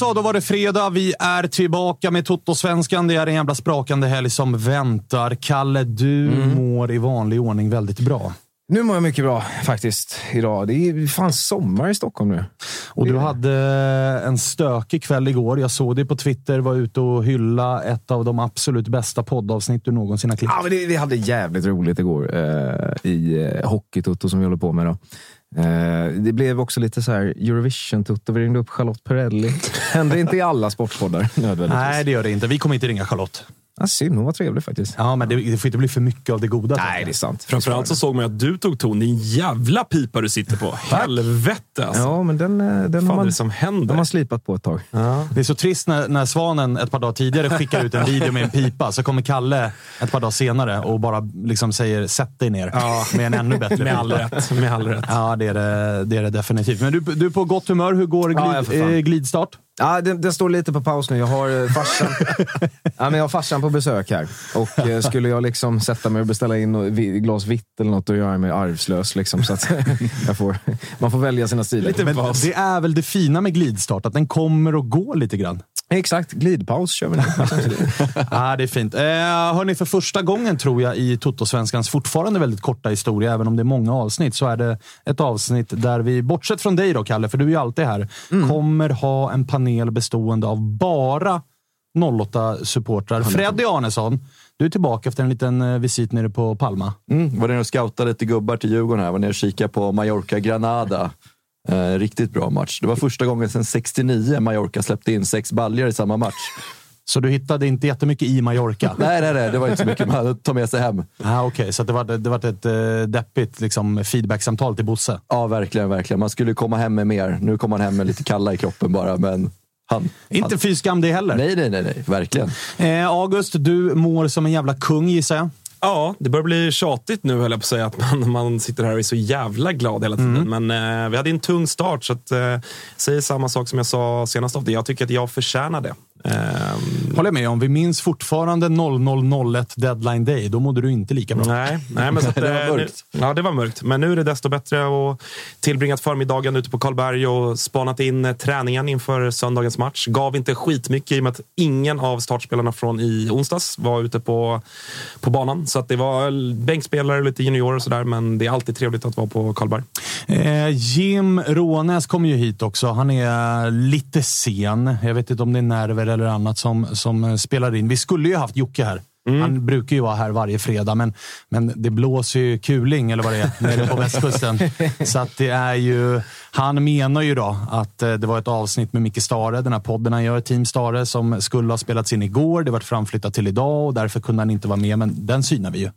Men då så. Då var det fredag. Vi är tillbaka med Toto-svenskan. Det är en jävla sprakande helg som väntar. Kalle, du mår i vanlig ordning väldigt bra. Nu mår jag mycket bra faktiskt idag. Det är fan sommar i Stockholm nu. Och du hade en stökig kväll igår. Jag såg dig på Twitter, var ute och hylla ett av de absolut bästa poddavsnitt du någonsin har klippt. Ja, men det, vi hade jävligt roligt igår eh, i eh, Hockey-Toto som vi håller på med. Då. Eh, det blev också lite så här Eurovision-Toto. Vi ringde upp Charlotte Perrelli. Händer inte i alla sportpoddar nödvändigtvis. Nej, det gör det inte. Vi kommer inte ringa Charlotte. Ja, synd, hon var trevlig faktiskt. Ja, men det, det får inte bli för mycket av det goda. Nej, det är sant. Framförallt så såg man att du tog ton. Din jävla pipa du sitter på. Helvete alltså. Ja, men den, eh, den har fan är man, det som den har händer? man slipat på ett tag. Det är så trist när, när Svanen ett par dagar tidigare skickar ut en video med en pipa, så kommer Kalle ett par dagar senare och bara liksom säger “sätt dig ner” Ja. med en ännu bättre Med all rätt. Med all rätt. Ja, det är det, det är det definitivt. Men du, du är på gott humör. Hur går Ja, glid, ja, eh, glidstart? Ja, den, den står lite på paus nu. Jag har eh, farsan, ja, men jag har farsan på besök här. Och eh, skulle jag liksom sätta mig och beställa in och- vi- glas vitt eller något, då gör jag mig arvslös. Liksom, så att jag får, man får välja sina stilar. Men det är väl det fina med glidstart, att den kommer och går lite grann. Exakt, glidpaus kör vi nu. Ja, det är fint. Eh, hörni, för första gången tror jag i Toto-svenskans fortfarande väldigt korta historia, även om det är många avsnitt, så är det ett avsnitt där vi, bortsett från dig då, Kalle, för du är ju alltid här, kommer ha en panel bestående av bara 08-supportrar. Freddy Arnesson, du är tillbaka efter en liten eh, visit nere på Palma. Mm, var nere och scoutade lite gubbar till Djurgården. Här. Var nere och kikade på Mallorca-Granada. Eh, riktigt bra match. Det var första gången sedan 69 Mallorca släppte in sex baljor i samma match. Så du hittade inte jättemycket i Mallorca? nej, nej, nej, det var inte så mycket man hade ta med sig hem. Ah, Okej, så det var, det var ett eh, deppigt liksom, feedbacksamtal till Bosse? Ja, verkligen, verkligen. Man skulle komma hem med mer. Nu kom man hem med lite kalla i kroppen bara, men han... Inte han... fy skam det heller. Nej, nej, nej, nej, verkligen. Eh, August, du mår som en jävla kung gissar jag. Ja, det börjar bli tjatigt nu höll jag på att säga att man, man sitter här och är så jävla glad hela tiden. Men eh, vi hade en tung start så att, eh, säger samma sak som jag sa senast av det. Jag tycker att jag förtjänar det. Ehm, Håller med om. Vi minns fortfarande 0001 deadline day. Då mådde du inte lika bra. Nej, nej men så att, Det var eh, mörkt. Nu, ja, det var mörkt. Men nu är det desto bättre att tillbringat förmiddagen ute på Karlberg och spanat in eh, träningen inför söndagens match. Gav inte skitmycket i och med att ingen av startspelarna från i onsdags var ute på, på banan. Så att det var bänkspelare och lite juniorer och sådär. Men det är alltid trevligt att vara på Karlberg. Eh, Jim Rånäs kommer ju hit också. Han är lite sen. Jag vet inte om det är nerver eller annat som, som spelar in. Vi skulle ju haft Jocke här. Mm. Han brukar ju vara här varje fredag, men, men det blåser ju kuling, eller vad det är, nere på västkusten. Så att det är ju... Han menar ju då att eh, det var ett avsnitt med Micke Stare, den här podden han gör, Team Stare, som skulle ha spelats in igår. Det var framflyttat till idag och därför kunde han inte vara med, men den synar vi ju.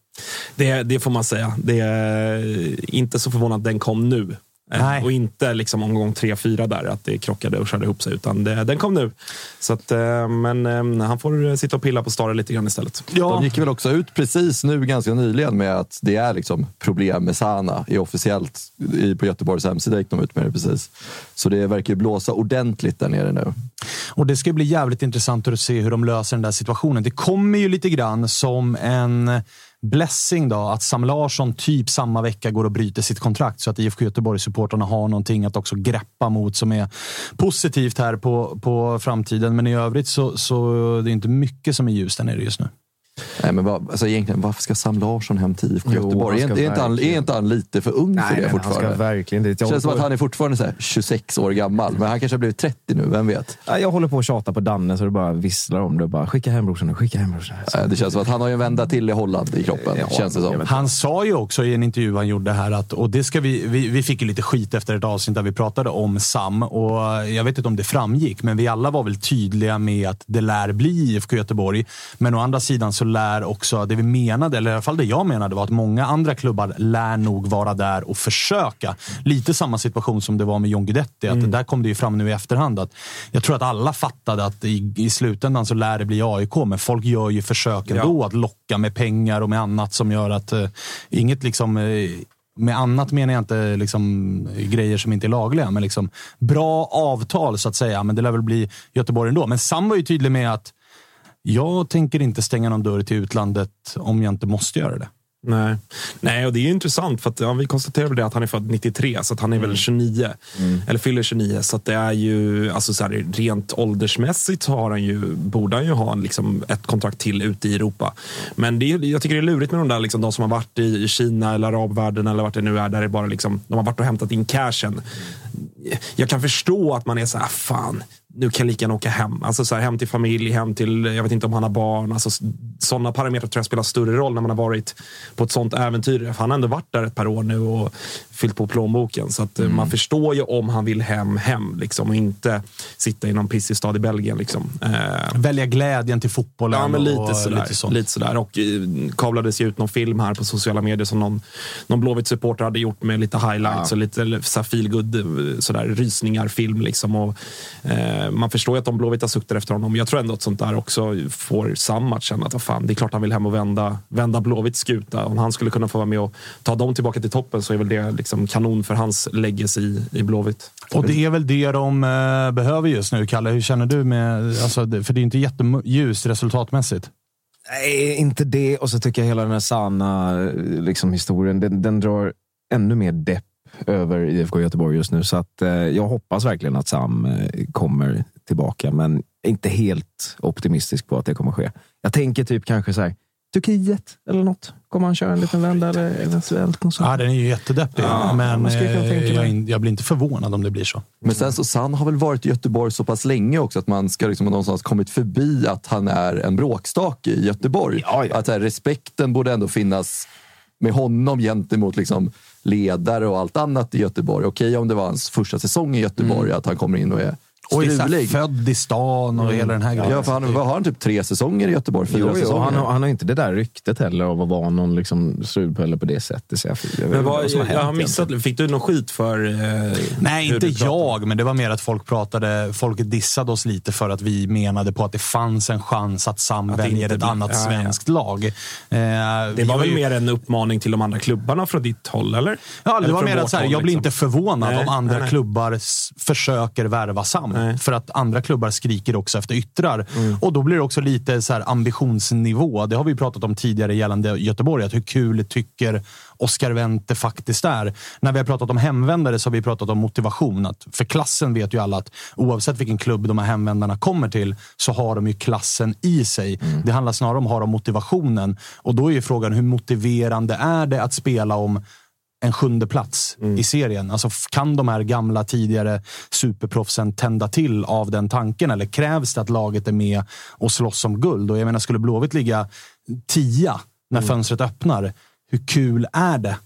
Det, det får man säga. Det är inte så förvånande att den kom nu. Eh, Nej. Och inte liksom omgång 3-4 där, att det krockade och körde ihop sig. Utan det, den kom nu. Så att, eh, men eh, han får sitta och pilla på Stare lite grann istället. De gick väl också ut precis nu ganska nyligen med att det är liksom problem med Sana i officiellt i, på Göteborgs hemsida gick de ut med det precis. Så det verkar blåsa ordentligt där nere nu. Och det ska bli jävligt intressant att se hur de löser den där situationen. Det kommer ju lite grann som en blessing då, att Sam Larsson typ samma vecka går och bryter sitt kontrakt så att IFK Göteborg-supportrarna har någonting att också greppa mot som är positivt här på, på framtiden. Men i övrigt så, så det är inte mycket som är ljust där nere just nu. Nej, men vad, alltså egentligen, varför ska Sam Larsson hem till IFK Göteborg? han Är, är, inte han, är inte han lite för ung för det men han fortfarande? ska verkligen dit. Det Jag känns som att han är fortfarande så här 26 år gammal, men han kanske har blivit 30 nu, vem vet? Ja, Jag håller på att tjata på Danne så det bara visslar om det. Bara, skicka hem brorsan nu, skicka hem brorsan. Så- Det känns som att han har en vända till i Holland i kroppen, Ja, känns det som. Han sa ju också i en intervju han gjorde här att, och det ska vi, vi, vi fick ju lite skit efter ett avsnitt där vi pratade om Sam och jag vet inte om det framgick, men vi alla var väl tydliga med att det lär bli IFK Göteborg. Men å andra sidan så lär också, det vi menade, eller i alla fall det jag menade, var att många andra klubbar lär nog vara där och försöka. Lite samma situation som det var med John Guidetti, att det där kom det ju fram nu i efterhand. Att jag tror att alla fattade att i, i slutändan så lär det bli AIK, men folk gör ju försök ändå att locka med pengar och med annat som gör att eh, inget liksom eh, med annat menar jag inte liksom, grejer som inte är lagliga, men liksom, bra avtal så att säga. Men det lär väl bli Göteborg ändå. Men Sam var ju tydlig med att jag tänker inte stänga någon dörr till utlandet om jag inte måste göra det. Nej. Nej, och det är ju intressant för att ja, vi konstaterade det att han är född 93, så han är väl 29. Eller fyller 29. Så det är ju, alltså så här, rent åldersmässigt har han ju, borde han ju ha liksom ett kontrakt till ute i Europa. Men det jag tycker det är lurigt med de där liksom, de som har varit i, i Kina eller arabvärlden eller vart det nu är, där det bara liksom, de har varit och hämtat in cashen. Jag kan förstå att man är så här, fan, nu kan jag lika gärna åka hem. Alltså så här, hem till familj, hem till, jag vet inte om han har barn. Alltså, sådana parametrar tror jag spelar större roll när man har varit på ett sånt äventyr. För han har ändå varit där ett par år nu och fyllt på plånboken. Så att, eh, man förstår ju om han vill hem, hem. Liksom, och inte sitta i någon pissig stad i Belgien. Liksom. Eh, Välja glädjen till fotbollen. Ja, men lite och sådär. Lite sånt. Lite sådär. Och eh, kablades ju ut någon film här på sociala medier som någon, någon Blåvitt-supporter hade gjort med lite highlights och lite så feelgood, eh, sådär, rysningar, film. Liksom. Och, eh, man förstår ju att de Blåvita suktar efter honom. Jag tror ändå att sånt där också får Sam att känna att vad fan, det är klart han vill hem och vända, vända Blåvitts skuta. Om han skulle kunna få vara med och ta dem tillbaka till toppen så är väl det liksom kanon för hans legacy i, i Blåvitt. Och det är väl det de eh, behöver just nu, Kalle. Hur känner du med... Alltså, för det är inte jätteljust resultatmässigt. Nej, inte det. Och så tycker jag hela den här sanna liksom, historien, den, den drar ännu mer depp över IFK Göteborg just nu. Så att, eh, jag hoppas verkligen att Sam eh, kommer tillbaka, men är inte helt optimistisk på att det kommer ske. Jag tänker typ kanske så här, Turkiet eller något. Kommer han köra en liten vända eller eventuellt sånt? Ja, den är ju jättedeppig, Ja, men eh, jag, in- jag blir inte förvånad om det blir så. Men sen så, San har väl varit i Göteborg så pass länge också att man ska liksom någonstans kommit förbi att han är en bråkstake i Göteborg. Ja, ja. Att här, respekten borde ändå finnas med honom gentemot liksom ledare och allt annat i Göteborg. Okej om det var hans första säsong i Göteborg, att han kommer in och är Och är här född i stan och hela den här grejen. Ja, för han, vad har han typ tre säsonger i Göteborg? Fyra Jo, jo, säsonger? han, har, han har inte det där ryktet heller av att vara någon liksom, strulpelle på det sättet. Så jag, jag Men inte vad, som har jag har missat, fick du någon skit för eh, Nej, inte jag, men det var mer att folk pratade, folk dissade oss lite för att vi menade på att det fanns en chans att Sam Att väljer ett annat ja, ja. svenskt lag. Eh, Det var väl ju- mer en uppmaning till de andra klubbarna från ditt håll, eller? Ja, det Eller var mer att så här, håll, jag blir liksom. inte förvånad Nej, om andra nej, klubbar försöker värva Sam. Nej. För att andra klubbar skriker också efter yttrar. Mm. Och då blir det också lite så här ambitionsnivå. Det har vi pratat om tidigare gällande Göteborg. Att hur kul tycker Oscar Wendt faktiskt är. När vi har pratat om hemvändare så har vi pratat om motivation. Att för klassen vet ju alla att oavsett vilken klubb de här hemvändarna kommer till så har de ju klassen i sig. Mm. Det handlar snarare om har de motivationen. Och då är ju frågan hur motiverande är det att spela om en sjunde plats i serien? Alltså, kan de här gamla tidigare superproffsen tända till av den tanken? Eller krävs det att laget är med och slåss om guld? Och jag menar, skulle Blåvitt ligga tia när fönstret öppnar, hur kul är det?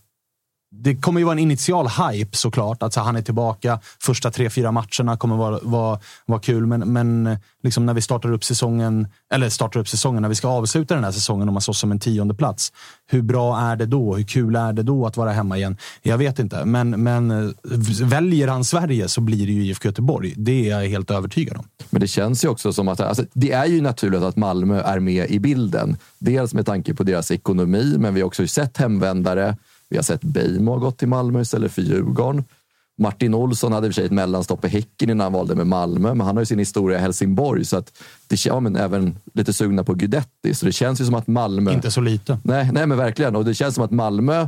Det kommer ju vara en initial hype såklart. Att så, han är tillbaka. Första tre, fyra matcherna kommer vara, vara, vara kul. Men, men liksom när vi startar upp säsongen, eller startar upp säsongen, när vi ska avsluta den här säsongen om man slåss som en tionde plats. Hur bra är det då? Hur kul är det då att vara hemma igen? Jag vet inte, men, men väljer han Sverige så blir det ju IFK Göteborg. Det är jag helt övertygad om. Men det känns ju också som att alltså, det är ju naturligt att Malmö är med i bilden. Dels med tanke på deras ekonomi, men vi har också sett hemvändare. Vi har sett Beijmo ha gått till Malmö istället för Djurgården. Martin Olsson hade i och för sig ett mellanstopp i Häcken innan han valde med Malmö, men han har ju sin historia i Helsingborg. Så att det, ja, men även lite sugna på Guidetti, så det känns ju som att Malmö... Inte så lite. Nej, nej, men verkligen. Och det känns som att Malmö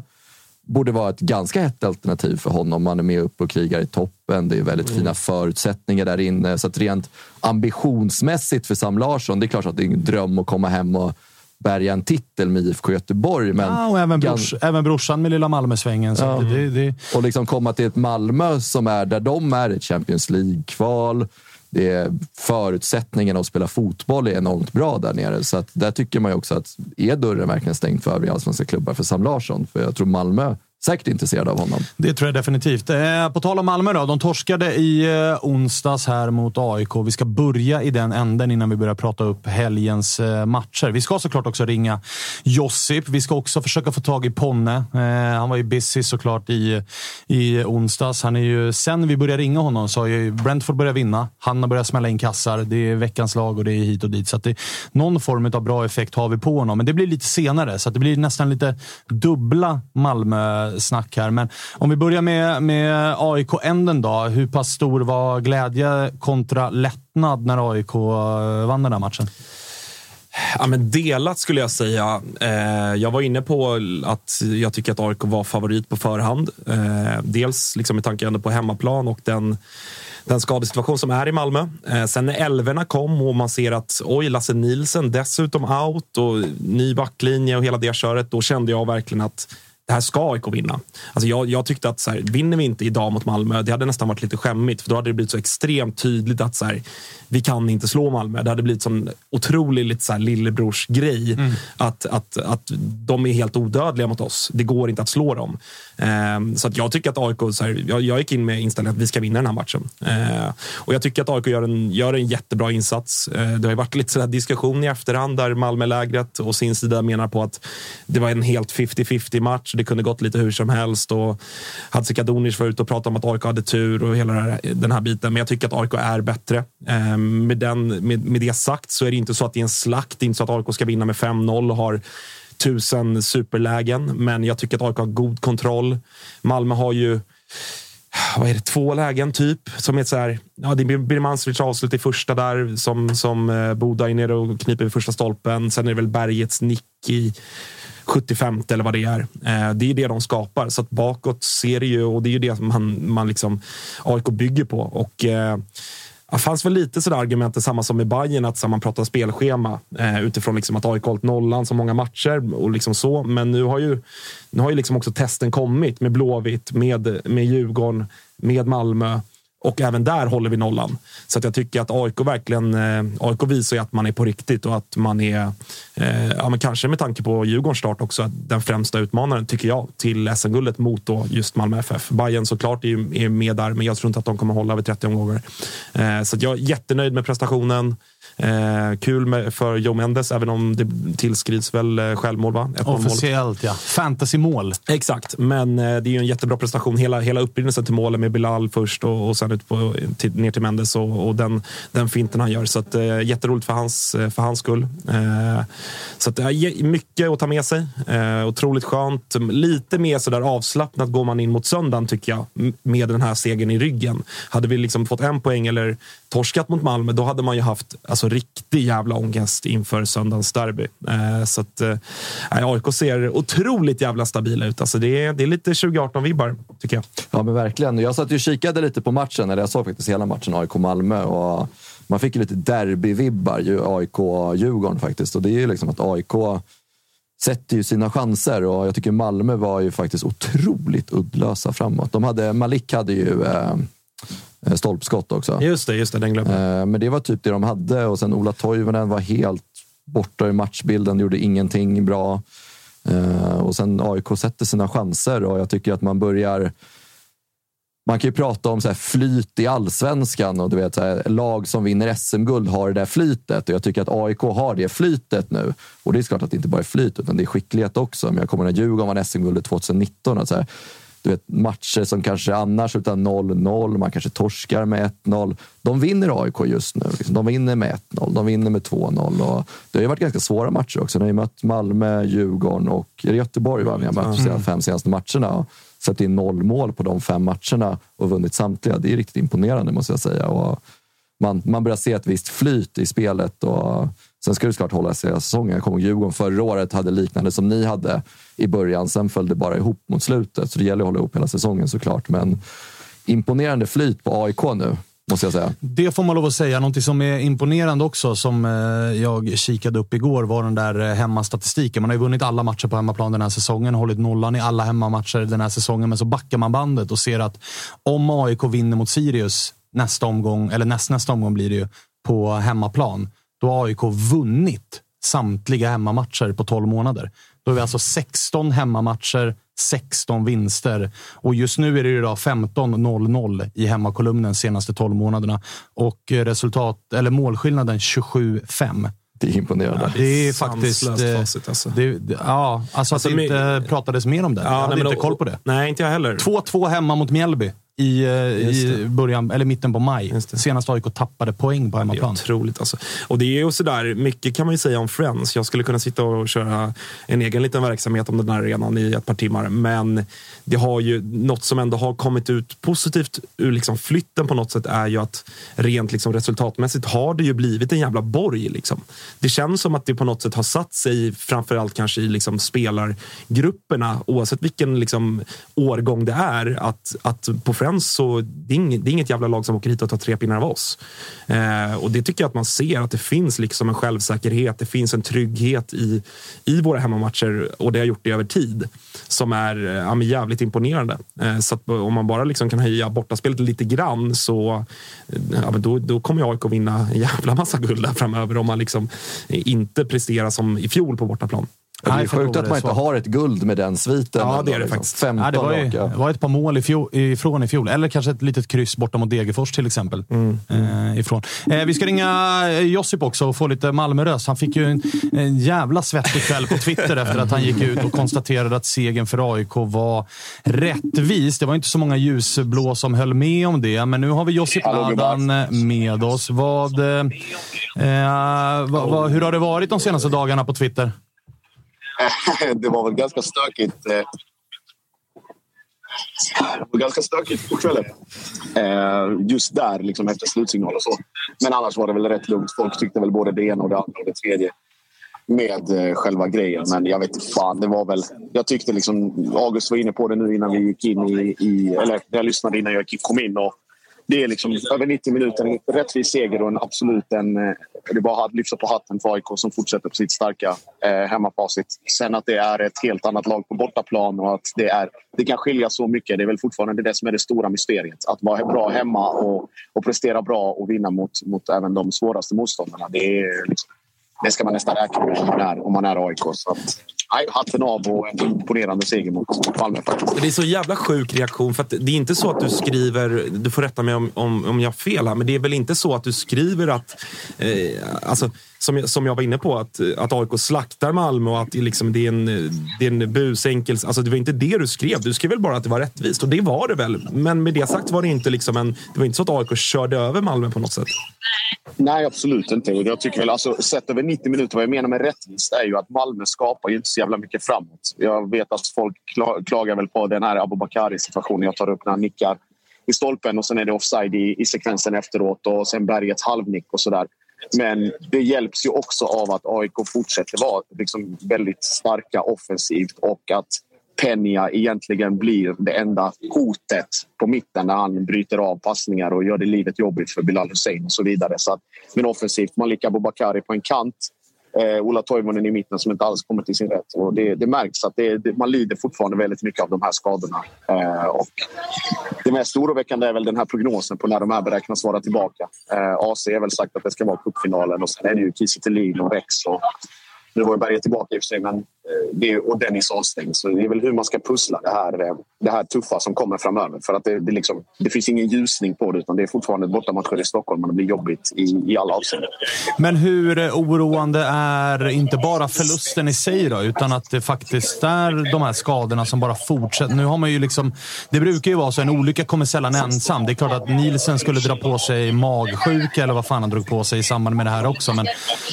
borde vara ett ganska hett alternativ för honom. Man är med upp och krigar i toppen. Det är väldigt fina förutsättningar där inne. Så att rent ambitionsmässigt för Sam Larsson, det är klart att det är en dröm att komma hem och bärga en titel med IFK Göteborg. Men Ja, och även, brors, även brorsan med lilla Malmösvängen. Så Ja. det, det, och liksom komma till ett Malmö som är där de är ett Champions League-kval. Det är förutsättningarna att spela fotboll är enormt bra där nere. Så att där tycker man ju också att är dörren verkligen stängd för övriga allsvenska klubbar för Sam Larsson? För jag tror Malmö säkert intresserade av honom. Det tror jag definitivt. Eh, på tal om Malmö då. De torskade i eh, onsdags här mot AIK. Vi ska börja i den änden innan vi börjar prata upp helgens eh, matcher. Vi ska såklart också ringa Josip. Vi ska också försöka få tag i Ponne. Eh, han var ju busy såklart i, i onsdags. Han är ju, sen vi började ringa honom så har ju Brentford börjat vinna. Han har börjat smälla in kassar. Det är veckans lag och det är hit och dit. Så att det, någon form av bra effekt har vi på honom. Men det blir lite senare, så att det blir nästan lite dubbla Malmö snack här. Men om vi börjar med, med AIK-änden då. Hur pass stor var glädje kontra lättnad när AIK eh, vann den här matchen? Ja, men delat skulle jag säga. Eh, jag var inne på att jag tycker att AIK var favorit på förhand. Eh, dels liksom med tanke på hemmaplan och den, den skadesituation som är i Malmö. Eh, sen när elverna kom och man ser att oj, Lasse Nielsen dessutom out och ny backlinje och hela det köret. Då kände jag verkligen att det här ska AIK vinna. Alltså jag, jag tyckte att så här, vinner vi inte idag mot Malmö, det hade nästan varit lite skämmigt. För då hade det blivit så extremt tydligt att så här, vi kan inte slå Malmö. Det hade blivit en otrolig lite så här, lillebrorsgrej. Att, att, att de är helt odödliga mot oss. Det går inte att slå dem. Ehm, så att jag tycker att AIK, så här, jag, jag gick in med inställningen att vi ska vinna den här matchen. Ehm, och jag tycker att AIK gör en, gör en jättebra insats. Ehm, det har varit lite så diskussion i efterhand där Malmölägret och sin sida menar på att det var en helt 50-50 match. Det kunde gått lite hur som helst. Och Hadzikadunic var ute och pratade om att AIK hade tur och hela den här biten. Men jag tycker att AIK är bättre. Ehm, med, den, med, med det sagt så är det inte så att det är en slakt. Det är inte så att AIK ska vinna med 5-0 och har tusen superlägen. Men jag tycker att AIK har god kontroll. Malmö har ju vad är det, två lägen typ. Som är så här, ja, det blir Birmancevic avslut i första där som, som eh, Boda är nere och kniper vid första stolpen. Sen är det väl Bergets nick i 75 eller vad det är. Eh, det är det de skapar. Så att bakåt ser det ju, och det är ju det man, man liksom AIK bygger på. Och eh, det fanns väl lite sådär argument, samma som med Bayern att man pratar spelschema eh, utifrån liksom att AIK hållit nollan så många matcher och liksom så. Men nu har ju, nu har ju liksom också testen kommit med Blåvitt, med, med Djurgården, med Malmö. Och även där håller vi nollan. Så att jag tycker att AIK verkligen eh, AIK visar ju att man är på riktigt och att man är, eh, ja, men kanske med tanke på Djurgårdens start också, den främsta utmanaren, tycker jag, till SM-guldet mot då just Malmö FF. Bayern såklart är, är med där, men jag tror inte att de kommer hålla över 30 omgångar. Eh, så att jag är jättenöjd med prestationen. Eh, kul med, för Joe Mendes, även om det tillskrivs väl eh, självmål, va? Ett. Officiellt ja. Fantasymål. Exakt, men eh, det är ju en jättebra prestation. Hela, hela upprinnelsen till målen med Bilal först och, och sen ut på, till, ner till Mendes och, och den, den finten han gör. Så att, eh, jätteroligt för hans, eh, för hans skull. Eh, så att, är mycket att ta med sig. Eh, otroligt skönt. Lite mer sådär avslappnat går man in mot söndagen tycker jag. Med den här segern i ryggen. Hade vi liksom fått en poäng eller torskat mot Malmö, då hade man ju haft alltså, riktig jävla ångest inför söndagens derby. Eh, så att, eh, AIK ser otroligt jävla stabila ut. Alltså, det, är, det är lite 2018-vibbar, tycker jag. Ja, men verkligen. Jag satt ju och kikade lite på matchen, eller jag såg faktiskt hela matchen AIK-Malmö. Och man fick ju lite derbyvibbar, AIK-Djurgården faktiskt. Och det är ju liksom att AIK sätter ju sina chanser och jag tycker Malmö var ju faktiskt otroligt uddlösa framåt. De hade, Malik hade ju eh, stolpskott också. Just det, just det, den glömde eh, Men det var typ det de hade och sen Ola Toivonen var helt borta i matchbilden, gjorde ingenting bra. Eh, och sen AIK sätter sina chanser och jag tycker att man börjar man kan ju prata om så flyt i allsvenskan och du vet, så här, lag som vinner SM-guld har det där flytet. Och jag tycker att AIK har det flytet nu. Och det är klart att det inte bara är flyt, utan det är skicklighet också. Men jag kommer när Djurgården vann SM-guldet 2019. Och så här, du vet, matcher som kanske annars utan 0-0, man kanske torskar med 1-0. De vinner AIK just nu. Liksom. De vinner med 1-0, de vinner med 2-0. Och det har ju varit ganska svåra matcher också. Ni har mött Malmö, Djurgården och Göteborg. Va? Ni har mött de fem senaste matcherna släppt in noll mål på de fem matcherna och vunnit samtliga. Det är riktigt imponerande måste jag säga. Och man, man börjar se ett visst flyt i spelet. Och sen ska det såklart hålla sig hela säsongen. Jag kommer ihåg Djurgården förra året hade liknande som ni hade i början. Sen föll det bara ihop mot slutet. Så det gäller att hålla ihop hela säsongen såklart. Men imponerande flyt på AIK nu måste jag säga. Det får man lov att säga. Någonting som är imponerande också, som eh, jag kikade upp igår, var den där eh, hemmastatistiken. Man har ju vunnit alla matcher på hemmaplan den här säsongen, hållit nollan i alla hemmamatcher den här säsongen. Men så backar man bandet och ser att om AIK vinner mot Sirius nästa omgång, eller näst, nästa omgång blir det ju, på hemmaplan, då har AIK vunnit samtliga hemmamatcher på 12 månader. Då är vi alltså 16 hemmamatcher, 16 vinster. Och just nu är det idag 15-0-0 i hemmakolumnen senaste 12 månaderna. Och resultat, eller målskillnaden 27-5. Det är imponerande. Ja, det är faktiskt... Facit, alltså. det, det, ja, alltså, alltså att det inte pratades mer om det. Ja, jag hade nej, inte koll på det. Nej, inte jag heller. 2-2 hemma mot Mjällby i, eh, i början, eller mitten på maj. Senast AIK tappade poäng på hemmaplan. Det är otroligt alltså. Och det är ju sådär, mycket kan man ju säga om Friends. Jag skulle kunna sitta och köra en egen liten verksamhet om den här arenan i ett par timmar. Men det har ju något som ändå har kommit ut positivt ur liksom flytten på något sätt är ju att rent liksom resultatmässigt har det ju blivit en jävla borg. Liksom. Det känns som att det på något sätt har satt sig framförallt kanske i liksom spelargrupperna oavsett vilken liksom årgång det är. Att, att på Friends så det är, inget, det är inget jävla lag som åker hit och tar tre pinnar av oss. Eh, och det tycker jag att man ser att det finns liksom en självsäkerhet. Det finns en trygghet i, i våra hemmamatcher och det har gjort det över tid som är eh, ja, jävligt imponerande. Eh, så eh, om man bara liksom kan höja bortaspelet lite grann så eh, ja, då, då kommer AIK vinna en jävla massa guld där framöver om man liksom inte presterar som i fjol på bortaplan. Det är sjukt att man inte har ett guld med den sviten. Ja, det är det liksom. faktiskt. 15 ja, det var, ju, det var ett par mål ifjol, ifrån i fjol. Eller kanske ett litet kryss borta mot Degerfors till exempel. Mm. Eh, ifrån. Eh, vi ska ringa Josip också och få lite Malmörös. Han fick ju en, en jävla svettig kväll på Twitter efter att han gick ut och konstaterade att segern för AIK var rättvis. Det var inte så många ljusblå som höll med om det, men nu har vi Josip Nadan med oss. Vad, eh, vad, vad, hur har det varit de senaste dagarna på Twitter? det var väl ganska stökigt. Eh, det var ganska stökigt på kvällen. Eh, just där, liksom efter slutsignal och så. Men annars var det väl rätt lugnt. Folk tyckte väl både det ena och det andra och det tredje med eh, själva grejen. Men jag vet fan, det var väl... Jag tyckte liksom... August var inne på det nu innan vi gick in i... i eller jag lyssnade innan jag kom in. Och det är liksom över 90 minuter, en rättvis seger och en absolut en... Eh, det är bara att lyfta på hatten för AIK som fortsätter på sitt starka eh, hemmafacit. Sen att det är ett helt annat lag på bortaplan och att det, är, det kan skilja så mycket. Det är väl fortfarande det som är det stora mysteriet. Att vara bra hemma och, och prestera bra och vinna mot, mot även de svåraste motståndarna. Det, är liksom, det ska man nästan räkna med om man är, om man är AIK. Så att, Nej, hatten av och en imponerande seger mot Malmö. Det är så jävla sjuk reaktion. För det är inte så att du skriver, du får rätta mig om, om, om jag har fel här, men det är väl inte så att du skriver att, eh, alltså, som, som jag var inne på, att, att AIK slaktar Malmö och att det, liksom, det är en, det är en busenkel... Alltså, det var inte det du skrev. Du skrev väl bara att det var rättvist och det var det väl. Men med det sagt var det inte, liksom en, det var inte så att AIK körde över Malmö på något sätt. Nej, absolut inte. Jag tycker väl, alltså, sett över 90 minuter, vad jag menar med rättvist är ju att Malmö skapar ju inte så jävla mycket framåt. Jag vet att folk klagar väl på den här Abubakari-situationen jag tar upp när han nickar i stolpen och sen är det offside i, i sekvensen efteråt och sen Bergets halvnick och sådär. Men det hjälps ju också av att AIK fortsätter vara liksom väldigt starka offensivt och att Penja egentligen blir det enda hotet på mitten när han bryter av passningar och gör det livet jobbigt för Bilal Hussein och så vidare. Så att, men offensivt, Malik Abubakari på en kant Eh, Ola Toivonen i mitten som inte alls kommer till sin rätt. Och det, det märks att det, det, man lider fortfarande väldigt mycket av de här skadorna. Eh, och det mest oroväckande är väl den här prognosen på när de här beräknas vara tillbaka. Eh, AC har väl sagt att det ska vara cupfinalen och sen är det ju Kiese och Rex och nu var ju Berge tillbaka i och för sig, men Eh, det, och Dennis avstängd. Så det är väl hur man ska pussla det här, eh, det här tuffa som kommer framöver. För att det, det, liksom, det finns ingen ljusning på det, utan det är fortfarande bortamatcher i Stockholm och det blir jobbigt i, i alla avseenden. Men hur oroande är inte bara förlusten i sig då, utan att det faktiskt är de här skadorna som bara fortsätter? Nu har man ju liksom, det brukar ju vara så, en olycka kommer sällan ensam. Det är klart att Nielsen skulle dra på sig magsjuka eller vad fan han drog på sig i samband med det här också. Men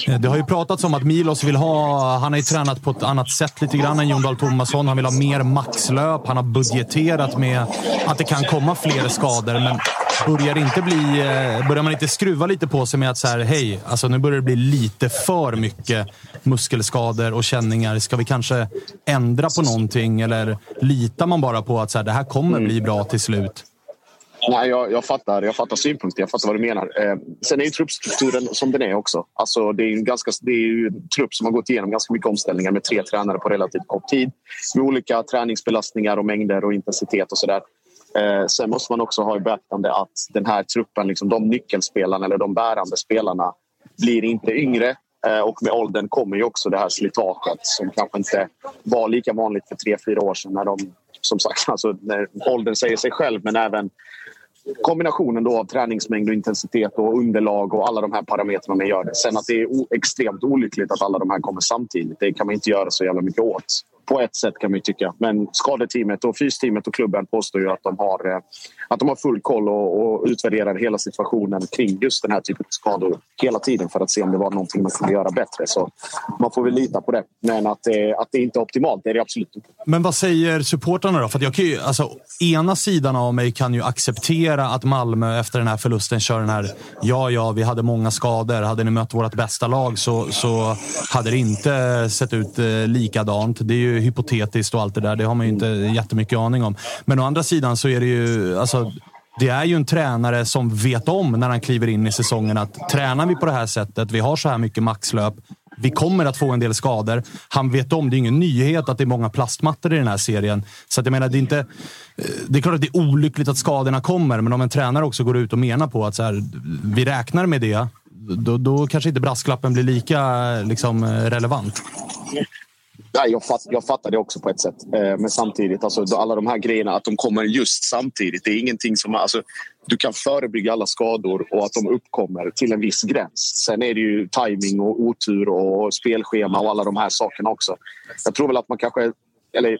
eh, det har ju pratats om att Milos vill ha han har ju tränat på ett annat sätt lite grann än Jon Dahl Tomasson. Han vill ha mer maxlöp. Han har budgeterat med att det kan komma fler skador. Men börjar, inte bli, eh, börjar man inte skruva lite på sig med att så här, hej, alltså nu börjar det bli lite för mycket muskelskador och känningar. Ska vi kanske ändra på någonting? Eller litar man bara på att så här, det här kommer bli bra till slut? Nej, jag, jag, fattar, jag fattar synpunkten. jag fattar vad du menar. Eh, sen är ju truppstrukturen som den är också. Alltså, det, är en ganska, det är ju en trupp som har gått igenom ganska mycket omställningar med tre tränare på relativt kort tid. Med olika träningsbelastningar och mängder och intensitet och sådär. Eh, sen måste man också ha i beaktande att den här truppen, liksom, de nyckelspelarna eller de bärande spelarna blir inte yngre. Eh, och med åldern kommer ju också det här slitaget som kanske inte var lika vanligt för tre, fyra år sedan när de som sagt, alltså, när åldern säger sig själv men även kombinationen då av träningsmängd och intensitet och underlag och alla de här parametrarna man gör det. Sen att det är extremt olyckligt att alla de här kommer samtidigt, det kan man inte göra så jävla mycket åt på ett sätt kan man tycka. Men skadeteamet och fysteamet och klubben påstår ju att de har, eh, att de har full koll och, och utvärderar hela situationen kring just den här typen av skador hela tiden för att se om det var någonting man kunde göra bättre. Så man får väl lita på det. Men att, det, att det inte är optimalt, det är det absolut inte. Men vad säger supportrarna då? För jag kan ju, alltså, ena sidan av mig kan ju acceptera att Malmö efter den här förlusten kör den här ja, ja, vi hade många skador. Hade ni mött vårt bästa lag så, så hade det inte sett ut eh, likadant. Det är ju hypotetiskt och allt det där. Det har man ju inte jättemycket aning om. Men å andra sidan så är det ju... Alltså, det är ju en tränare som vet om när han kliver in i säsongen att tränar vi på det här sättet, vi har så här mycket maxlöp, vi kommer att få en del skador. Han vet om, det är ingen nyhet att det är många plastmattor i den här serien. Så att jag menar, det är inte... Det är klart att det är olyckligt att skadorna kommer, men om en tränare också går ut och menar på att så här, vi räknar med det, då, då kanske inte brasklappen blir lika liksom, relevant. Nej, jag, fatt, jag fattar det också på ett sätt. Eh, men samtidigt, alltså, alla de här grejerna, att de kommer just samtidigt. Det är ingenting som... Alltså, du kan förebygga alla skador och att de uppkommer till en viss gräns. Sen är det ju timing och otur och spelschema och alla de här sakerna också. Jag tror väl att man kanske... Eller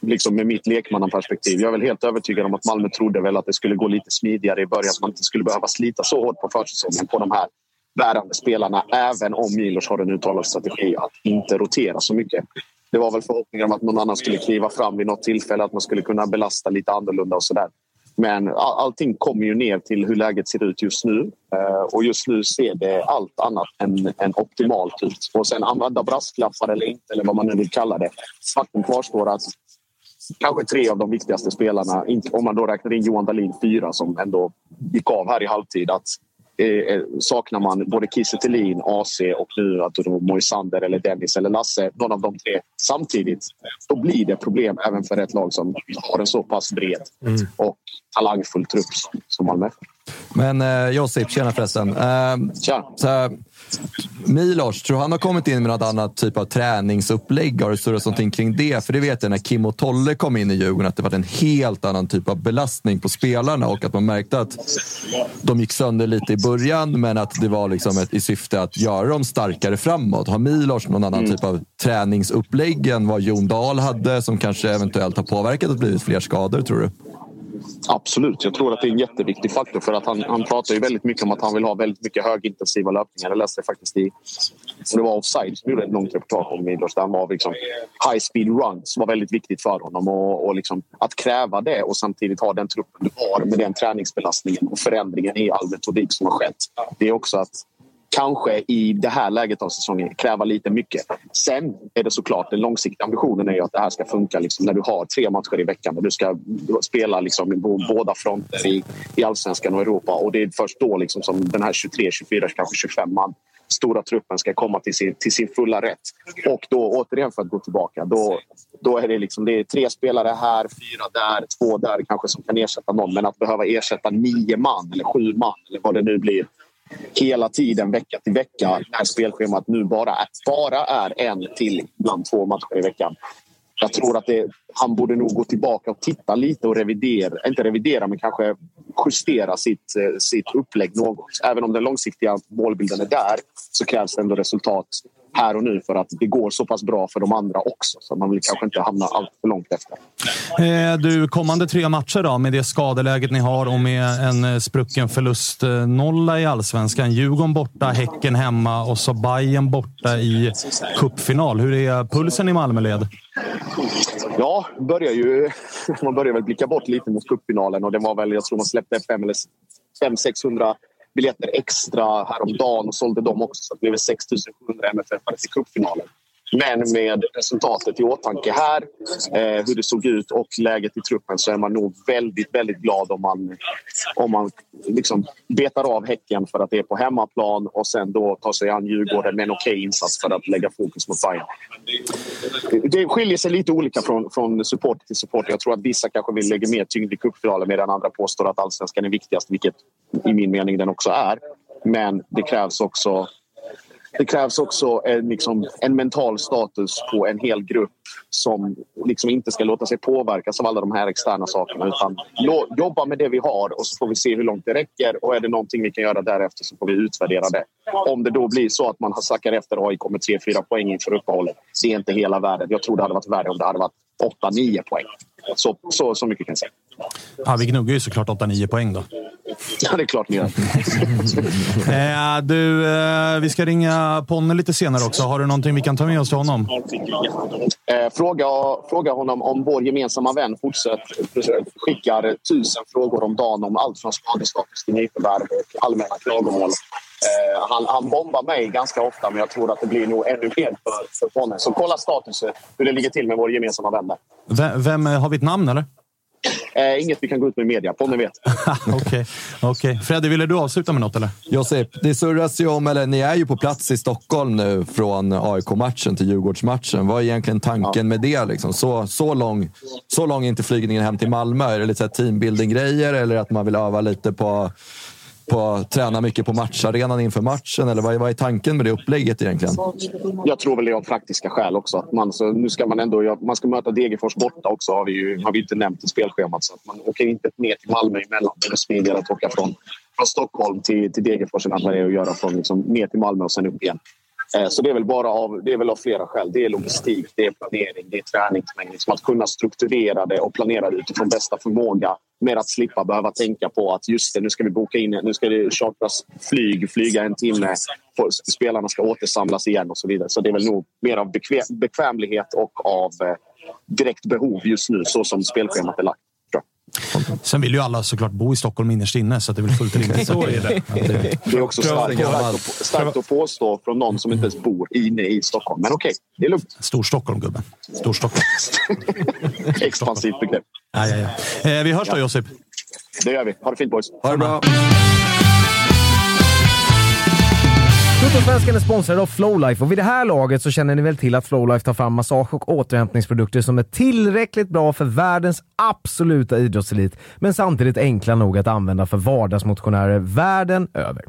liksom med mitt lekmannaperspektiv. Jag är väl helt övertygad om att Malmö trodde väl att det skulle gå lite smidigare i början. Att man inte skulle behöva slita så hårt på försäsongen på de här bärande spelarna även om Milos har en uttalad strategi att inte rotera så mycket. Det var väl förhoppningar om att någon annan skulle kliva fram vid något tillfälle, att man skulle kunna belasta lite annorlunda och sådär. Men allting kommer ju ner till hur läget ser ut just nu. Eh, och just nu ser det allt annat än, än optimalt ut. Och sen använda brasklappar eller inte, eller vad man nu vill kalla det. Faktum kvarstår att kanske tre av de viktigaste spelarna, om man då räknar in Johan Dahlin, fyra som ändå gick av här i halvtid, att Eh, eh, saknar man både Kiese AC och nu att Moisander eller Dennis eller Lasse, någon av de tre samtidigt, då blir det problem även för ett lag som har en så pass bred mm. och talangfull trupp som Malmö. Men eh, Josip, tjena förresten. Eh, Tja. Så, Milos, tror han har kommit in med något annat typ av träningsupplägg? Har det surrats någonting kring det? För det vet jag när Kim och Tolle kom in i Djurgården att det var en helt annan typ av belastning på spelarna och att man märkte att de gick sönder lite i början men att det var liksom ett, i syfte att göra dem starkare framåt. Har Milos någon annan mm. typ av träningsupplägg än vad Jon Dahl hade som kanske eventuellt har påverkat att blivit fler skador, tror du? Absolut, jag tror att det är en jätteviktig faktor för att han, han pratar ju väldigt mycket om att han vill ha väldigt mycket högintensiva löpningar. Det läste jag faktiskt i, det var Offside som gjorde ett långt reportage om Milos där han var liksom high speed runs var väldigt viktigt för honom och, och liksom att kräva det och samtidigt ha den truppen du har med den träningsbelastningen och förändringen i all metodik som har skett. Det är också att kanske i det här läget av säsongen kräva lite mycket. Sen är det såklart den långsiktiga ambitionen är ju att det här ska funka liksom, när du har tre matcher i veckan och du ska spela liksom, på båda fronter i, i allsvenskan och Europa. Och det är först då liksom, som den här 23, 24, kanske 25 man stora truppen ska komma till sin, till sin fulla rätt. Och då återigen för att gå tillbaka, då, då är det, liksom, det är tre spelare här, fyra där, två där kanske som kan ersätta någon. Men att behöva ersätta nio man eller sju man eller vad det nu blir hela tiden, vecka till vecka, när spelschemat nu bara är, bara är en till, ibland två matcher i veckan. Jag tror att det, han borde nog gå tillbaka och titta lite och revidera, inte revidera men kanske justera sitt, eh, sitt upplägg något. Även om den långsiktiga målbilden är där så krävs det ändå resultat här och nu för att det går så pass bra för de andra också. Så man vill kanske inte hamna allt för långt efter. Eh, du, kommande tre matcher då, med det skadeläget ni har och med en eh, sprucken förlustnolla i allsvenskan. Djurgården borta, Häcken hemma och så Bayern borta i cupfinal. Hur är pulsen i Malmöled? Ja, börjar ju, man börjar väl blicka bort lite mot cupfinalen och det var väl, jag tror man släppte 500-600 biljetter extra häromdagen och sålde dem också så det blev 6 700 MFF till cupfinalen. Men med resultatet i åtanke här, eh, hur det såg ut och läget i truppen så är man nog väldigt, väldigt glad om man, om man liksom betar av Häcken för att det är på hemmaplan och sen då tar sig an Djurgården med en okej okay insats för att lägga fokus mot Bayern. Det skiljer sig lite olika från, från supporter till supporter. Jag tror att vissa kanske vill lägga mer tyngd i cupfinalen medan andra påstår att allsvenskan är viktigast, vilket i min mening den också är. Men det krävs också det krävs också en, liksom, en mental status på en hel grupp som liksom inte ska låta sig påverkas av alla de här externa sakerna. Utan jobba med det vi har och så får vi se hur långt det räcker. Och är det någonting vi kan göra därefter så får vi utvärdera det. Om det då blir så att man har sackar efter AIK med 3-4 poäng inför uppehållet. Det är inte hela världen. Jag tror det hade varit värre om det hade varit 8-9 poäng. Så, så, så mycket kan jag säga. Ja, vi gnuggar ju såklart 8-9 poäng då. Ja, det är klart ni gör. eh, du, eh, vi ska ringa Ponne lite senare också. Har du någonting vi kan ta med oss till honom? Eh, fråga, fråga honom om vår gemensamma vän fortsätter skickar tusen frågor om dagen om allt från skadestatus till nyförvärv och allmänna klagomål. Eh, han, han bombar mig ganska ofta, men jag tror att det blir nog ännu mer för, för Ponne. Så kolla statusen, hur det ligger till med vår gemensamma vän där. Vem, vem har vi ett namn eller? Eh, inget vi kan gå ut med i media. Ponne vet. Okej. Okay. okay. Freddy, ville du avsluta med något? Eller? Josip, det surras ju om, eller ni är ju på plats i Stockholm nu från AIK-matchen till Djurgårdsmatchen. Vad är egentligen tanken ja. med det? Liksom? Så, så, lång, så lång är inte flygningen hem till Malmö. Är det lite teambuilding-grejer eller att man vill öva lite på på, träna mycket på matcharenan inför matchen? Eller vad, vad är tanken med det upplägget egentligen? Jag tror väl det är av praktiska skäl också. Att man, så nu ska man ändå man ska möta Degerfors borta också har vi ju har vi inte nämnt i spelschemat. Så att man åker inte ner till Malmö emellan. Det är smidigare att åka från, från Stockholm till, till Degerfors än att man är och göra från liksom, ner till Malmö och sen upp igen. Eh, så det är väl bara av, det är väl av flera skäl. Det är logistik, det är planering, det är träningsmängd. Liksom att kunna strukturera det och planera det utifrån bästa förmåga med att slippa behöva tänka på att just det, nu ska vi boka in, nu ska det chartras flyg, flyga en timme, spelarna ska återsamlas igen och så vidare. Så det är väl nog mer av bekvämlighet och av eh, direkt behov just nu så som spelschemat är lagt. Sen vill ju alla såklart bo i Stockholm innerst inne, så det är väl fullt rimligt. så är det. Det är också starkt, starkt, starkt att påstå från någon som inte ens bor inne i Stockholm. Men okej, okay, det är lugnt. Storstockholm, gubben. Storstockholm. Expansivt begrepp. Ja, ja, ja. Eh, vi hörs då, Josip. Det gör vi. Ha det fint, boys. Ha det bra. Totosvenskan är sponsrad av Flowlife och vid det här laget så känner ni väl till att Flowlife tar fram massage och återhämtningsprodukter som är tillräckligt bra för världens absoluta idrottselit, men samtidigt enkla nog att använda för vardagsmotionärer världen över.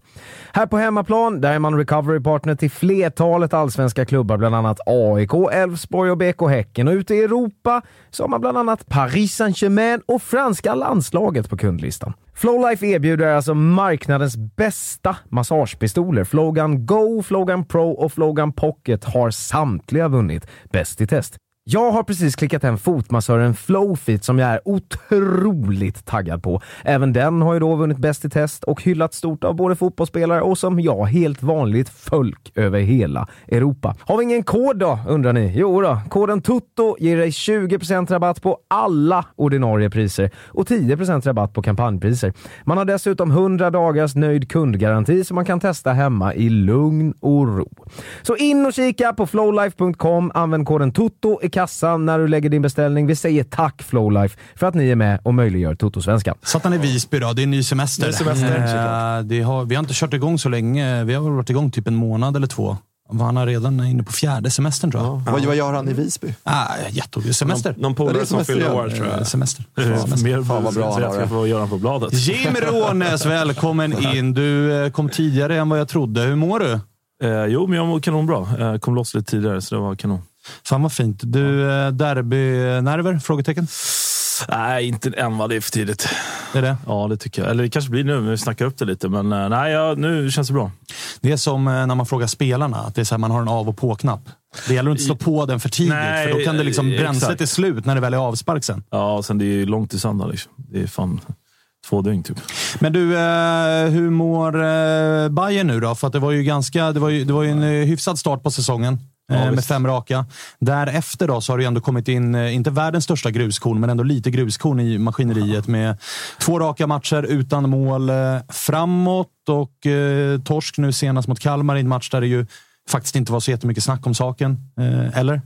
Här på hemmaplan, där är man recovery partner till flertalet allsvenska klubbar, bland annat AIK, Elfsborg och BK Häcken. Och ute i Europa så har man bland annat Paris Saint-Germain och franska landslaget på kundlistan. Flowlife erbjuder alltså marknadens bästa massagepistoler. Flogan Go, Flogan Pro och Flogan Pocket har samtliga vunnit Bäst i test. Jag har precis klickat hem fotmassören Flowfit som jag är otroligt taggad på. Även den har ju då vunnit Bäst i test och hyllats stort av både fotbollsspelare och som jag, helt vanligt folk över hela Europa. Har vi ingen kod då, undrar ni? Jo då, koden TUTTO ger dig 20% rabatt på alla ordinarie priser och 10% rabatt på kampanjpriser. Man har dessutom 100 dagars nöjd kundgaranti som man kan testa hemma i lugn och ro. Så in och kika på flowlife.com, använd koden TUTTO i kassan när du lägger din beställning. Vi säger tack Flowlife för att ni är med och möjliggör Toto-svenskan. Satt han i Visby då? Det är en ny semester. Ny semester, Eh, det har, vi har inte kört igång så länge. Vi har varit igång typ en månad eller två. Han är redan inne på fjärde semestern tror jag. Vad, vad gör han i Visby? Ah, jätteroligt. Semester. Någon Ja, det polare som semester, fyller ja. år tror Eh, jag. Semester. Mer Fan, vad bra han har göra på bladet. Jim Rånes, välkommen in. Du eh, kom tidigare än vad jag trodde. Hur mår du? Eh, jo, men jag mår kanonbra. Eh, kom loss lite tidigare, så det var kanon. Fan vad fint. Du, eh, derbynerver? Frågetecken. Nej, inte än va. Det är för tidigt. Är det. Ja, det tycker jag. Eller det kanske blir nu när vi snackar upp det lite. Men eh, nej, ja, nu känns det bra. Det är som eh, när man frågar spelarna, att det är så här, man har en av och på-knapp. Det gäller att inte slå på den för tidigt, Nej, för då kan det liksom bränslet exakt. är slut när det väl är avspark sen. Ja, och sen det är ju långt till söndag. Liksom. Det är fan två dygn typ. Men du, eh, hur mår eh, Bayern nu då? För det var ju ganska, det var ju, det var ju en eh, hyfsad start på säsongen. Ja, med visst. fem raka. Därefter då så har det ändå kommit in, inte världens största gruskorn, men ändå lite gruskorn i maskineriet med två raka matcher utan mål framåt och eh, torsk nu senast mot Kalmar i en match där det ju faktiskt inte var så jättemycket snack om saken. Eh, eller?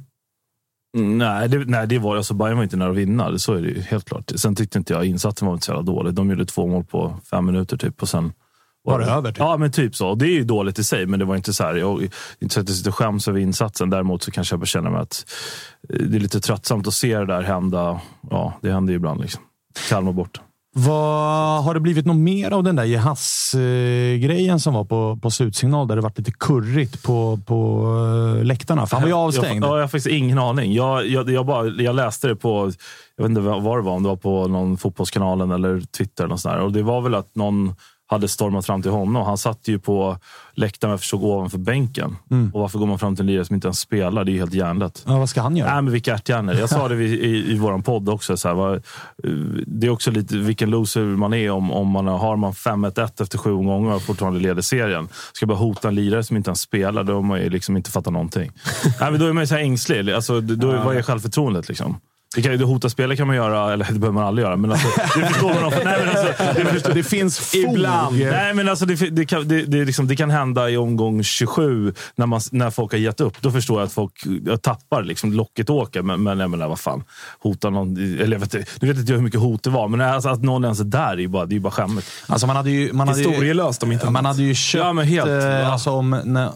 Mm, nej, det, nej, det var alltså Bayern var inte nära att vinna. Så är det ju helt klart. Sen tyckte inte jag insatsen var inte så jävla dålig. De gjorde två mål på fem minuter typ och sen Var det över? Typ? Ja, men typ så. Det är ju dåligt i sig, men det var inte så här. Jag inte så att jag sitter och skäms över insatsen. Däremot så kanske jag känner mig att eh, det är lite tröttsamt att se det där hända. Ja, det händer ju ibland. Liksom. Kalmar bort. Vad, har det blivit något mer av den där Jeahze-grejen som var på, på slutsignal där det varit lite kurrigt på, på eh, läktarna? För han var ju avstängd. Jag, ja, jag har faktiskt ingen aning. Jag, jag, jag, bara, jag läste det på, jag vet inte vad det var, om det var på någon fotbollskanalen eller Twitter. eller något sånt där. Och det var väl att någon hade stormat fram till honom. Han satt ju på läktaren och förstod ovanför bänken. Och varför går man fram till en lirare som inte ens spelar? Det är ju helt hjärndött. Ja, vad ska han göra? Nej, men vilka ärthjärnor. Jag sa det i, i, i vår podd också. Så här, eh, det är också lite vilken loser man är om, om man har, man 5-1 efter sju gånger och fortfarande leder serien. Ska bara hota en lirare som inte ens spelar, då har man ju liksom inte fattat någonting. Nej, men då är man ju så ängslig. Alltså, då, vad är självförtroendet? Liksom? Det kan, det hota spelare kan man göra, eller det behöver man aldrig göra. Men alltså, det förstår man. Också. Nej, men alltså, det, förstår, Det finns fog. Ibland. Nej, men alltså det, det, kan, det, det, liksom, det kan hända i omgång 27 när, man, när folk har gett upp. Då förstår jag att folk jag tappar. Liksom, locket åker. Men, men jag menar, vad fan. Hota någon. Eller jag vet, nu vet inte jag hur mycket hot det var, men alltså, att någon ens är där är ju bara, det är ju bara skämmigt. Alltså man hade ju, man hade Historielöst om inte man annat. hade ju köpt... Ja, men helt. eh, Ja. alltså om, när,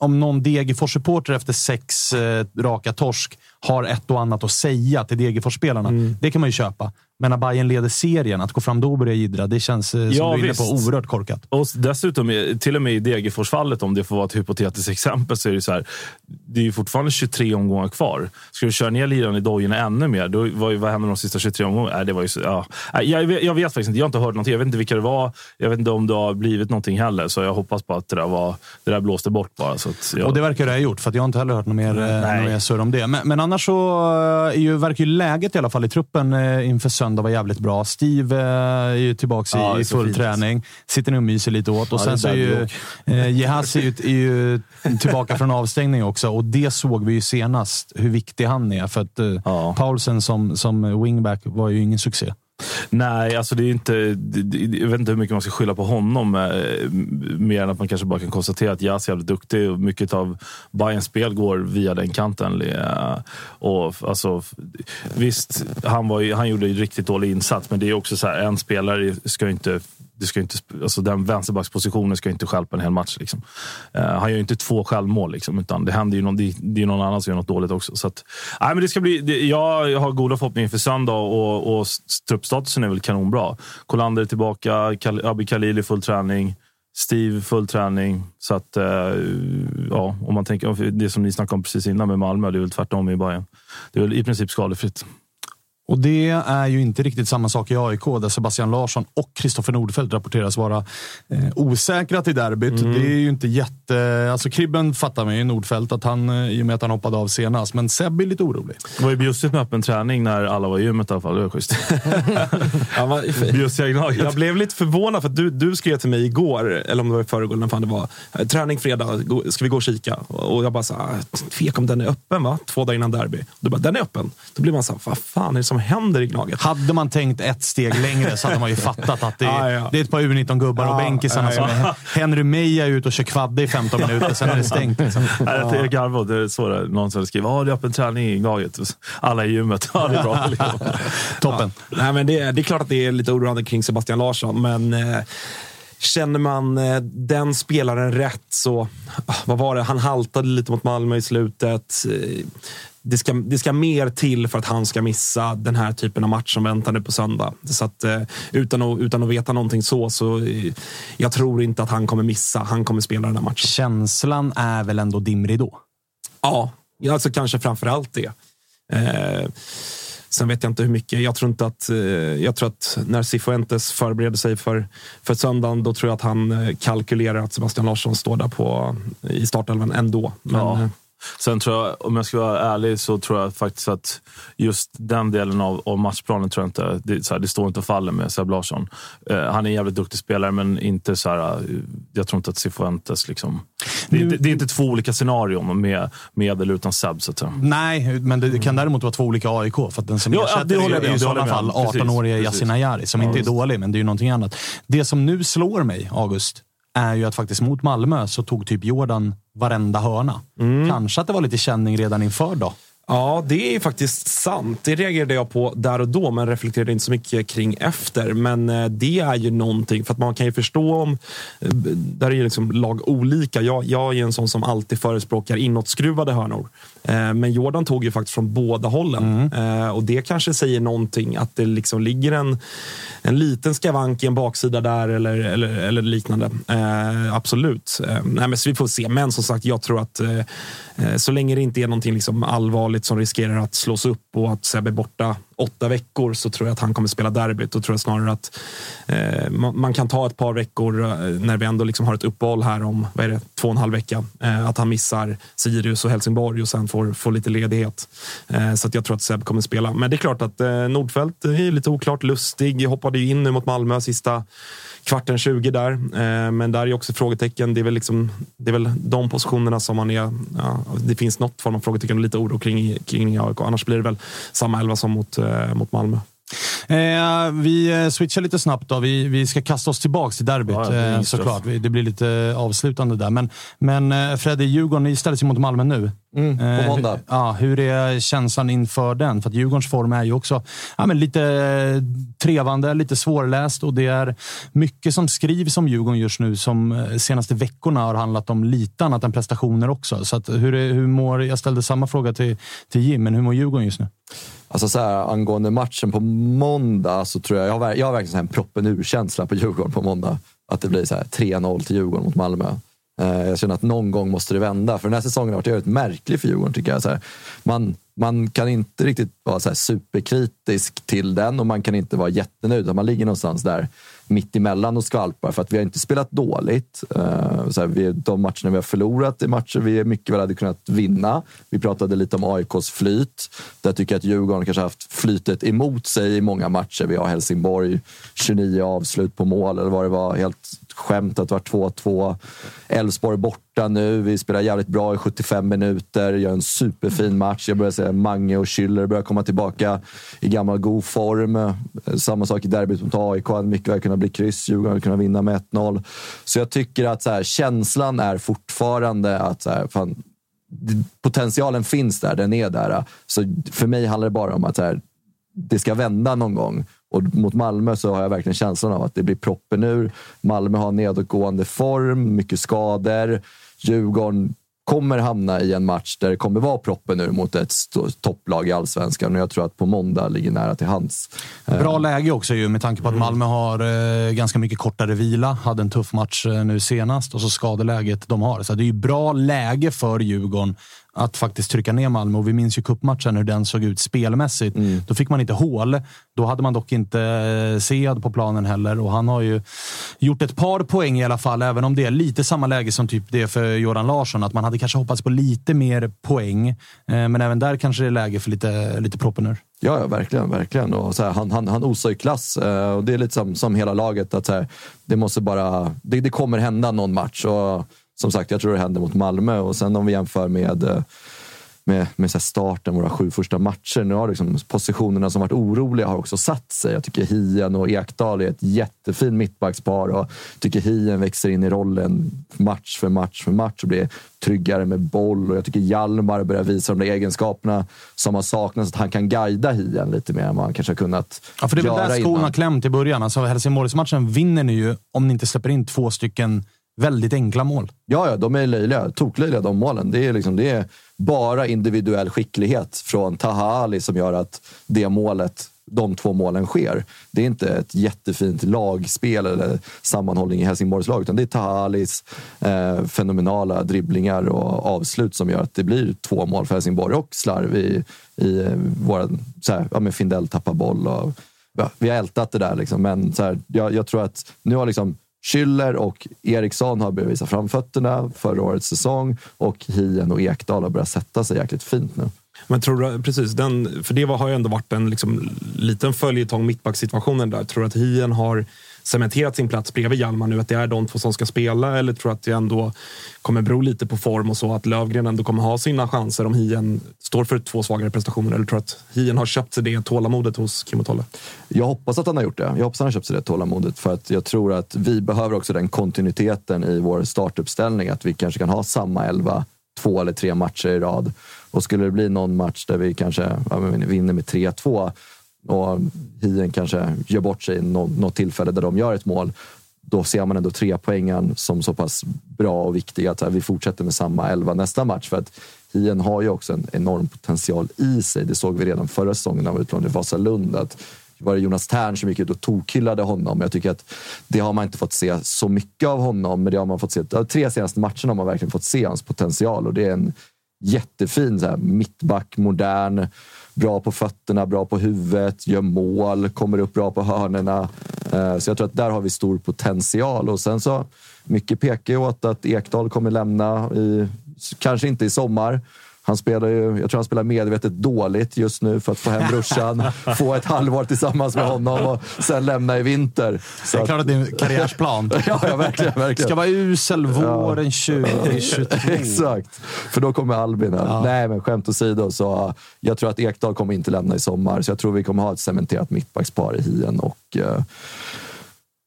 om någon Degerfors-supporter efter sex eh, raka torsk har ett och annat att säga till Degerfors-spelarna. Mm. Det kan man ju köpa. Men när Bayern leder serien, att gå fram då och börja jiddra, det känns eh, som Ja, du är inne på oerhört korkat. Och dessutom, eh, till och med i Degerfors-fallet, om det får vara ett hypotetiskt exempel, så är det så här. Det är ju fortfarande 23 omgångar kvar. Ska du köra ner liran i dojorna ännu mer, då, vad, vad händer de sista 23 omgångarna? Nej, det var ju så, ja. Jag, vet- jag vet faktiskt inte. Jag har inte hört någonting. Jag vet inte vilka det var. Jag vet inte om det har blivit någonting heller. Så jag hoppas på att det där, var, det där blåste bort bara. Så att, ja. Och det verkar det ha gjort, för jag har inte heller hört något mer, eh, något mer surr om det. Men, men annars så eh, är ju, verkar ju läget i alla fall i truppen eh, inför söndag vara jävligt bra. Steve eh, är ju tillbaka Ja, i, full fint. träning. Sitter nu och myser lite åt. Och Ja, sen så är ju eh, är ju, är ju tillbaka från avstängning också. Och det såg vi ju senast, hur viktig han är. För att Ja. Paulsen som, som wingback var ju ingen succé. Nej, alltså det är inte, jag vet inte hur mycket man ska skylla på honom. Eh, mer än att man kanske bara kan konstatera att Jas är jävligt duktig och mycket av Bayerns spel går via den kanten. Eh, och, alltså, visst, han, var han gjorde en riktigt dålig insats, men det är också så här, en spelare ska inte det ska inte, alltså den vänsterbackspositionen ska inte stjälpa en hel match. Liksom. Eh, han gör ju inte två självmål, liksom, utan det händer ju någon, det, det är någon annan som gör något dåligt också. Så att, nej, men det ska bli, det, jag har goda förhoppningar inför söndag och, och truppstatusen är väl kanonbra. Kolander är tillbaka, Kal, Abi Khalili full träning. Steve full träning. Så att, eh, ja, om man tänker det som ni snackade om precis innan med Malmö, det är väl tvärtom i Bayern. Det är väl i princip skadefritt. Och det är ju inte riktigt samma sak i AIK där Sebastian Larsson och Kristoffer Nordfeldt rapporteras vara eh, osäkra till derbyt. Mm. Det är ju inte jätte... Alltså Kribben fattar man ju, Nordfeldt, att han, eh, i och med att han hoppade av senast. Men Seb är lite orolig. Det var ju bjussigt med öppen träning när alla var i gymmet i alla fall. Det var schysst. Bjussiga Gnaget. jag blev lite förvånad för att du, du skrev till mig igår, eller om det var i förrgår, när fan det var. eh, Träning fredag, ska vi gå och kika? Och jag bara så här, tvek om den är öppen va? Två dagar innan derby. Du bara, den är öppen. Då blir man så här, vad fan är det som händer i Gnaget? Hade man tänkt ett steg längre så hade man ju fattat att det är, Ja, ja. det är ett par U19-gubbar och Ja, bänkisarna ja, som är Henry Meja ut och kör kvadde i 15 minuter, sen är det stängt. Liksom. Nej, Jag garvade. Det är så det, någon som skriver att det är öppen träning i Gnaget. Alla i gymmet. Ja, det är bra. Liksom. Toppen. Nej, men det, det är klart att det är lite oroande kring Sebastian Larsson, men eh, känner man eh, den spelaren rätt så... ah, Vad var det? Han haltade lite mot Malmö i slutet. Det ska, det ska mer till för att han ska missa den här typen av match som väntar nu på söndag. Så att, eh, utan, att, utan att veta någonting så, så eh, jag tror inte att han kommer missa. Han kommer spela den här matchen. Känslan är väl ändå dimrig då? Ja, alltså kanske framför allt det. Eh, sen vet jag inte hur mycket. Jag tror inte att, eh, jag tror att när Cifuentes förbereder sig för, för söndagen, då tror jag att han kalkylerar att Sebastian Larsson står där på, i startelvan ändå. Men, Ja. Sen tror jag, om jag ska vara ärlig, så tror jag faktiskt att just den delen av, av matchplanen tror jag inte, det, så här, det står inte och faller med Seb Larsson. Eh, han är en jävligt duktig spelare, men inte så här, eh, jag tror inte att Cifuentes liksom... Det, är inte- det är inte två olika scenarion med, med eller utan Seb, så att säga. Nej, men det kan däremot vara två olika AIK. För den som Ja, ja, ersätter det håller jag är med i det sådana fall med om. Precis, 18-åriga precis. Yasin Ayari, som Ja, inte är dålig, men det är ju någonting annat. Det som nu slår mig, August, är ju att faktiskt mot Malmö så tog typ Jordan varenda hörna. Mm. Kanske att det var lite känning redan inför då. Ja, det är faktiskt sant. Det reagerade jag på där och då, men reflekterade inte så mycket kring efter. Men eh, det är ju någonting, för att man kan ju förstå om... eh, Där är ju liksom lag olika. Jag, jag är en sån som alltid förespråkar inåtskruvade hörnor. Eh, Men Jordan tog ju faktiskt från båda hållen. Eh, Och det kanske säger någonting, att det liksom ligger en, en liten skavank i en baksida där eller, eller, eller liknande. Eh, absolut. Eh, nej, men vi får se. Men som sagt, jag tror att eh, eh, så länge det inte är någonting liksom allvarligt som riskerar att slås upp och att Sebbe är borta åtta veckor så tror jag att han kommer spela derbyt. Då tror jag snarare att eh, man, man kan ta ett par veckor eh, när vi ändå liksom har ett uppehåll här om vad är det, två och en halv vecka. Eh, att han missar Sirius och Helsingborg och sen får, får lite ledighet. Eh, så att jag tror att Seb kommer spela. Men det är klart att eh, Nordfeldt är lite oklart. Lustig hoppade ju in nu mot Malmö sista kvarten 20 där. Eh, men där är också frågetecken. Det är väl, liksom, det är väl de positionerna som man är... Ja, det finns något form av frågetecken och lite oro kring, kring AIK. Annars blir det väl samma elva som mot, eh, mot Malmö. Eh, vi eh, switchar lite snabbt. Då. Vi, vi ska kasta oss tillbaka till derbyt Ja, det är eh, såklart. Vi- Det blir lite avslutande där. Men, men eh, Freddy, Djurgården, ni ställs ju mot Malmö nu. Mm, på Eh, måndag. Hur, ja, hur är känslan inför den? För att Djurgårdens form är ju också ja, men lite trevande, lite svårläst och det är mycket som skrivs om Djurgården just nu som senaste veckorna har handlat om lite annat än prestationer också. Så att hur, hur mår, jag ställde samma fråga till, till Jim, men hur mår Djurgården just nu? Alltså så här, angående matchen på måndag så tror jag, jag har, jag har verkligen så här en proppen ur-känsla på Djurgården på måndag. Att det blir så här 3-0 till Djurgården mot Malmö. Eh, jag känner att någon gång måste det vända. För den här säsongen har varit väldigt märklig för Djurgården tycker jag. Så här, man, man kan inte riktigt vara så här superkritisk till den och man kan inte vara jättenöjd. Man ligger någonstans där mitt emellan och skvalpar för att vi har inte spelat dåligt. Eh, så här, vi, de matcherna vi har förlorat är matcher vi mycket väl hade kunnat vinna. Vi pratade lite om AIKs flyt. Där tycker jag att Djurgården kanske haft flytet emot sig i många matcher. Vi har Helsingborg, 29 avslut på mål eller vad det var. Helt skämt att det var 2-2. Elfsborg borta nu. Vi spelar jävligt bra i 75 minuter. Gör en superfin match. Jag börjar säga Mange och Schüller börjar komma tillbaka i gammal god form. Samma sak i derbyt mot AIK. Hade mycket väl kunnat bli kryss. Djurgården hade kunnat vinna med 1-0. Så jag tycker att så här, känslan är fortfarande att så här, fan, potentialen finns där. Den är där. Så för mig handlar det bara om att så här, det ska vända någon gång. Och mot Malmö så har jag verkligen känslan av att det blir proppen ur. Malmö har nedåtgående form, mycket skador. Djurgården kommer hamna i en match där det kommer vara proppen ur mot ett topplag i allsvenskan. Och jag tror att på måndag ligger nära till hands. Eh, Bra läge också ju med tanke på att Mm. Malmö har eh, ganska mycket kortare vila. Hade en tuff match eh, nu senast och så skadeläget de har. Så det är ju bra läge för Djurgården att faktiskt trycka ner Malmö. Och vi minns ju cupmatchen hur den såg ut spelmässigt. Mm. Då fick man inte hål. Då hade man dock inte eh, Sead på planen heller och han har ju gjort ett par poäng i alla fall, även om det är lite samma läge som typ det för Göran Larsson. Att man hade kanske hoppats på lite mer poäng, Eh, men även där kanske det är läge för lite, lite proppen Ja, ja, verkligen. verkligen. Och så här, han, han, han osar ju klass. Eh, och det är lite som, som hela laget. att så här, Det måste bara... Det, det kommer hända någon match. Och som sagt, jag tror det händer mot Malmö. Och sen om vi jämför med, eh, med, med så starten, våra sju första matcher. Nu har liksom positionerna som varit oroliga har också satt sig. Jag tycker Hien och Ekdal är ett jättefint mittbackspar. Och jag tycker Hien växer in i rollen match för match för match och blir tryggare med boll. Och jag tycker Hjalmar börjar visa de där egenskaperna som har saknats. Att han kan guida Hien lite mer än vad han kanske har kunnat Ja, för det är väl där skon har klämt i början. Alltså, Helsingborgsmatchen vinner ni ju om ni inte släpper in två stycken väldigt enkla mål. Ja, ja, de är löjliga. Toklöjliga de målen. Det är, liksom, det är bara individuell skicklighet från Taha Ali som gör att det målet, de två målen sker. Det är inte ett jättefint lagspel eller sammanhållning i Helsingborgs lag, utan det är Taha Alis eh, fenomenala dribblingar och avslut som gör att det blir två mål för Helsingborg och slarv i, i eh, våra... Så här, ja, men Findell tappar boll och ja, vi har ältat det där. Liksom, men så här, jag, jag tror att nu har liksom Schüller och Eriksson har börjat visa framfötterna förra årets säsong och Hien och Ekdal har börjat sätta sig jäkligt fint nu. Men tror du, precis, den, för det har ju ändå varit en liksom, liten följetong, mittbacksituationen där. Tror du att Hien har cementerat sin plats bredvid Hjalmar nu? Att det är de två som ska spela? Eller tror du att det ändå kommer bero lite på form och så? Att Lövgren ändå kommer ha sina chanser om Hien står för två svagare prestationer? Eller tror du att Hien har köpt sig det tålamodet hos Kim och Tolle? Jag hoppas att han har gjort det. Jag hoppas att han har köpt sig det tålamodet. För att jag tror att vi behöver också den kontinuiteten i vår startuppställning. Att vi kanske kan ha samma elva två eller tre matcher i rad. Och skulle det bli någon match där vi kanske ja, men vinner med 3-2 och Hien kanske gör bort sig i något tillfälle där de gör ett mål. Då ser man ändå tre poängen som så pass bra och viktiga att vi fortsätter med samma elva nästa match. För att Hien har ju också en enorm potential i sig. Det såg vi redan förra säsongen när han var utlånad till Vasalund. Att var det Jonas Tern som gick ut och tokhyllade honom. Jag tycker att det har man inte fått se så mycket av honom, men det har man fått se. De tre senaste matcherna har man verkligen fått se hans potential och det är en jättefin så här, mittback, modern, bra på fötterna, bra på huvudet, gör mål, kommer upp bra på hörnerna. Eh, så jag tror att där har vi stor potential. Och sen så, mycket pekar ju åt att Ekdal kommer lämna, i, kanske inte i sommar. Han spelar ju, jag tror han spelar medvetet dåligt just nu för att få hem brorsan, få ett halvår tillsammans med honom och sen lämna i vinter. Så Det är klart att det är en karriärsplan. ja, ja, verkligen. verkligen. Ska vara usel våren 2022. Exakt, för då kommer Albin här. Ja. Nej, men skämt åsido, så jag tror att Ekdal kommer inte lämna i sommar. Så jag tror vi kommer ha ett cementerat mittbackspar i Hien och, uh,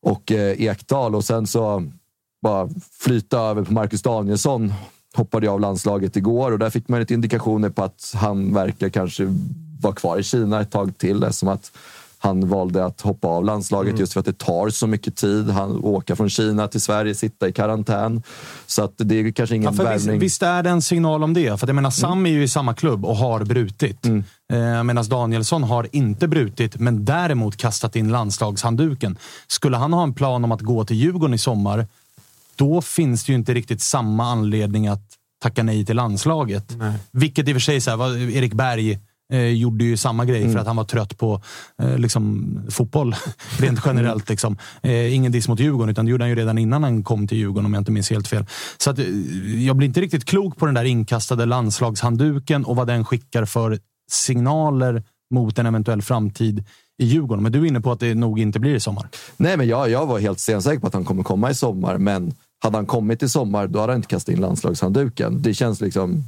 och uh, Ekdal. Och sen så bara flyta över på Marcus Danielsson. Hoppade av landslaget igår och där fick man lite indikationer på att han verkar kanske vara kvar i Kina ett tag till. Som att han valde att hoppa av landslaget just för att det tar så mycket tid. Han åka från Kina till Sverige, sitta i karantän. Så att det är kanske ingen Ja, visst, värvning. visst är det en signal om det? För jag menar, Sam är ju i samma klubb och har brutit. Mm. Eh, Medan Danielsson har inte brutit, men däremot kastat in landslagshandduken. Skulle han ha en plan om att gå till Djurgården i sommar, då finns det ju inte riktigt samma anledning att tacka nej till landslaget. Vilket i och för sig, så här, var, Erik Berg eh, gjorde ju samma grej Mm. för att han var trött på eh, liksom, fotboll rent generellt. Liksom. Eh, ingen diss mot Djurgården, utan det gjorde han ju redan innan han kom till Djurgården om jag inte minns helt fel. Så att, eh, jag blir inte riktigt klok på den där inkastade landslagshandduken och vad den skickar för signaler mot en eventuell framtid i Djurgården. Men du är inne på att det nog inte blir i sommar. Nej, men jag, jag var helt stensäker på att han kommer komma i sommar. Men hade han kommit i sommar, då hade han inte kastat in landslagshandduken. Det känns liksom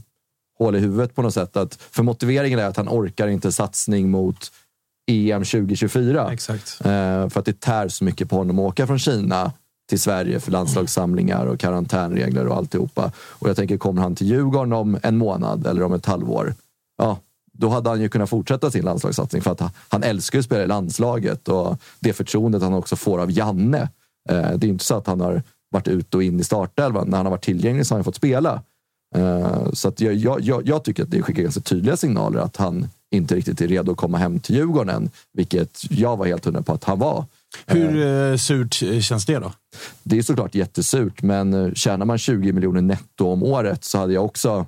hål i huvudet på något sätt. Att, för motiveringen är att han orkar inte satsning mot EM 2024. Exakt. Eh, för att det tär så mycket på honom att åka från Kina till Sverige för landslagssamlingar och karantänregler och alltihopa. Och jag tänker, kommer han till Djurgården om en månad eller om ett halvår, ja, då hade han ju kunnat fortsätta sin landslagssatsning för att han, älskar att spela i landslaget och det förtroendet han också får av Janne. Eh, det är inte så att han har varit ute och in i startelvan. När han har varit tillgänglig så har han fått spela. Eh, så att jag, jag, jag, tycker att det skickar ganska tydliga signaler att han inte riktigt är redo att komma hem till Djurgården än, vilket jag var helt hundra på att han var. Hur eh, surt känns det då? Det är såklart jättesurt, men tjänar man 20 miljoner netto om året så hade jag också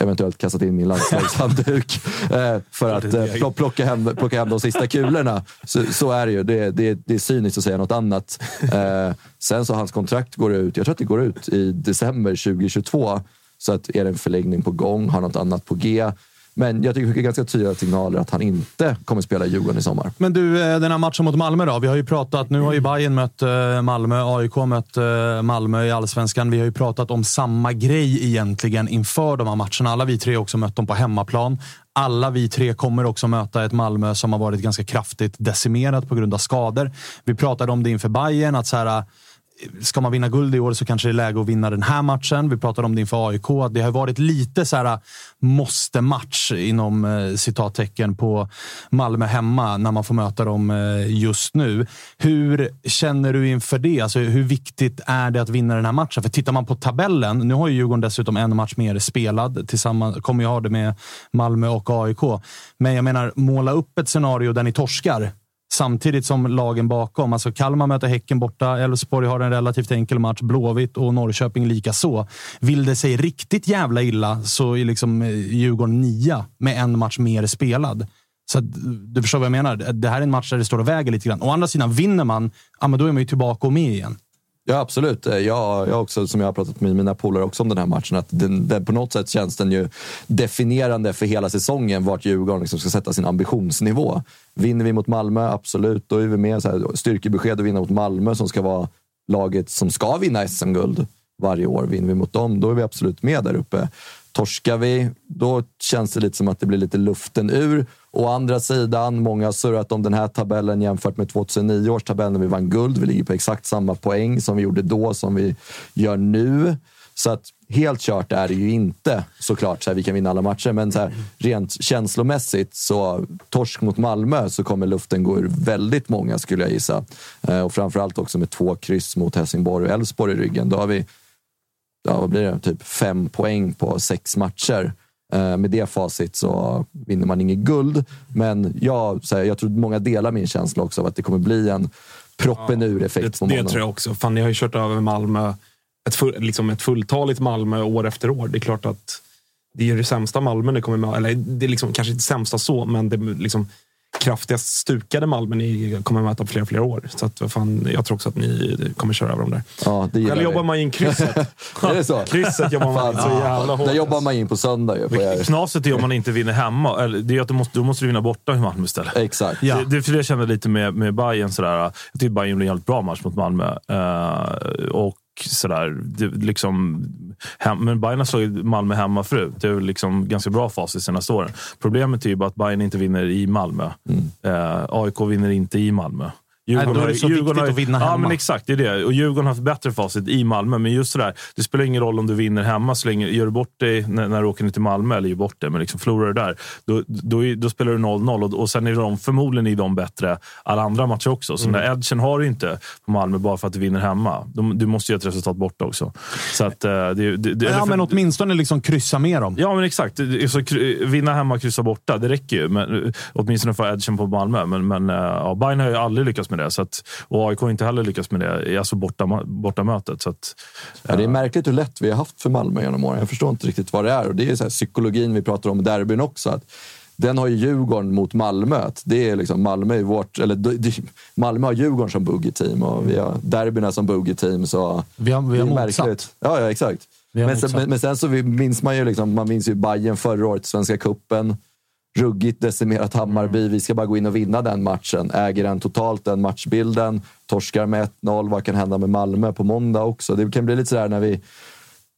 eventuellt kastat in min landslagshandduk eh, för att eh, pl- plocka, hem, plocka hem de sista kulorna. Så, så är det ju. Det, det, det är cyniskt att säga något annat. Eh, sen så hans kontrakt går ut, jag tror att det går ut i december 2022. Så att är det en förlängning på gång, har något annat på G. Men jag tycker det fick ganska tydliga signaler att han inte kommer spela i Djurgården i sommar. Men du, eh, den här matchen mot Malmö då? Vi har ju pratat, nu har ju Bayern mött eh, Malmö, AIK har mött eh, Malmö i Allsvenskan. Vi har ju pratat om samma grej egentligen inför de här matcherna. Alla vi tre har också mött dem på hemmaplan. Alla vi tre kommer också möta ett Malmö som har varit ganska kraftigt decimerat på grund av skador. Vi pratade om det inför Bayern att så här, ska man vinna guld i år så kanske det är läge att vinna den här matchen. Vi pratade om det inför AIK. Det har varit lite så här eh, måste-match inom eh, citattecken på Malmö hemma när man får möta dem eh, just nu. Hur känner du inför det? Alltså, hur viktigt är det att vinna den här matchen? För tittar man på tabellen, nu har ju Djurgården dessutom en match mer spelad. Tillsammans kommer jag ha det med Malmö och AIK. Men jag menar, måla upp ett scenario där ni torskar Samtidigt som lagen bakom, alltså Kalmar möter Häcken borta, Elfsborg har en relativt enkel match, Blåvitt och Norrköping lika så. Vill det sig riktigt jävla illa så är liksom eh, Djurgården nia med en match mer spelad. Så att, du förstår vad jag menar. Det här är en match där det står och väger lite grann. Å andra sidan, vinner man, ja, men då är man ju tillbaka och med igen. Ja, absolut. Eh, jag, jag också, som jag har pratat med mina polare också om den här matchen, att den, den, på något sätt känns den ju definierande för hela säsongen vart Djurgården liksom ska sätta sin ambitionsnivå. Vinner vi mot Malmö, absolut, då är vi med. Så här, styrkebesked att vinna mot Malmö som ska vara laget som ska vinna SM-guld varje år. Vinner vi mot dem, då är vi absolut med där uppe. Torskar vi, då känns det lite som att det blir lite luften ur. Å andra sidan, många har surrat om den här tabellen jämfört med 2009 års tabell när vi vann guld. Vi ligger på exakt samma poäng som vi gjorde då, som vi gör nu. Så att helt kört är det ju inte såklart, så här, vi kan vinna alla matcher. Men så här, rent känslomässigt, så torsk mot Malmö så kommer luften gå ur väldigt många skulle jag gissa. Eh, och framförallt också med två kryss mot Helsingborg och Elfsborg i ryggen. Då har vi, ja, vad blir det, typ fem poäng på sex matcher. Eh, med det facit så vinner man inget guld. Men jag, så här, jag tror många delar min känsla också av att det kommer bli en proppen ur-effekt. Det, det tror jag också. Fan, ni har ju kört över Malmö. Ett, full, liksom ett fulltaligt Malmö år efter år. Det är klart att det är det sämsta Malmö ni kommer med. Eller det är liksom, kanske inte sämsta så, men det liksom kraftigast stukade Malmö ni kommer möta på flera, flera år. Så att, fan, jag tror också att ni kommer köra över dem där. Ja, det Själv jobbar man in krysset. är det så? krysset jobbar man in så jävla hårt. Där jobbar man in på söndag. Ju, på. Knaset är om man inte vinner hemma. Eller, det är att du måste, då måste du vinna borta i Malmö istället. Exakt. Ja. Det, för det kände jag lite med, med Bayern sådär. Jag tyckte Bayern blev en jävligt bra match mot Malmö. Uh, och sådär, det, liksom, hem, men Bayern har slagit Malmö hemma förut. Det är väl liksom ganska bra facit senaste åren. Problemet är ju bara att Bayern inte vinner i Malmö. Mm. Uh, AIK vinner inte i Malmö. Djurgården Nej, då är det så Djurgården viktigt har, att vinna hemma. Ja, men exakt. Det är det. Och Djurgården har haft bättre facit i Malmö. Men just sådär, det spelar ingen roll om du vinner hemma. Så länge, gör du bort dig när, när du åker ner till Malmö, eller gör bort det, men liksom förlorar du där, då, då, då spelar du 0-0. Och, och sen är de förmodligen är de bättre alla andra matcher också. Så mm. den där edgen har du inte på Malmö bara för att du vinner hemma. Du, du måste göra ett resultat borta också. Så att, eh, det, det, det, ja, för, men åtminstone liksom kryssa med dem. Ja, men exakt. Så, vinna hemma, kryssa borta. Det räcker ju. Men, åtminstone för edgen på Malmö. Men, men ja, Bayern har ju aldrig lyckats med det. Så att, och AIK har inte heller lyckats med det, alltså borta, borta mötet. Så att, ja, det är märkligt hur lätt vi har haft för Malmö genom åren. Jag förstår inte riktigt vad det är. Och det är så här, psykologin vi pratar om i derbyn också. Att den har ju Djurgården mot Malmö. Det är liksom Malmö, är vårt, eller, Malmö har Djurgården som boogie-team och vi har derbyna som boogie-team. Så vi har, vi har motsatt. Ja, ja, exakt. Men sen, men, men sen, så minns man ju, liksom, man minns ju Bayern förra året, Svenska Kuppen ruggigt decimerat Hammarby. Mm. Vi ska bara gå in och vinna den matchen. Äger den totalt, den matchbilden. Torskar med 1-0. Vad kan hända med Malmö på måndag också? Det kan bli lite sådär när vi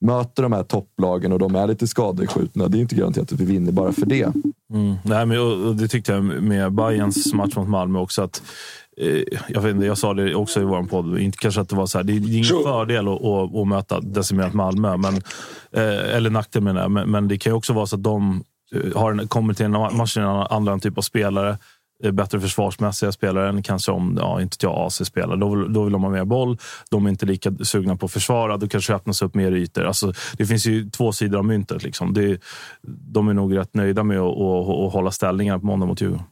möter de här topplagen och de är lite skadeskjutna. Det är inte garanterat att vi vinner bara för det. Mm. Nej, men, och det tyckte jag med Bayerns match mot Malmö också. att eh, jag, vet inte, jag sa det också i vår podd, inte kanske att det var så här, det är ingen sure. fördel att, att, att, möta decimerat Malmö, men, eh, eller nackdel menar jag, men, men det kan ju också vara så att de har en, kommer till en match en annan typ av spelare. Eh, bättre försvarsmässiga spelare än kanske om ja, inte jag, AC-spelare, Då, då vill de ha mer boll. De är inte lika sugna på att försvara. Då kanske öppnas upp mer ytor. Alltså, det finns ju två sidor av myntet. Liksom. Det, de är nog rätt nöjda med att, att, att hålla ställningar på måndag mot Djurgården.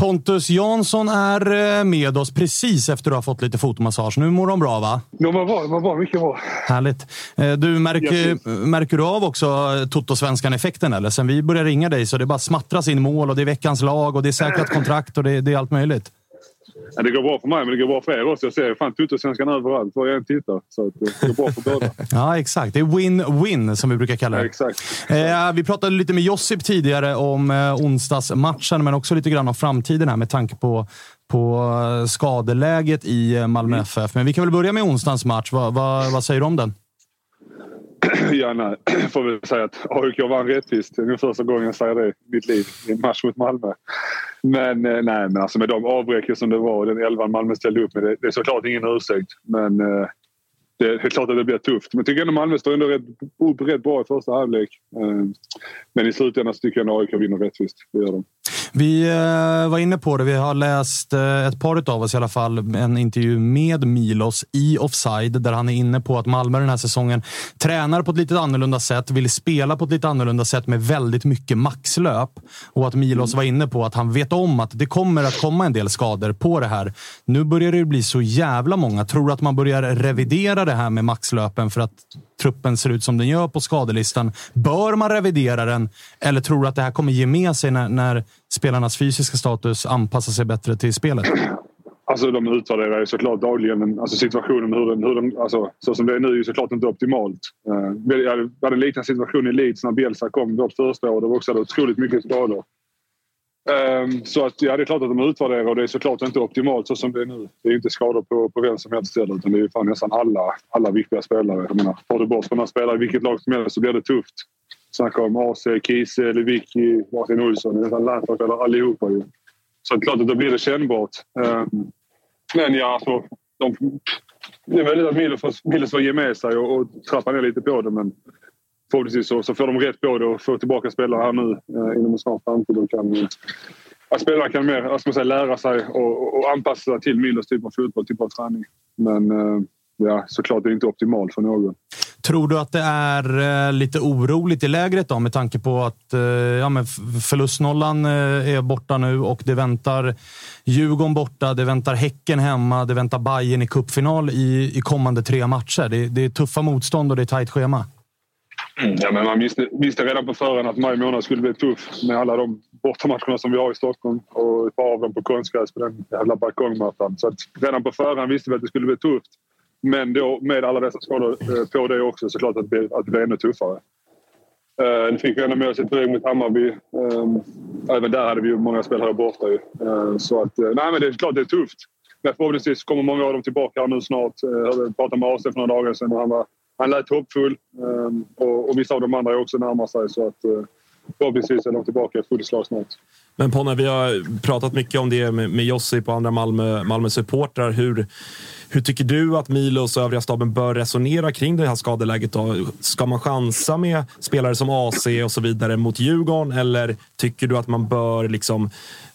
Pontus Jansson är eh, med oss precis efter att du har fått lite fotomassage. Nu mår de bra, va? De var bra, de var bra. Mycket bra. Härligt. Eh, Du, märker, märker du av också eh, Toto-svenskan-effekten? Eller? Sen vi började ringa dig så det bara smattras in mål och det är veckans lag och det är säkrat kontrakt och det, det är allt möjligt. Ja, det går bra för mig, men det går bra för er också. Jag ser fan Tuttosvenskan överallt var jag än tittar. Så att det går bra för båda. Ja, exakt. Det är win-win som vi brukar kalla det. Ja, exakt. Eh, vi pratade lite med Josip tidigare om eh, onsdagsmatchen, men också lite grann om framtiden här med tanke på, på eh, skadeläget i eh, Malmö FF. Men vi kan väl börja med onsdagens match. Va, va, vad säger du om den? Ja, nej. får väl säga att AIK vann rättvist. Det är första gången jag säger det i mitt liv i en match mot Malmö. Men eh, nej, men alltså med de avbräck som det var och den elvan Malmö ställde upp med. Det, det är såklart ingen ursäkt. Men eh, det är klart att det blir tufft. Men jag tycker ändå Malmö står ändå rätt, upp rätt bra i första halvlek. Eh, men i slutändan så tycker jag att AIK vinner rättvist. Det gör de. Vi eh, var inne på det. Vi har läst, eh, ett par av oss i alla fall, en intervju med Milos i Offside där han är inne på att Malmö den här säsongen tränar på ett lite annorlunda sätt, vill spela på ett lite annorlunda sätt med väldigt mycket maxlöp. Och att Milos var inne på att han vet om att det kommer att komma en del skador på det här. Nu börjar det bli så jävla många. Tror du att man börjar revidera det här med maxlöpen för att truppen ser ut som den gör på skadelistan? Bör man revidera den eller tror du att det här kommer ge med sig när, när spelarnas fysiska status anpassar sig bättre till spelet? Alltså de utvärderar ju såklart dagligen alltså situationen hur den, hur den, alltså, så som det är nu är ju såklart inte optimalt. Uh, vi hade vi hade en liknande situation i Leeds när Bielsa kom vårt första år. Det var också otroligt mycket skador. Ehm, så att, ja, det är klart att de utvärderar och det är såklart inte optimalt så som det är nu. Det är inte skador på, på vem som helst ställe utan det är ju fan nästan alla, alla viktiga spelare. Jag menar, får du bort sådana spelare i vilket lag som helst så blir det tufft. Snacka om AC, Kiese, Lewicki, Martin Olsson, nästan landslagsspelare allihopa ju. Så det är klart att då blir det kännbart. Ehm, men ja, alltså, de, det är möjligt att Milos får, Milos får ge med sig och, och trappa ner lite på det men förhoppningsvis så, så får de rätt på det och får tillbaka spelare här nu eh, inom en snar framtid. Och kan, eh, att spelarna kan mer, ska man säga, lära sig och, och, anpassa sig till Milos typ av fotboll, typ av träning. Men eh, ja, såklart det är inte optimalt för någon. Tror du att det är eh, lite oroligt i lägret då, med tanke på att eh, ja, men förlustnollan eh, är borta nu och det väntar Djurgården borta, det väntar Häcken hemma, det väntar Bayern i cupfinal i, i kommande tre matcher. Det, det är tuffa motstånd och det är tajt schema. Mm, ja, men man visste, visste redan på förhand att maj månad skulle bli tuff med alla de bortamatcherna som vi har i Stockholm och ett par av dem på konstgräs på den jävla balkongmattan. Så att redan på förhand visste vi att det skulle bli tufft. Men då med alla dessa skador eh, på det också så klart att det, blir- att det blir ännu tuffare. Uh, nu fick vi ändå med oss ett brev mot Hammarby. Ehm, även där hade vi ju många spelare borta. Ju. Eh, så att, nej, men det är klart det är tufft. Men förhoppningsvis kommer många av dem tillbaka här nu snart. Uh, jag pratade med AC för några dagar sedan och han, var, han lät hoppfull. Ehm, och, och vissa av de andra är också närmar sig. Så att, uh, förhoppningsvis är de tillbaka i fullt slag snart. Men Ponne, vi har pratat mycket om det med, med Josip och andra Malmö, Malmö supportrar. Hur, hur tycker du att Milos och övriga staben bör resonera kring det här skadeläget? Då? Ska man chansa med spelare som AC och så vidare mot Djurgården? Eller tycker du att man bör liksom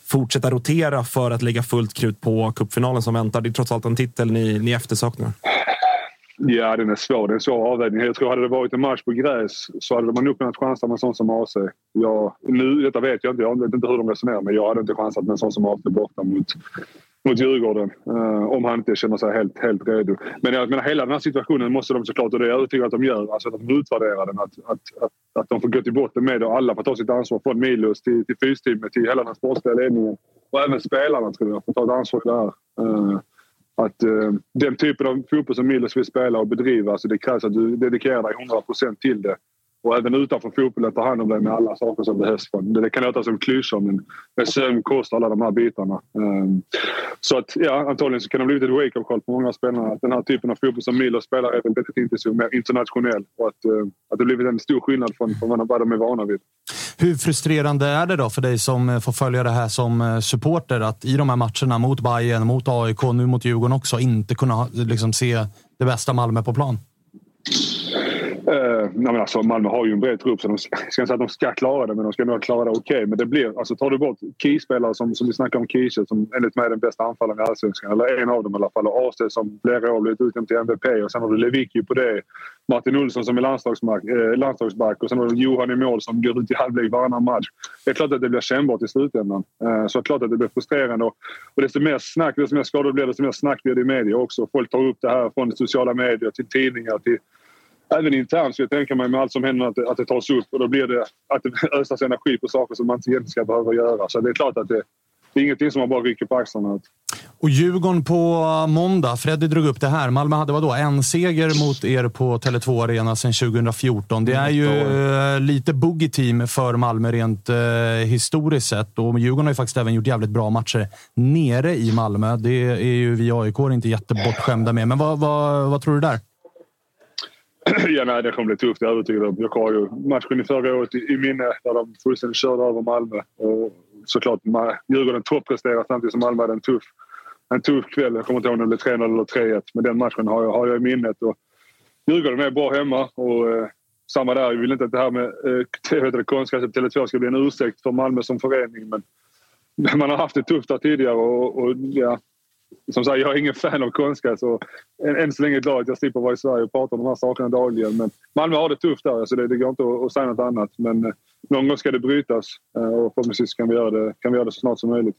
fortsätta rotera för att lägga fullt krut på cupfinalen som väntar? Det är trots allt en titel ni, ni eftersöknar. Ja, den är svår. Det är en svår avvägning. Jag tror hade det varit en match på gräs så hade man nog kunnat chansa med en sån som AC. Jag, nu, detta vet jag inte. Jag vet inte hur de resonerar men jag hade inte chansat med en sån som AC borta mot, mot Djurgården. eh, om han inte känner sig helt, helt redo. Men jag menar, hela den här situationen måste de såklart, och det är jag övertygad att de gör, alltså att de utvärderar den. Att, att, att, att de får gå till botten med det och alla får ta sitt ansvar. Från Milos till, till fysteamet till hela den sportsliga ledningen. Och även spelarna tror jag får ta ett ansvar i det här. Eh, att eh, den typen av fotboll som Milos vill spela och bedriva, alltså det krävs att du dedikerar dig 100% till det. Och även utanför fotbollen ta hand om dig med alla saker som behövs. Det, kan låta som klyschor men med sömn, kost och alla de här bitarna. Ehm, så att ja, antagligen så kan det ha blivit ett wake-up call på många spelare att den här typen av fotboll som Milos spelar är väldigt intensivt, mer internationell och att, eh, att det blivit en stor skillnad från, från vad de är vana vid. Hur frustrerande är det då för dig som eh, får följa det här som eh, supporter att i de här matcherna mot Bayern, mot AIK, nu mot Djurgården också inte kunna liksom, se det bästa Malmö på plan? Eh, nej men alltså, Malmö har ju en bred trupp så de ska, ska inte säga att de ska klara det men de ska nog klara det okej. Okay. Men det blir, alltså tar du bort keyspelare som, som vi snackar om Kiese som enligt mig är den bästa anfallaren i Allsvenskan. Eller en av dem i alla fall. Och AC som flera år blivit utnämnd till MVP. Och sen har du Lewicki på det. Martin Olsson som är landslagsback, eh, landslagsback och sen har du Johan i mål som går ut i halvlek varannan match. Det är klart att det blir kännbart i slutändan. Eh, så det är klart att det blir frustrerande. Och, och desto mer snack, desto mer skador det blir, desto mer snack blir det i media också. Folk tar upp det här från sociala medier till tidningar till även internt så jag tänker mig med allt som händer att det, att det tas upp och då blir det att det ösas energi på saker som man inte egentligen ska behöva göra. Så det är klart att det, det är ingenting som man bara rycker på axlarna. Och Djurgården på måndag. Freddy drog upp det här. Malmö hade vadå? En seger mot er på Tele2 Arena sedan 2014. Det är ju eh, lite boogie team för Malmö rent eh, historiskt sett. Och Djurgården har ju faktiskt även gjort jävligt bra matcher nere i Malmö. Det är ju vi AIK inte jättebortskämda med. Men vad, vad, vad tror du där? ja, nej, det kommer bli tufft, jag är övertygad om. Jag har ju matchen i förra året i, i minne där de fullständigt körde över Malmö. Och såklart, Djurgården toppresterar samtidigt som Malmö hade en tuff, en tuff kväll. Jag kommer inte ihåg om det blev 3-0 eller 3-1, men den matchen har jag, har jag i minnet. Och Djurgården är bra hemma och eh, samma där. Jag vill inte att det här med eh, konstgräset Tele2 ska bli en ursäkt för Malmö som förening, men man har haft det tufft där tidigare och, och ja, som sagt, jag är ingen fan av konstgräs och än, än så länge är jag glad att jag slipper vara i Sverige och prata om de här sakerna dagligen. Men Malmö har det tufft där, alltså det, det går inte att, att säga något annat. Men eh, någon gång ska det brytas eh, och förhoppningsvis kan vi göra det, kan vi göra det så snart som möjligt.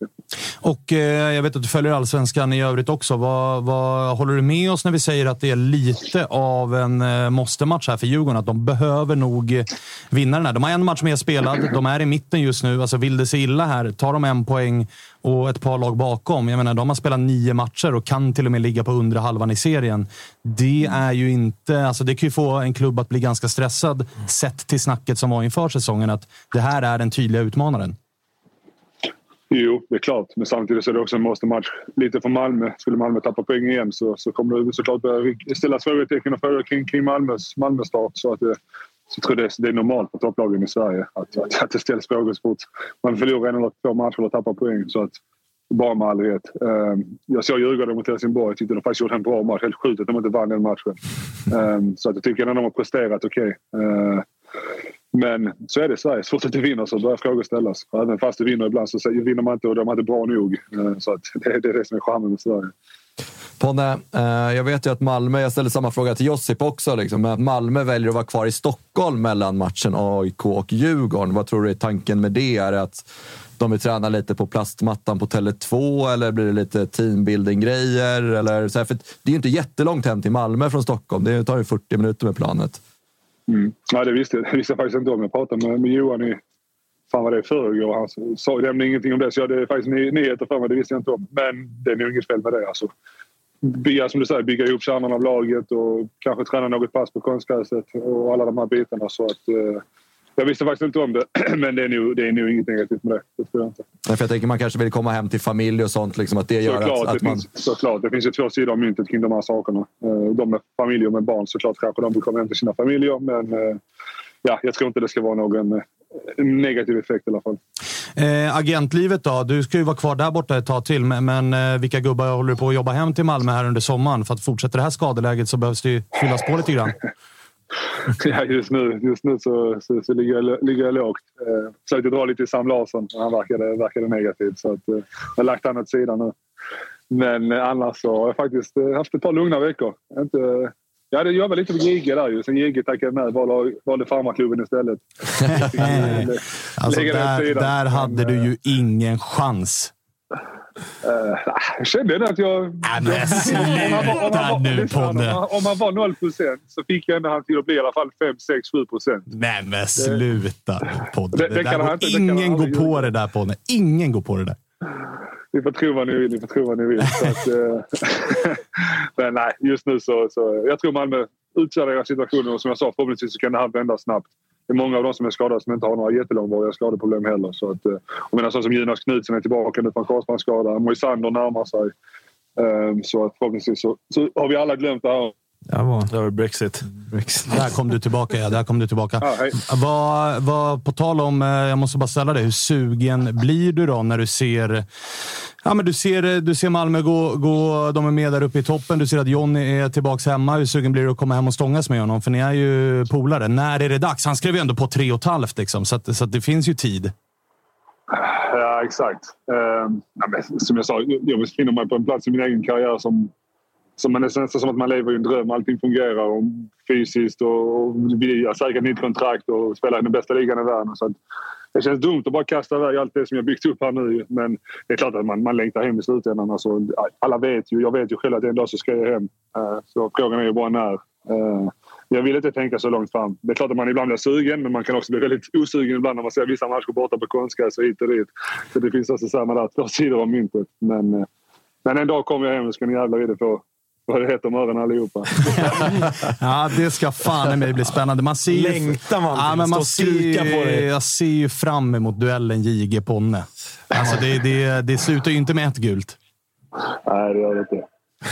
Och eh, jag vet att du följer allsvenskan i övrigt också. Vad, vad, håller du med oss när vi säger att det är lite av en eh, måste-match här för Djurgården? Att de behöver nog vinna den här. De har en match mer spelad. De är i mitten just nu. Alltså vill det sig illa här, tar de en poäng och ett par lag bakom. Jag menar, de har spelat nio matcher och kan till och med ligga på undre halvan i serien. Det är ju inte... Alltså det kan ju få en klubb att bli ganska stressad sett till snacket som var inför säsongen. Att det här är den tydliga utmanaren. Jo, det är klart. Men samtidigt så är det också en måste-match. Lite för Malmö. Skulle Malmö tappa poäng igen så, så kommer det såklart börja ställas frågetecken och frågor kring, kring Malmös Malmö-start. Så att eh, det, så jag tror det, det är normalt för topplagen i Sverige att, att, att det ställs frågor så fort man förlorar en eller två matcher och tappar poäng. Så att, bara med all rätt. Ehm, jag såg Djurgården mot Helsingborg. Jag tyckte de faktiskt gjorde en bra match. Helt sjukt att de inte vann den matchen. Ehm, så att jag tycker att de har presterat okej. Okay. Men så är det i Sverige. Så fort du inte vinner så börjar frågor ställas. Även fast du vinner ibland så vinner man inte och de är inte bra nog. Eh, så att det, det är det som är charmen med Sverige. Ponne, eh, jag vet ju att Malmö, jag ställde samma fråga till Josip också, liksom, men att Malmö väljer att vara kvar i Stockholm mellan matchen AIK och Djurgården. Vad tror du är tanken med det? Är det att de vill träna lite på plastmattan på Tele2 eller blir det lite teambuilding-grejer? Eller så här, för det är ju inte jättelångt hem till Malmö från Stockholm. Det tar ju 40 minuter med planet. Mm. Ja, det visste, det visste jag faktiskt inte om. Jag pratade med, med Johan i fan vad det är förrgår. Han sa nämnde ingenting om det. Så jag hade faktiskt ny, nyheter för mig. Det visste jag inte om. Men det är nog inget fel med det. Alltså bygga, som du säger, bygga ihop kärnan av laget och kanske träna något pass på konstgräset och alla de här bitarna. Så att, eh, jag visste faktiskt inte om det, men det är nog, det är nog inget negativt med det. Det tror jag inte. Nej, för jag tänker man kanske vill komma hem till familj och sånt. Liksom, att det gör såklart, att, att det man... finns, såklart. Det finns ju två sidor av myntet kring de här sakerna. Eh, de med familj och med barn såklart kanske de vill komma hem till sina familjer. Men eh, ja, jag tror inte det ska vara någon eh, negativ effekt i alla fall. Eh, agentlivet då? Du ska ju vara kvar där borta ett tag till, men, men eh, vilka gubbar håller du på att jobba hem till Malmö här under sommaren? För att fortsätta det här skadeläget så behövs det ju fyllas på lite grann. ja, just nu, just nu så, så, så ligger, jag, ligger jag lågt. Eh, försökte dra lite i Sam Larsson, han verkade, verkade negativ. Så att, eh, jag har lagt han åt sidan nu. Men eh, annars så har jag faktiskt eh, haft ett par lugna veckor. Inte, jag hade jobbat lite på JG där ju. Sen JG tackade nej, valde, valde farmaklubben istället. alltså där, där hade du ju ingen chans. Uh, jag kände att jag... Men sluta nu Ponne! Om man var 0 procent så fick jag ändå han till att bli i alla fall 5, 6, 7 procent. Nej, men sluta Ponne! Det, det, det går, inte, ingen går på det där Ponne. Ingen går på det där. Ni får tro vad ni vill. Ni får tro vad ni vill. att, eh, men nej, just nu så, så... Jag tror Malmö utvärderar situationen och som jag sa förhoppningsvis så kan det här vända snabbt. Det är många av de som är skadade som inte har några jättelångvariga skadeproblem heller. Så att, och eh, menar, så som Jonas Knutsen är tillbaka nu från korsbandsskada. Moisander närmar sig. Ehm, så att förhoppningsvis så, så har vi alla glömt det här det var Brexit. Brexit. Där kom du tillbaka, ja. Där kom du tillbaka. Ja, hej. vad, vad, på tal om, eh, jag måste bara ställa det. Hur sugen blir du då när du ser Ja, men du, ser, du ser Malmö gå, gå... De är med där uppe i toppen. Du ser att Jonny är tillbaka hemma. Hur sugen blir du att komma hem och stångas med honom? För ni är ju polare. När är det dags? Han skrev ju ändå på tre och ett halvt, liksom, så, att, så att det finns ju tid. Ja, exakt. Uh, ja, men, som jag sa, jag befinner mig på en plats i min egen karriär som, så man är nästan som att man lever i en dröm. Allting fungerar och fysiskt och, och vi har säkert nytt kontrakt och spelar i den bästa ligan i världen. Så att, det känns dumt att bara kasta iväg allt det som jag byggt upp här nu. Men det är klart att man, man längtar hem i slutändan. Alltså, alla vet ju, jag vet ju själv att en dag så ska jag hem. Eh, så frågan är ju bara när. Eh, jag vill inte tänka så långt fram. Det är klart att man ibland blir sugen men man kan också bli väldigt osugen ibland när man ser vissa matcher borta på konstgräs och hit och dit. Så det finns också samma där, två sidor av myntet. Men, eh, men en dag kommer jag hem och ska ni jävlar i det få vad det heter om öronen allihopa. ja, det ska fan i mig bli spännande. Man ser ju, Längtar man ja, men man ser, på dig. Jag ser ju fram emot duellen JG-Ponne. Alltså, det, det, det slutar ju inte med ett gult. Nej, det gör det inte.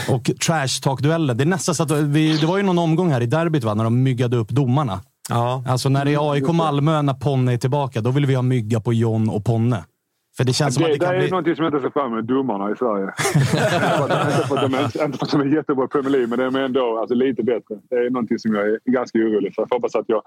Och trash talk-duellen. Det är nästan så att vi, det var ju någon omgång här i derbyt va, när de myggade upp domarna. Ja. Alltså när det är AIK-Malmö, när Ponne är tillbaka, då vill vi ha mygga på John och Ponne. För det känns det, som att det, det kan är bli... någonting som jag inte ser fram emot, domarna i Sverige. inte, för att de är, inte för att de är jättebra i Premier League, men de är ändå alltså, lite bättre. Det är någonting som jag är ganska orolig för. Jag hoppas att jag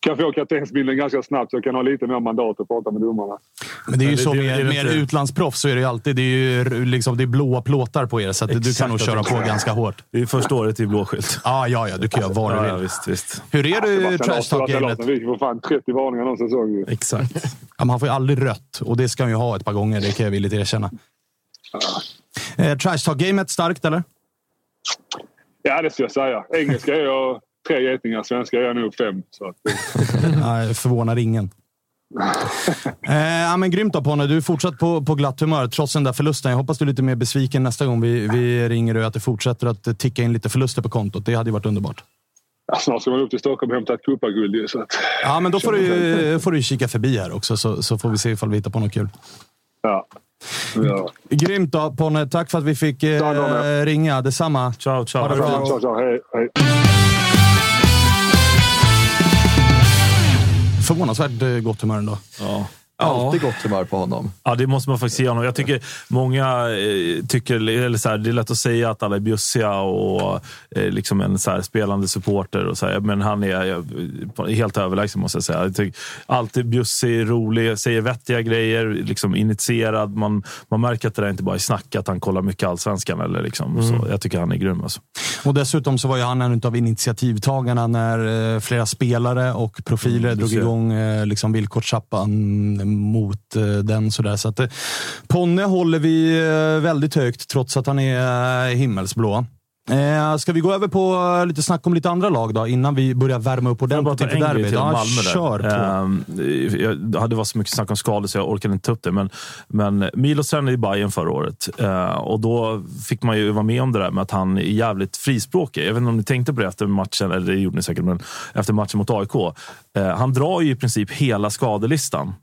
kan få kaptensbilden ganska snabbt så jag kan ha lite mer mandat att prata med domarna. Men det är ju så med, med utlandsproffs så är det ju alltid det är ju liksom, det är blåa plåtar på er, så att du kan nog köra på ganska hårt. Det är första året i blåskylt. Ja, ja, ja. Du kan göra vad du vill. ja, visst, visst. Hur är du Sebastian trash talk-gamet? Fick för fan 30 varningar någon säsong. Exakt. Ja, han får ju aldrig rött och det ska han ju ha ett par gånger. Det kan jag villigt erkänna. Eh, trash talk-gamet starkt, eller? Ja, det ska jag säga. Engelska är jag tre getingar, svenska är jag nog fem. Så att, Nej, förvånar ingen. Eh, ja, men grymt då Ponne. Du är fortsatt på, på glatt humör trots den där förlusten. Jag hoppas du är lite mer besviken nästa gång vi, vi ringer och att det fortsätter att ticka in lite förluster på kontot. Det hade ju varit underbart. ja, snart ska man upp till Stockholm och hämta ett så att, Ja, men då får du, får du kika förbi här också så, så får vi se ifall vi hittar på något kul. ja. Ja. Grymt då Ponne. Tack för att vi fick eh, ringa. Detsamma. Ciao, ciao. Ha det bra. Ciao, ciao. Hej, hej. Förvånansvärt eh, gott humör ändå. Ja. Alltid gott humör på honom. Ja, det måste man faktiskt ge honom. Jag tycker många eh, tycker, eller så här, det är lätt att säga att alla är bjussiga och eh, liksom en så här, spelande supporter. Och så här, men han är eh, helt överlägsen måste jag säga. Jag tycker, alltid bjussig, rolig, säger vettiga grejer, liksom initierad. Man, man märker att det där inte bara är snack, att han kollar mycket allsvenskan. Eller liksom. så jag tycker han är grym. Alltså. Och dessutom så var ju han en av initiativtagarna när eh, flera spelare och profiler Mm, drog igång eh, liksom villkorstrappan mot eh, den. Sådär. Så att, eh, Ponne håller vi eh, väldigt högt trots att han är himmelsblå. Eh, ska vi gå över på lite snack om lite andra lag då, innan vi börjar värma upp ordentligt inför derbyt? Ja, Malmö där? kör på. Ehm, det var så mycket snack om skador så jag orkade inte ta upp det. Men, men Milos tränade i Bayern förra året eh, och då fick man ju vara med om det där med att han är jävligt frispråkig. Jag vet inte om ni tänkte på det efter matchen, eller det gjorde ni säkert, men efter matchen mot AIK. Eh, han drar ju i princip hela skadelistan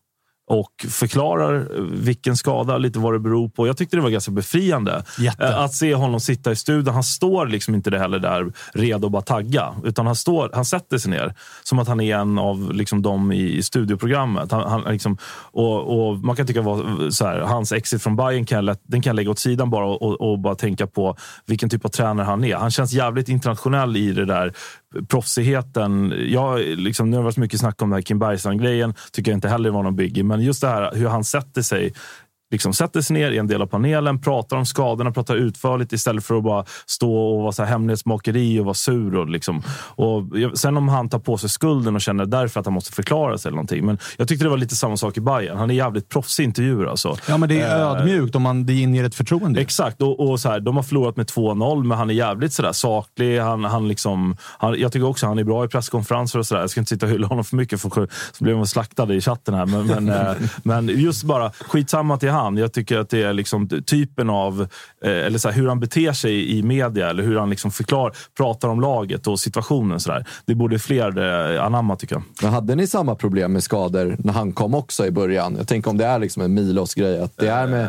och förklarar vilken skada, lite vad det beror på. Jag tyckte det var ganska befriande Jätte. Eh, att se honom sitta i studion. Han står liksom inte det heller där redo att bara tagga, utan han, står, han sätter sig ner som att han är en av liksom, dem i, studioprogrammet. Han, han, liksom, och, och man kan tycka vad, så här, hans exit från Bayern kan jag, den kan jag lägga åt sidan bara och, och bara tänka på vilken typ av tränare han är. Han känns jävligt internationell i det där proffsigheten. Jag, liksom, nu har det varit mycket snack om den här Kim Bergstrand-grejen. Tycker jag inte heller var någon biggie. Men just det här hur han sätter sig liksom sätter sig ner i en del av panelen, pratar om skadorna, pratar utförligt istället för att bara stå och vara så här hemlighetsmakeri och vara sur. Och liksom. och sen om han tar på sig skulden och känner därför att han måste förklara sig eller någonting. Men jag tyckte det var lite samma sak i Bayern. Han är jävligt proffsig i intervjuer. Alltså. Ja, men det är Eh, ödmjukt om man, det inger ett förtroende. Exakt, och, och så här, de har förlorat med 2-0, men han är jävligt så där saklig. Han, han liksom, han, jag tycker också han är bra i presskonferenser och sådär. Jag ska inte sitta och hylla honom för mycket, för så blir man slaktad i chatten här. Men, men, eh, men just bara, skitsamma till han. Jag tycker att det är liksom typen av, eh, eller så här, hur han beter sig i media, eller hur han liksom förklar, pratar om laget och situationen. Så där. Det borde fler eh, anamma, tycker jag. Men hade ni samma problem med skador när han kom också i början? Jag tänker om det är liksom en Milos-grej, att det är med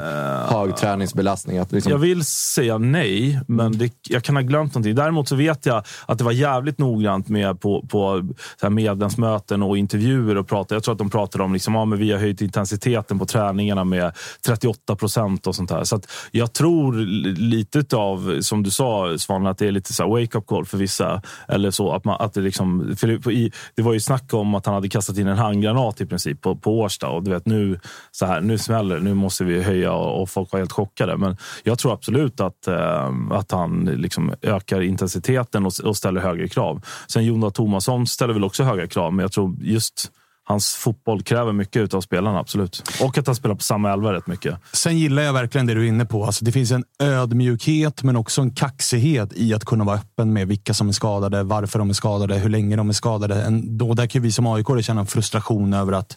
hög träningsbelastning. Att liksom, Jag vill säga nej, men det, jag kan ha glömt någonting. Däremot så vet jag att det var jävligt noggrant med på, på medlemsmöten och intervjuer. och prata. Jag tror att de pratade om liksom, ja, men vi har höjt intensiteten på träningarna med 38 procent och sånt där. Så att jag tror lite av, som du sa Svan, att det är lite så wake-up call för vissa. Eller så, att man, att det, liksom, för det, i, det var ju snack om att han hade kastat in en handgranat i princip på, på Årsta. Och du vet, nu, så här, nu smäller det, nu måste vi höja och, och folk var helt chockade. Men jag tror absolut att, eh, att han liksom ökar intensiteten och, och ställer högre krav. Sen Jonas Tomasson ställer väl också höga krav, men jag tror just hans fotboll kräver mycket av spelarna, absolut. Och att han spelar på samma elva rätt mycket. Sen gillar jag verkligen det du är inne på. Alltså, det finns en ödmjukhet, men också en kaxighet i att kunna vara öppen med vilka som är skadade, varför de är skadade, hur länge de är skadade. En, då, där kan vi som aik känna en frustration över att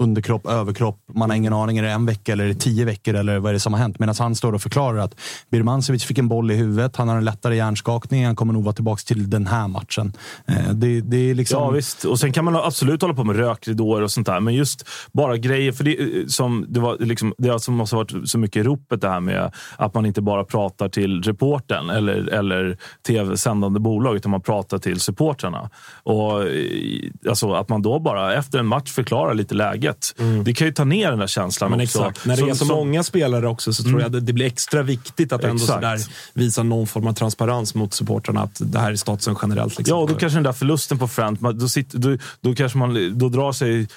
underkropp, överkropp. Man har ingen aning. Är det en vecka eller är det tio veckor eller vad är det som har hänt? Medan han står och förklarar att Birmancevic fick en boll i huvudet. Han har en lättare hjärnskakning. Han kommer nog vara tillbaka till den här matchen. Eh, det, det är liksom... Ja, visst. Och sen kan man absolut hålla på med rökridåer och sånt där. Men just bara grejer. För det, eh, som, det, var liksom, det som alltså måste ha varit så mycket i ropet det här med att man inte bara pratar till reporten eller, eller tv-sändande bolag, utan man pratar till supportrarna. Och eh, alltså, att man då bara efter en match förklarar lite läge läget. Mm. Det kan ju ta ner den där känslan Men också. Exakt. När det är så, så många spelare också så mm. tror jag att det blir extra viktigt att ändå sådär visa någon form av transparens mot supportrarna att det här är statusen generellt. Liksom. Ja, och då kanske den där förlusten på Frent, då, sitter, då, då kanske man då drar sig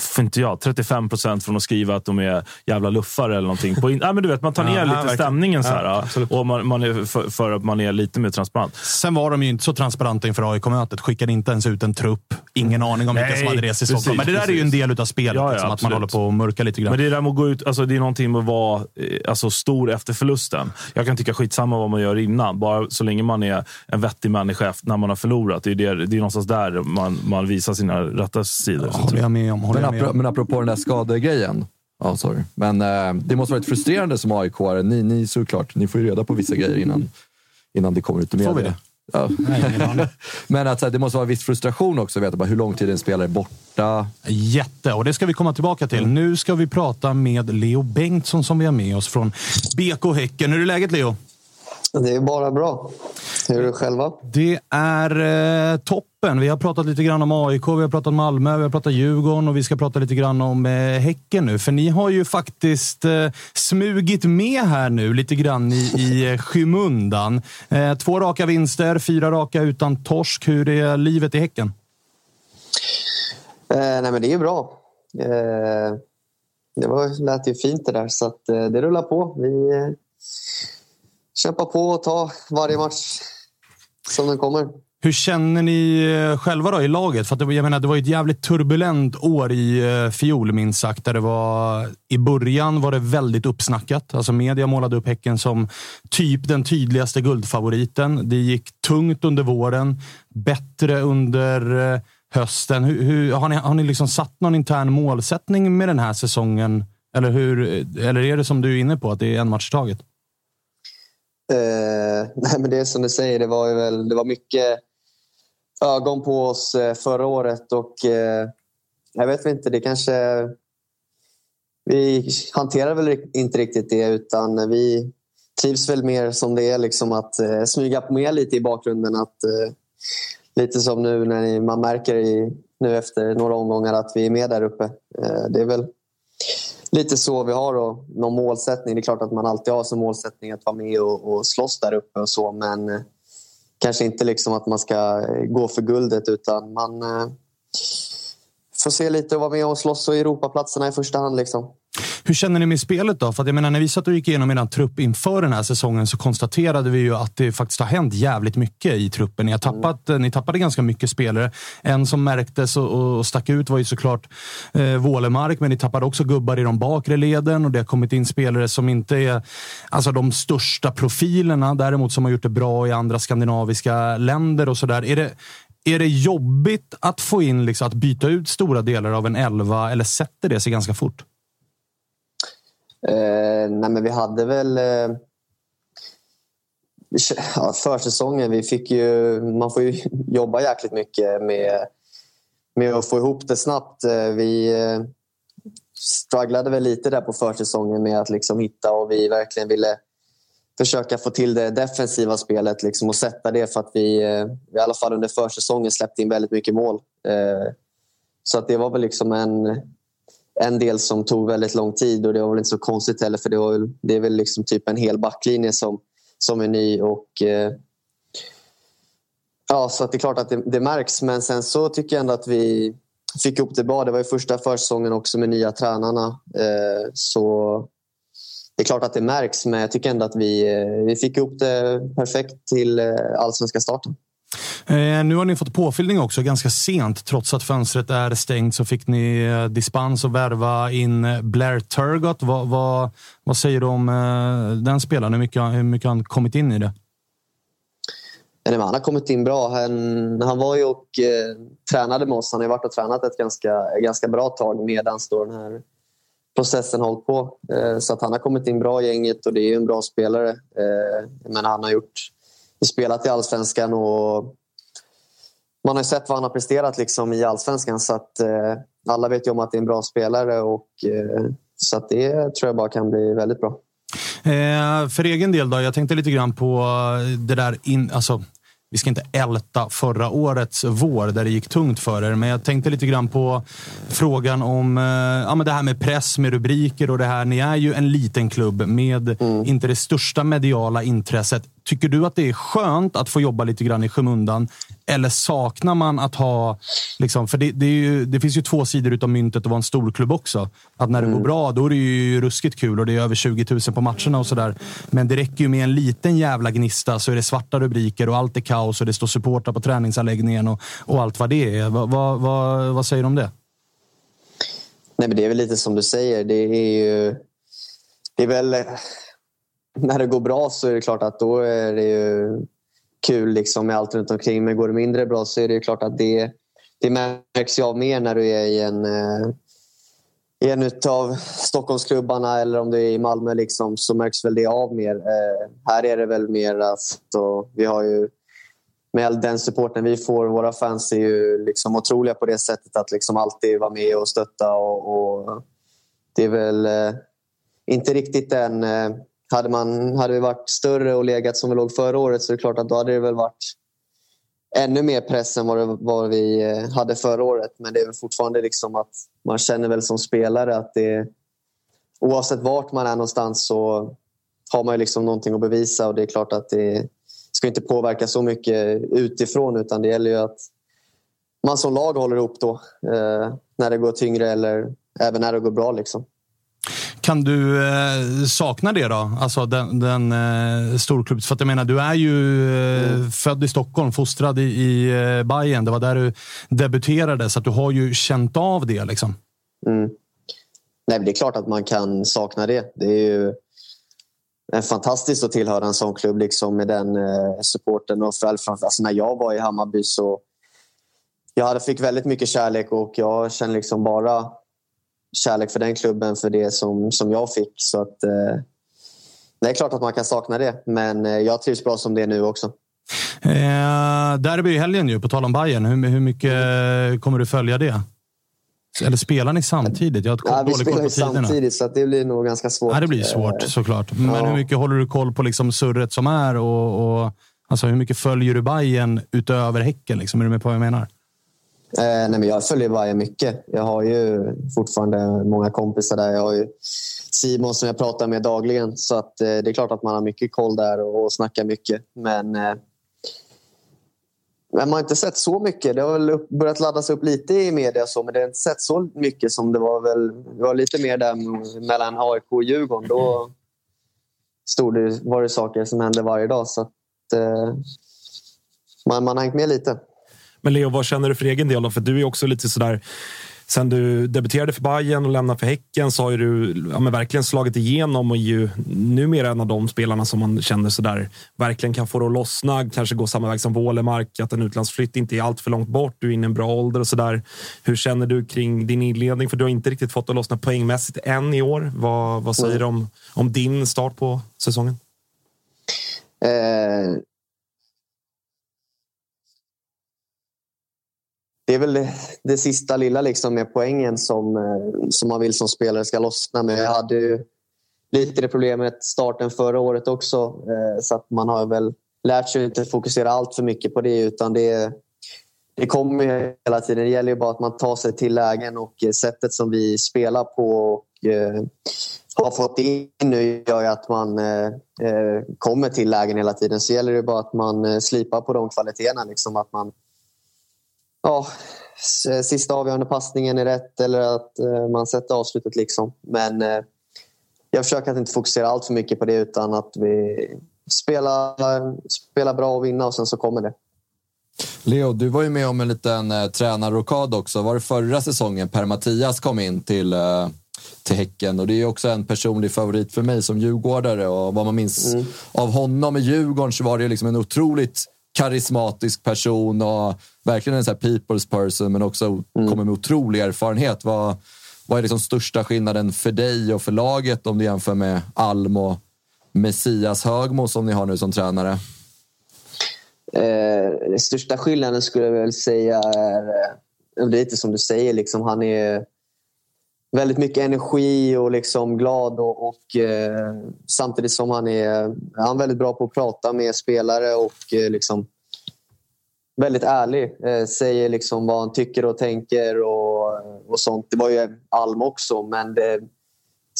för inte jag, 35 procent från att skriva att de är jävla luffare eller någonting. På in, ja, men du vet, man tar ner ja, lite ja, stämningen så här, ja, och man, man är för, för, att man är lite mer transparent. Sen var de ju inte så transparenta inför AIK-mötet. Skickade inte ens ut en trupp. Ingen aning om vilka som hade rest i Stockholm. men det där precis. är ju en del av spelet, ja, liksom, att man håller på och mörka lite grann. Men det där med att gå ut, alltså, det är någonting med att vara eh, alltså, stor efter förlusten. Jag kan tycka skitsamma vad man gör innan, bara så länge man är en vettig människa när man har förlorat. Det är, det, det är någonstans där man, man visar sina rätta sidor. Ja, håller jag med om. Håller med om apropå den där skadegrejen. Ja, sorry. Men eh, det måste varit frustrerande som aik ni, ni såklart, ni får ju reda på vissa grejer innan, innan det kommer ut i media. Får vi det? Ja. Nej, Men att, det måste vara viss frustration också att veta bara hur lång tid en spelare är borta. Jätte, och det ska vi komma tillbaka till. Nu ska vi prata med Leo Bengtsson som vi har med oss från BK Häcken. Hur är läget Leo? Det är bara bra. Hur är det själva? Det är eh, toppen. Vi har pratat lite grann om AIK, vi har pratat Malmö, vi har pratat Djurgården och vi ska prata lite grann om eh, Häcken nu. För ni har ju faktiskt eh, smugit med här nu lite grann i, i skymundan. Eh, två raka vinster, fyra raka utan torsk. Hur är livet i Häcken? Eh, nej men det är bra. Eh, det var, lät ju fint det där, så att, eh, det rullar på. Vi kämpa på och ta varje match som den kommer. Hur känner ni eh, själva då i laget? För det, jag menar, det var ett jävligt turbulent år i eh, fjol, minst sagt. Där det var, I början var det väldigt uppsnackat. Alltså media målade upp Häcken som typ den tydligaste guldfavoriten. Det gick tungt under våren, bättre under eh, hösten. Hur, hur, har ni, har ni liksom satt någon intern målsättning med den här säsongen? Eller, hur, eller är det som du är inne på, att det är en match taget? Eh, nej, men det är som du säger, det var, väl, det var mycket ögon på oss eh, förra året och eh, jag vet inte, det kanske... Vi hanterar väl inte riktigt det utan vi trivs väl mer som det är, liksom att eh, smyga med lite i bakgrunden. Att, eh, lite som nu när man märker i, nu efter några omgångar att vi är med där uppe. Eh, det är väl lite så vi har då, någon målsättning. Det är klart att man alltid har som målsättning att vara med och, och slåss där uppe och så men eh, kanske inte liksom att man ska eh, gå för guldet utan man eh, får se lite och vara med och slåss och Europaplatserna i första hand. Liksom. Hur känner ni med spelet då? För jag menar, när vi satt och gick igenom er trupp inför den här säsongen så konstaterade vi ju att det faktiskt har hänt jävligt mycket i truppen. Ni, har tappat, mm. ni tappade ganska mycket spelare. En som märktes och, och stack ut var ju såklart eh, Wålemark, men ni tappade också gubbar i de bakre leden och det har kommit in spelare som inte är alltså, de största profilerna, däremot som har gjort det bra i andra skandinaviska länder och sådär. Är det, är det jobbigt att få in, liksom, att byta ut stora delar av en elva eller sätter det sig ganska fort? Eh, nej, men vi hade väl... Eh, ja, försäsongen, vi fick ju... Man får ju jobba jäkligt mycket med, med att få ihop det snabbt. Eh, vi eh, strugglade väl lite där på försäsongen med att liksom hitta och vi verkligen ville försöka få till det defensiva spelet liksom och sätta det för att vi, eh, i alla fall under försäsongen, släppte in väldigt mycket mål. Eh, så att det var väl liksom en en del som tog väldigt lång tid och det var väl inte så konstigt heller för det, var, det är väl liksom typ en hel backlinje som, som är ny. och eh, Ja, så att det är klart att det, det, märks men sen så tycker jag ändå att vi fick ihop det bra. Det var ju första försäsongen också med nya tränarna. Eh, så det är klart att det märks men jag tycker ändå att vi, eh, vi fick ihop det perfekt till eh, allsvenska starten. Eh, nu har ni fått påfyllning också ganska sent. Trots att fönstret är stängt så fick ni eh, dispens att värva in Blair Turgott. Vad, vad, vad säger du om eh, den spelaren? Hur mycket, hur mycket har han kommit in i det? han har kommit in bra. Han, han var ju och eh, tränade med oss. Han har varit och tränat ett ganska, ganska bra tag medan den här processen hållit på. Eh, så att han har kommit in bra i gänget och det är en bra spelare. Eh, men han har gjort spelat i allsvenskan och man har sett vad han har presterat liksom i allsvenskan så att eh, alla vet ju om att det är en bra spelare och eh, så att det tror jag bara kan bli väldigt bra. Eh, för egen del då, jag tänkte lite grann på det där in, alltså, vi ska inte älta förra årets vår där det gick tungt för er, men jag tänkte lite grann på frågan om eh, ja, men det här med press, med rubriker och det här. Ni är ju en liten klubb med mm. inte det största mediala intresset. Tycker du att det är skönt att få jobba lite grann i skymundan? Eller saknar man att ha... Liksom, för det, det, ju, det finns ju två sidor av myntet att vara en storklubb också. Att när det mm. går bra, då är det ju ruskigt kul och det är över 20 000 på matcherna och sådär. Men det räcker ju med en liten jävla gnista så är det svarta rubriker och allt är kaos och det står supportrar på träningsanläggningen och, och allt vad det är. Va, va, va, vad säger du om det? Nej, men det är väl lite som du säger. Det är ju... Det är väl när det går bra så är det klart att då är det ju kul liksom med allt runt omkring. Men går det mindre bra så är det klart att det, det märks ju av mer när du är i en, eh, i en av Stockholmsklubbarna eller om du är i Malmö liksom, så märks väl det av mer. Eh, här är det väl mer att vi har ju med all den supporten vi får, våra fans är ju liksom otroliga på det sättet att liksom alltid vara med och stötta. Och, och det är väl eh, inte riktigt den eh, hade, man, hade vi varit större och legat som vi låg förra året så är det klart att då hade det väl varit ännu mer press än vad, det, vad vi eh, hade förra året. Men det är väl fortfarande liksom att man känner väl som spelare att det oavsett vart man är någonstans så har man ju liksom någonting att bevisa och det är klart att det ska inte påverka så mycket utifrån utan det gäller ju att man som lag håller ihop då eh, när det går tyngre eller även när det går bra. Liksom. Kan du eh, sakna det då? Alltså den, den eh, storklubbs... För att jag menar, du är ju eh, mm. född i Stockholm, fostrad i, i eh, Bayern. Det var där du debuterade, så du har ju känt av det. Liksom. Mm. Nej, det är klart att man kan sakna det. Det är ju en fantastiskt att tillhöra en sån klubb liksom, med den eh, supporten. Och alltså, när jag var i Hammarby så jag hade, fick väldigt mycket kärlek och jag känner liksom bara kärlek för den klubben för det som, som jag fick. Så att, eh, det är klart att man kan sakna det, men eh, jag trivs bra som det är nu också. Eh, derby i helgen ju, på tal om Bayern. Hur, hur mycket kommer du följa det? Eller spelar ni samtidigt? Jag har ja, vi spelar ju samtidigt, så det blir nog ganska svårt. Ja, det blir svårt såklart. Men ja. hur mycket håller du koll på liksom surret som är? Och, och, alltså, hur mycket följer du Bayern utöver Häcken? Liksom? Är du med på vad jag menar? Eh, nej, men jag följer Bayern mycket. Jag har ju fortfarande många kompisar där. Jag har ju Simon som jag pratar med dagligen. Så att, eh, det är klart att man har mycket koll där och, och snackar mycket. Men, eh, men man har inte sett så mycket. Det har väl upp, börjat laddas upp lite i media, så, men det har inte sett så mycket som det var. Väl, det var lite mer där mellan AIK och Djurgården. Då stod det, var det saker som hände varje dag. Så att, eh, man, man har hängt med lite. Men Leo, vad känner du för egen del? Då? För du är också lite sådär... Sen du debuterade för Bayern och lämnade för Häcken så har du ja, verkligen slagit igenom och är ju numera en av de spelarna som man känner sådär verkligen kan få det att lossna. Kanske gå samma väg som Wålemark, att en utlandsflytt inte är allt för långt bort. Du är inne i en bra ålder och sådär. Hur känner du kring din inledning? För du har inte riktigt fått det att lossna poängmässigt än i år. Vad, vad säger du om, om din start på säsongen? Eh, det är väl det sista lilla liksom med poängen som, eh, som man vill som spelare ska lossna med. Jag hade ju lite det problemet starten förra året också. Eh, så att man har väl lärt sig att inte fokusera allt för mycket på det utan det det kommer hela tiden. Det gäller ju bara att man tar sig till lägen och eh, sättet som vi spelar på och eh, har fått in nu gör ju att man eh, kommer till lägen hela tiden. Så gäller det bara att man slipar på de kvaliteterna. Liksom att man, ja, sista avgörande passningen är rätt eller att eh, man sätter avslutet. Liksom. Men eh, jag försöker att inte fokusera allt för mycket på det utan att vi spelar, spelar bra och vinna och sen så kommer det. Leo, du var ju med om en liten eh, tränarrokad också. Var det förra säsongen Per-Mattias kom in till, eh, till Häcken? Och det är också en personlig favorit för mig som djurgårdare. Och vad man minns mm. av honom i Djurgården så var det liksom en otroligt karismatisk person och verkligen en sån people's person men också mm. kommer med otrolig erfarenhet. Vad, vad är liksom största skillnaden för dig och för laget om du jämför med Alm och Messias Högmo som ni har nu som tränare? Eh, största skillnaden skulle jag väl säga är eh, lite som du säger. Liksom, han är väldigt mycket energi och liksom glad och, och eh, samtidigt som han är, han är väldigt bra på att prata med spelare och eh, liksom, väldigt ärlig. Eh, säger liksom vad han tycker och tänker och, och sånt. Det var ju Alm också men det,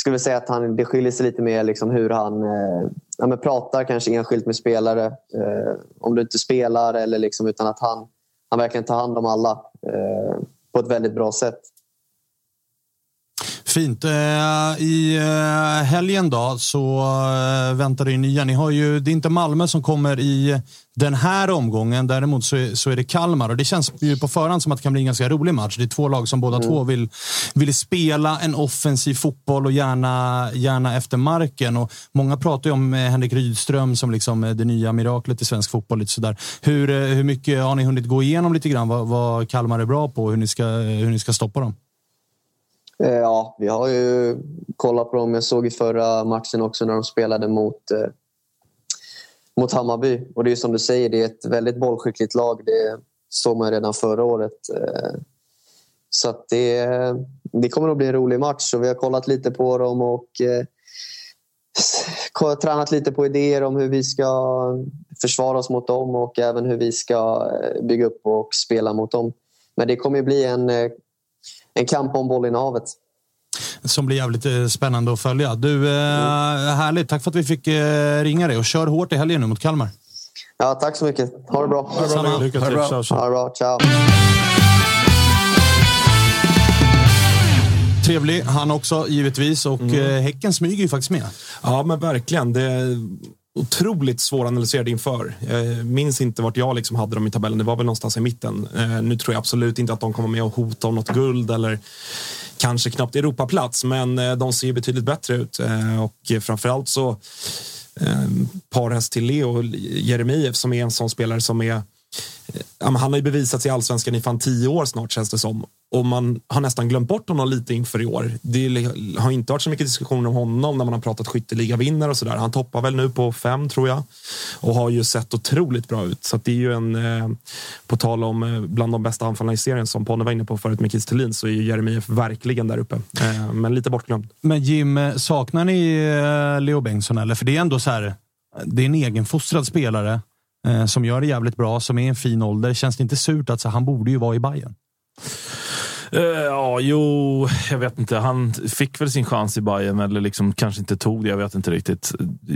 skulle säga att han, det skiljer sig lite mer liksom hur han eh, ja, men pratar kanske enskilt med spelare. Eh, om du inte spelar eller liksom, utan att han, han verkligen tar hand om alla eh, på ett väldigt bra sätt. Fint. Eh, I eh, helgen då så eh, väntar det nya. Ni har ju, det är inte Malmö som kommer i den här omgången. Däremot så är, så är det Kalmar och det känns ju på förhand som att det kan bli en ganska rolig match. Det är två lag som båda mm. två vill, vill spela en offensiv fotboll och gärna, gärna efter marken. Och många pratar ju om Henrik Rydström som liksom det nya miraklet i svensk fotboll. Lite sådär. Hur, hur mycket har ni hunnit gå igenom lite grann vad, vad Kalmar är bra på och hur ni ska, hur ni ska stoppa dem? Eh, ja, vi har ju kollat på dem. Jag såg i förra matchen också när de spelade mot, eh, mot Hammarby. Och det är som du säger, det är ett väldigt bollskickligt lag. Det såg man redan förra året. Eh, så att det, det kommer att bli en rolig match. Och vi har kollat lite på dem och eh, tränat lite på idéer om hur vi ska försvara oss mot dem och även hur vi ska eh, bygga upp och spela mot dem. Men det kommer att bli en eh, en kamp om bollinnehavet. Som blir jävligt eh, spännande att följa. Du, eh, härligt. Tack för att vi fick eh, ringa dig och kör hårt i helgen nu mot Kalmar. Ja, tack så mycket. Ha det bra. Ha det bra. Lycka till. Ha det bra. Ciao. Trevlig han också, givetvis. Och mm. Häcken smyger ju faktiskt med. Ja, men verkligen. Det otroligt svåranalyserade inför. Jag minns inte vart jag liksom hade dem i tabellen. Det var väl någonstans i mitten. Eh, nu tror jag absolut inte att de kommer med och hota om något guld eller kanske knappt Europaplats, men eh, de ser betydligt bättre ut. Och framförallt så parhäst till Leo Jeremejeff som är en sån spelare som är han har ju bevisat sig i allsvenskan i fan tio år snart känns det som. Och man har nästan glömt bort honom lite inför i år. Det har inte varit så mycket diskussioner om honom när man har pratat skytteligavinnare och sådär. Han toppar väl nu på fem tror jag och har ju sett otroligt bra ut. Så det är ju en, eh, på tal om eh, bland de bästa anfallarna i serien som Ponne var inne på förut med Kiss Thelin så är ju Jeremejeff verkligen där uppe. Eh, men lite bortglömd. Men Jim, eh, saknar ni eh, Leo Bengtsson eller? För det är ändå så här, det är en egenfostrad spelare Eh, som gör det jävligt bra, som är i en fin ålder. Känns det inte surt att han borde ju vara i Bayern? Uh, ja, jo, jag vet inte. Han fick väl sin chans i Bayern eller liksom kanske inte tog det. Jag vet inte riktigt.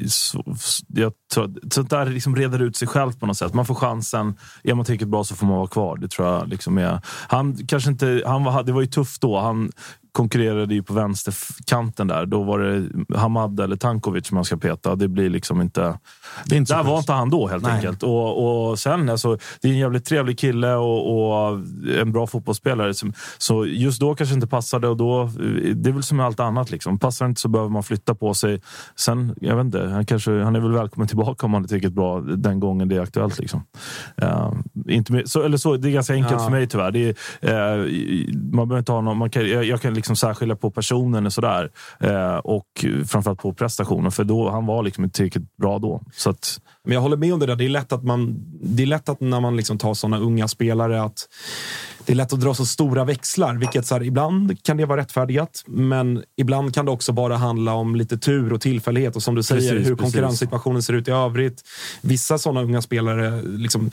Så, jag tror, sånt där liksom reder ut sig själv på något sätt. Man får chansen. Är man tillräckligt bra så får man vara kvar. Det tror jag liksom är. Han kanske inte. Han var, det var ju tufft då. Han konkurrerade ju på vänsterkanten där. Då var det Hamad eller Tankovic man ska peta. Det blir liksom inte... Det inte där var inte han då helt Nej. enkelt. Och, och sen, alltså, det är en jävligt trevlig kille och, och en bra fotbollsspelare. Så just då kanske inte passade och då... Det är väl som med allt annat. Liksom. Passar inte så behöver man flytta på sig. Sen, jag vet inte, han, kanske, han är väl välkommen tillbaka om han är tillräckligt bra den gången det är aktuellt. Liksom. Uh, inte så, eller så, det är ganska enkelt ja. för mig tyvärr. Det är, uh, man behöver inte ha någon, man kan, jag, jag kan liksom särskilja på personen och sådär. Eh, och framförallt på prestationen, för då, han var liksom inte tillräckligt bra då. Så att, men jag håller med om det där. Det är lätt att, man, det är lätt att när man liksom tar sådana unga spelare att det är lätt att dra så stora växlar, vilket så här, ibland kan det vara rättfärdigat, men ibland kan det också bara handla om lite tur och tillfällighet och som du säger, Precis, hur precis. konkurrenssituationen ser ut i övrigt. Vissa sådana unga spelare, liksom,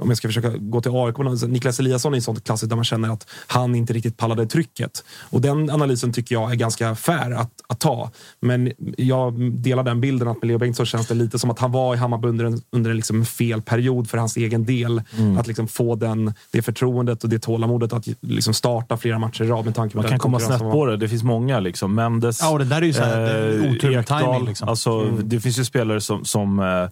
om jag ska försöka gå till AIK, men Niklas Eliasson är en sån klassisk där man känner att han inte riktigt pallade trycket. Och den analysen tycker jag är ganska fair att, att ta. Men jag delar den bilden att med Leo Bengtsson känns det lite som att han var i Hammarby under en, under en liksom fel period för hans egen del. Mm. Att liksom få den, det förtroendet och det tålamodet att liksom starta flera matcher i rad med tanke på Man kan komma snett på det. Det finns många. Liksom. Mendes, Ja, och det där är ju så här, är otur med timing, liksom. Alltså, Mm. Det finns ju spelare som... som eh, eh,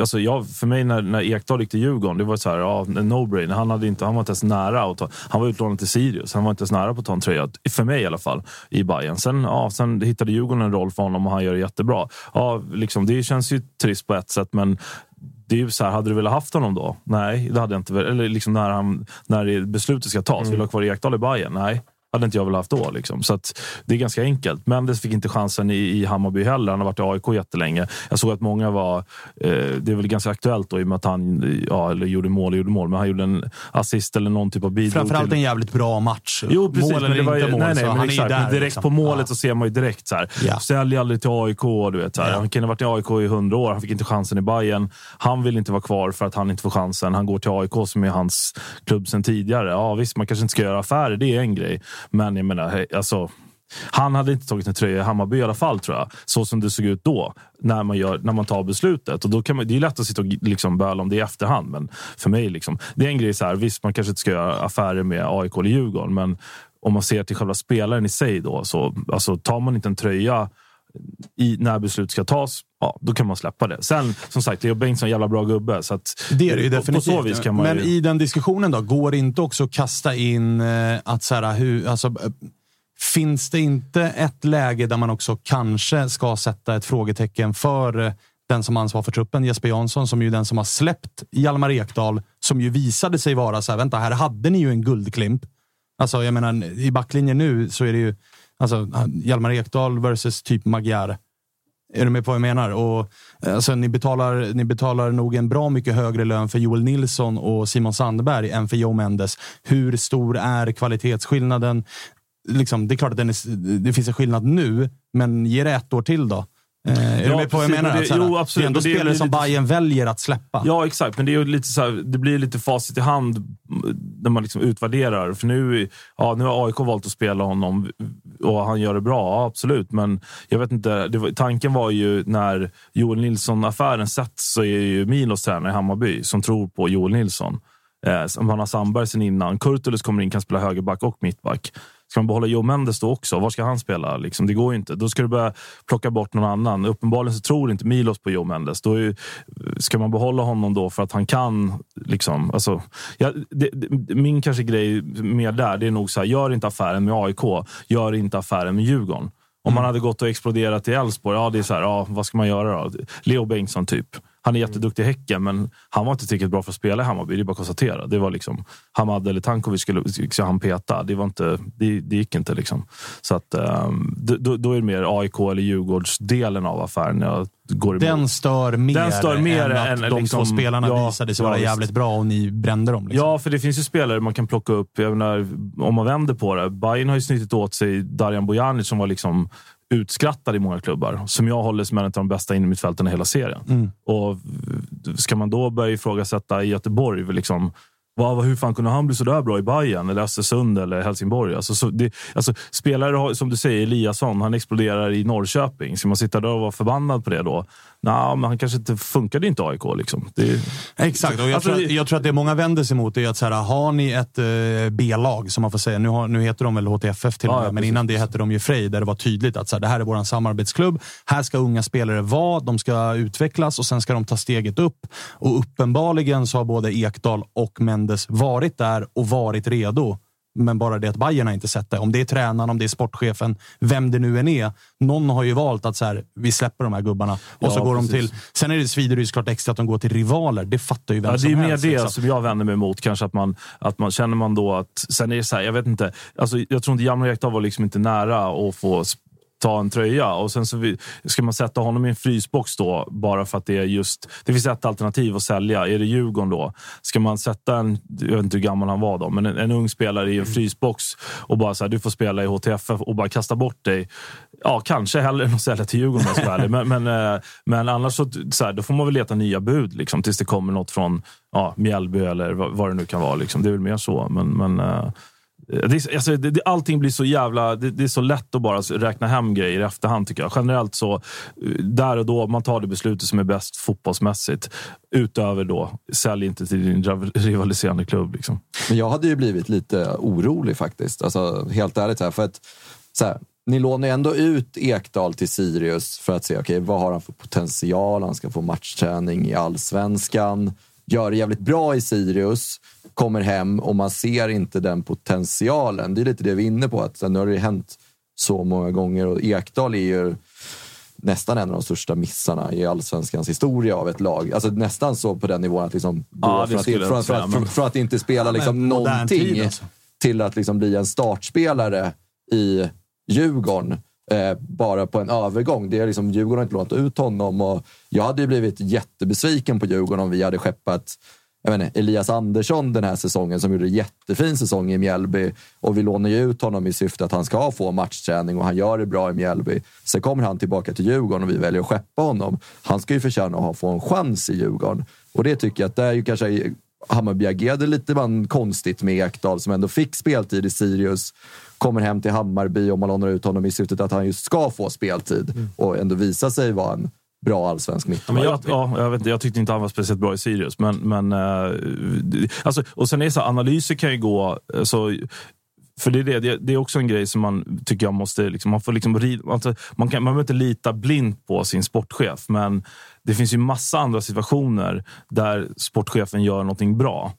alltså jag, för mig när, när Ekdal gick till Djurgården, det var så här, ja, en no-brainer. Han, hade inte, han var inte ens nära att ta, Han var utlånad till Sirius. Han var inte ens nära på att ta en tröja. För mig i alla fall. I Bayern. Sen, ja, sen hittade Djurgården en roll för honom och han gör det jättebra. Ja, liksom, det känns ju trist på ett sätt, men det är ju så här, hade du velat haft honom då? Nej, det hade jag inte. Eller liksom när, han, när beslutet ska tas. Vill du ha kvar Ekdal i Bayern? Nej. Hade inte jag velat haft då. Liksom. Så det är ganska enkelt. Mendes fick inte chansen i, i Hammarby heller. Han har varit i AIK jättelänge. Jag såg att många var... Eh, det är väl ganska aktuellt då i och med att han ja, eller gjorde mål och gjorde mål. Men han gjorde en assist eller någon typ av bidrag. Framförallt till... en jävligt bra match. Jo, precis. mål eller det var, inte mål, nej, nej, men han är ju exakt. där. men direkt liksom. på målet Ja. så ser man ju direkt så här. Ja. Sälj aldrig till AIK. Du vet, så här. Han kunde ha varit i AIK i hundra år. Han fick inte chansen i Bayern. Han vill inte vara kvar för att han inte får chansen. Han går till AIK som är hans klubb sen tidigare. Ja, visst, man kanske inte ska göra affärer. Det är en grej. Men jag menar, hej, alltså. Han hade inte tagit en tröja i Hammarby i alla fall, tror jag. Så som det såg ut då, när man, gör, när man tar beslutet. Och då kan man, det är lätt att sitta och liksom böla om det i efterhand, men för mig, liksom, det är en grej så här. Visst, man kanske inte ska göra affärer med AIK eller Djurgården, men om man ser till själva spelaren i sig, då, så alltså, tar man inte en tröja i, när beslut ska tas, ja, då kan man släppa det. Sen, som sagt, Leo Bengtsson är en jävla bra gubbe. Så att, Det är det ju definitivt. Man Men ju, i den diskussionen då, går det inte också att kasta in eh, att så här, hur, alltså, eh, finns det inte ett läge där man också kanske ska sätta ett frågetecken för eh, den som ansvarar för truppen, Jesper Jansson, som ju den som har släppt Hjalmar Ekdal, som ju visade sig vara så här, vänta, här hade ni ju en guldklimp. Alltså, jag menar, i backlinjen nu så är det ju alltså, Hjalmar Ekdal versus typ Magyar. Är du med på vad jag menar? Och, eh, alltså, ni, betalar, ni betalar nog en bra mycket högre lön för Joel Nilsson och Simon Sandberg än för Joe Mendes. Hur stor är kvalitetsskillnaden? Liksom, det är klart att den är, det finns en skillnad nu, men ge det ett år till då. Eh, är Ja, du med på vad jag menar? men det- Att så här, jo, det absolut, är ändå men det spelare som Bayern väljer att släppa. Ja, exakt. Men det, är lite så här, det blir lite facit i hand när man liksom utvärderar. För nu, ja, nu har AIK valt att spela honom och han gör det bra, ja, absolut. Men jag vet inte, det var, tanken var ju när Joel Nilsson-affären sätts så är ju Milos tränare i Hammarby som tror på Joel Nilsson. Eh, som han har Sandberg sen innan. Kurtulus kommer in, kan spela högerback och mittback. Ska man behålla Joe Mendes då också? Var ska han spela? Liksom, det går ju inte. Då ska du börja plocka bort någon annan. Uppenbarligen så tror inte Milos på Joe Mendes. Då ju- ska man behålla honom då för att han kan... Liksom, alltså, ja, det, det, min kanske grej med där, det är nog så här, gör inte affären med AIK. Gör inte affären med Djurgården. Om man hade gått och exploderat i Elfsborg, ja, det är så här, ja, vad ska man göra då? Leo Bengtsson typ. Han är jätteduktig i Häcken, men han var inte tillräckligt bra för att spela i Hammarby. Det är bara att konstatera. Det var liksom, Hamad eller Tankovic skulle, skulle han peta. Det, var inte, det, det gick inte. Liksom. Så att, um, då, då är det mer AIK eller Djurgårdsdelen av affären jag går emot. Den stör mer, Den stör mer än att än, de liksom- två spelarna ja, visade sig ja, vara jävligt bra och ni brände dem. Liksom. Ja, för det finns ju spelare man kan plocka upp. Menar, om man vänder på det. Bayern har ju snitit åt sig Darjan Bojanic som var liksom utskrattad i många klubbar. Som jag håller som en av de bästa innermittfältarna i hela serien. Mm. Och ska man då börja ifrågasätta i Göteborg, liksom, vad, vad, hur fan kunde han bli så där bra i Bayern eller Östersund eller Helsingborg? Alltså, så det, alltså, spelare har, som du säger, Eliasson, han exploderar i Norrköping. Ska man sitta där och vara förbannad på det då? Nej, men han kanske inte funkade inte AIK. Liksom. Det, Exakt, och jag, Alltså, tror, att, jag tror att det många vänder sig mot är att så här, har ni ett eh, B-lag, som man får säga, nu, har, nu heter de väl HTFF till och Ja, med, ja, men precis, innan det hette de ju Frej, där det var tydligt att så här, det här är vår samarbetsklubb. Här ska unga spelare vara, de ska utvecklas och sen ska de ta steget upp. Och uppenbarligen så har både Ekdal och Mendes varit där och varit redo. Men bara det att Bayern har inte sett det. Om det är tränaren, om det är sportchefen, vem det nu än är. Någon har ju valt att så här, vi släpper de här gubbarna. Och Ja, så går de precis. till... Sen är det, svider det ju såklart extra att de går till rivaler. Det fattar ju vem Ja, det som är mer helst. det liksom. som jag vänder mig emot. Kanske att man, att man känner man då att... Sen är det så här, jag vet inte. Alltså, jag tror inte Hjalmar Ekdal var liksom inte nära att få... ta en tröja. Och sen så ska man sätta honom i en frysbox då, bara för att det är just... Det finns ett alternativ att sälja. Är det Djurgården då? Ska man sätta en, jag vet inte hur gammal han var då, men en, en ung spelare i en frysbox och bara så här, du får spela i HTFF och bara kasta bort dig. Ja, kanske hellre än att sälja till Djurgården om jag men, men, eh, men annars så, så här, då får man väl leta nya bud liksom, tills det kommer något från ja, Mjällby eller vad, vad det nu kan vara. Liksom. Det är väl mer så. Men, men eh, Eh, det, är- alltså, det, allting blir så jävla... Det, det är så lätt att bara räkna hem grejer i efterhand tycker jag. Generellt så, eh, där och då, man tar det beslutet som är bäst fotbollsmässigt. Utöver då, sälj inte till din rivaliserande klubb. Liksom. Men jag hade ju blivit lite orolig faktiskt. Alltså, helt ärligt. Här, för att, så här, ni lånar ju ändå ut Ekdal till Sirius för att se okay, vad har han för potential. Han ska få matchträning i allsvenskan. Gör det jävligt bra i Sirius. Kommer hem och man ser inte den potentialen. Det är lite det vi är inne på. Att, nu har det hänt så många gånger och Ekdal är ju nästan en av de största missarna i allsvenskans historia av ett lag. Alltså nästan så på den nivån att liksom gå Ja, från, att, från, säga, från, men- från, att inte spela Ja, liksom någonting alltså. till att liksom bli en startspelare i Djurgården. Eh, bara på en övergång. Det är liksom, Djurgården har inte lånat ut honom. Och jag hade ju blivit jättebesviken på Djurgården om vi hade skeppat jag menar, Elias Andersson den här säsongen som gjorde en jättefin säsong i Mjällby. Och vi lånar ju ut honom i syfte att han ska få matchträning och han gör det bra i Mjällby. Sen kommer han tillbaka till Djurgården och vi väljer att skeppa honom. Han ska ju förtjäna att få en chans i Djurgården. Och det tycker jag att det är ju kanske Hammarby agerade lite man konstigt med Ekdal som ändå fick speltid i Sirius. Kommer hem till Hammarby och man lånar ut honom i syftet att han just ska få speltid och ändå visa sig vara en bra allsvensk Ja, mittback. jag, ja, jag, vet, jag tyckte inte han var speciellt bra i Sirius. Men, men, eh, alltså, och sen är det så här, analyser kan ju gå... eh, Så, för det är, det, det- är också en grej som man tycker jag måste... Liksom, man, får liksom, alltså, man, kan, man behöver inte lita blint på sin sportchef, men det finns ju massa andra situationer där sportchefen gör någonting bra.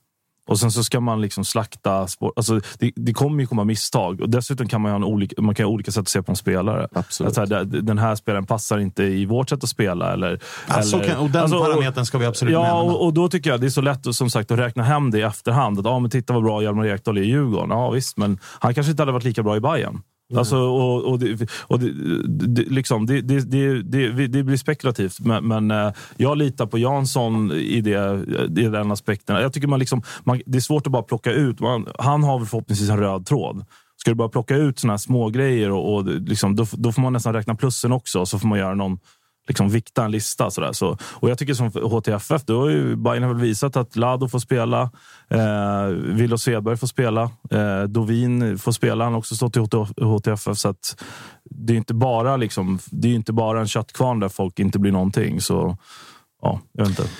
Och sen så ska man liksom slakta... Sport, alltså det, det kommer ju komma misstag. Och dessutom kan man ha, en olika, man kan ha olika sätt att se på en spelare. Absolut. Att här, den här spelaren passar inte i vårt sätt att spela. Eller, Ja, så eller, kan- och den Alltså, parametern ska vi absolut ja, nämna. och, och då tycker jag det är så lätt som sagt, att räkna hem det i efterhand. Att, ja, men titta vad bra Hjalmar Ekdal är i Djurgården. Ja, visst, men han kanske inte hade varit lika bra i Bayern. Mm. Alltså, och, och, det, och det, det, liksom, det, det, blir spekulativt, men, men eh, jag litar på Jansson i, det, i den aspekten. Jag tycker man liksom, man, det är svårt att bara plocka ut. Man, han har väl förhoppningsvis en röd tråd. Ska du bara plocka ut såna här små grejer och, och liksom, då, då får man nästan räkna plussen också. Så får man göra någon liksom vikta en lista. Sådär. Så, och jag tycker som HTFF, då har ju Bayern har väl visat att Lado får spela, eh, Willow Sveberg får spela, eh, Dovin får spela. Han har också stått i HTFF. Så att det är inte bara liksom, det är inte bara en köttkvarn där folk inte blir någonting. Så ja, jag vet inte.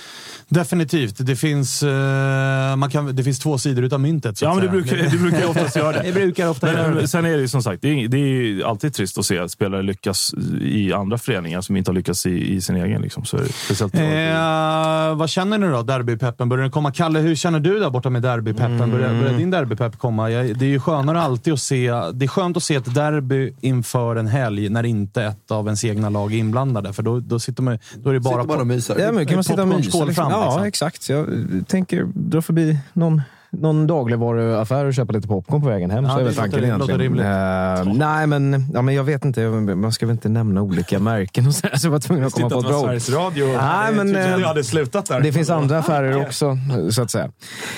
Definitivt. Det finns, eh, man kan, det finns två sidor utav myntet. Så Ja, men det säga. brukar, det brukar ju oftast göra det. Det brukar ofta men, göra det. Sen är det ju som sagt, det är, det är alltid trist att se att spelare lyckas i andra föreningar som inte har lyckats i, i sin egen. Liksom. Så är det speciellt Eh, vad känner ni då? Derbypeppen. Börjar den komma? Kalle, hur känner du där borta med derbypeppen? Börjar, börjar din derbypepp komma? Jag, det är ju skönare alltid att se... Det är skönt att se ett derby inför en helg när inte ett av ens egna lag är inblandade. För då, då, sitter man, då är det bara... Sitter bara och myser. Ja, men kan man sitta och mysa? Liksom. Ja, liksom. exakt. Jag tänker dra förbi någon, någon dagligvaruaffär och köpa lite popcorn på vägen hem. Ja, så är väl tanken egentligen. Eh, nej, men, ja, men jag vet inte. Man ska väl inte nämna olika märken och så, så jag var tvungen att komma på ett bra ord. Sveriges Radio. Nej, men, jag eh, hade jag slutat där. Det finns andra affärer också, så att säga.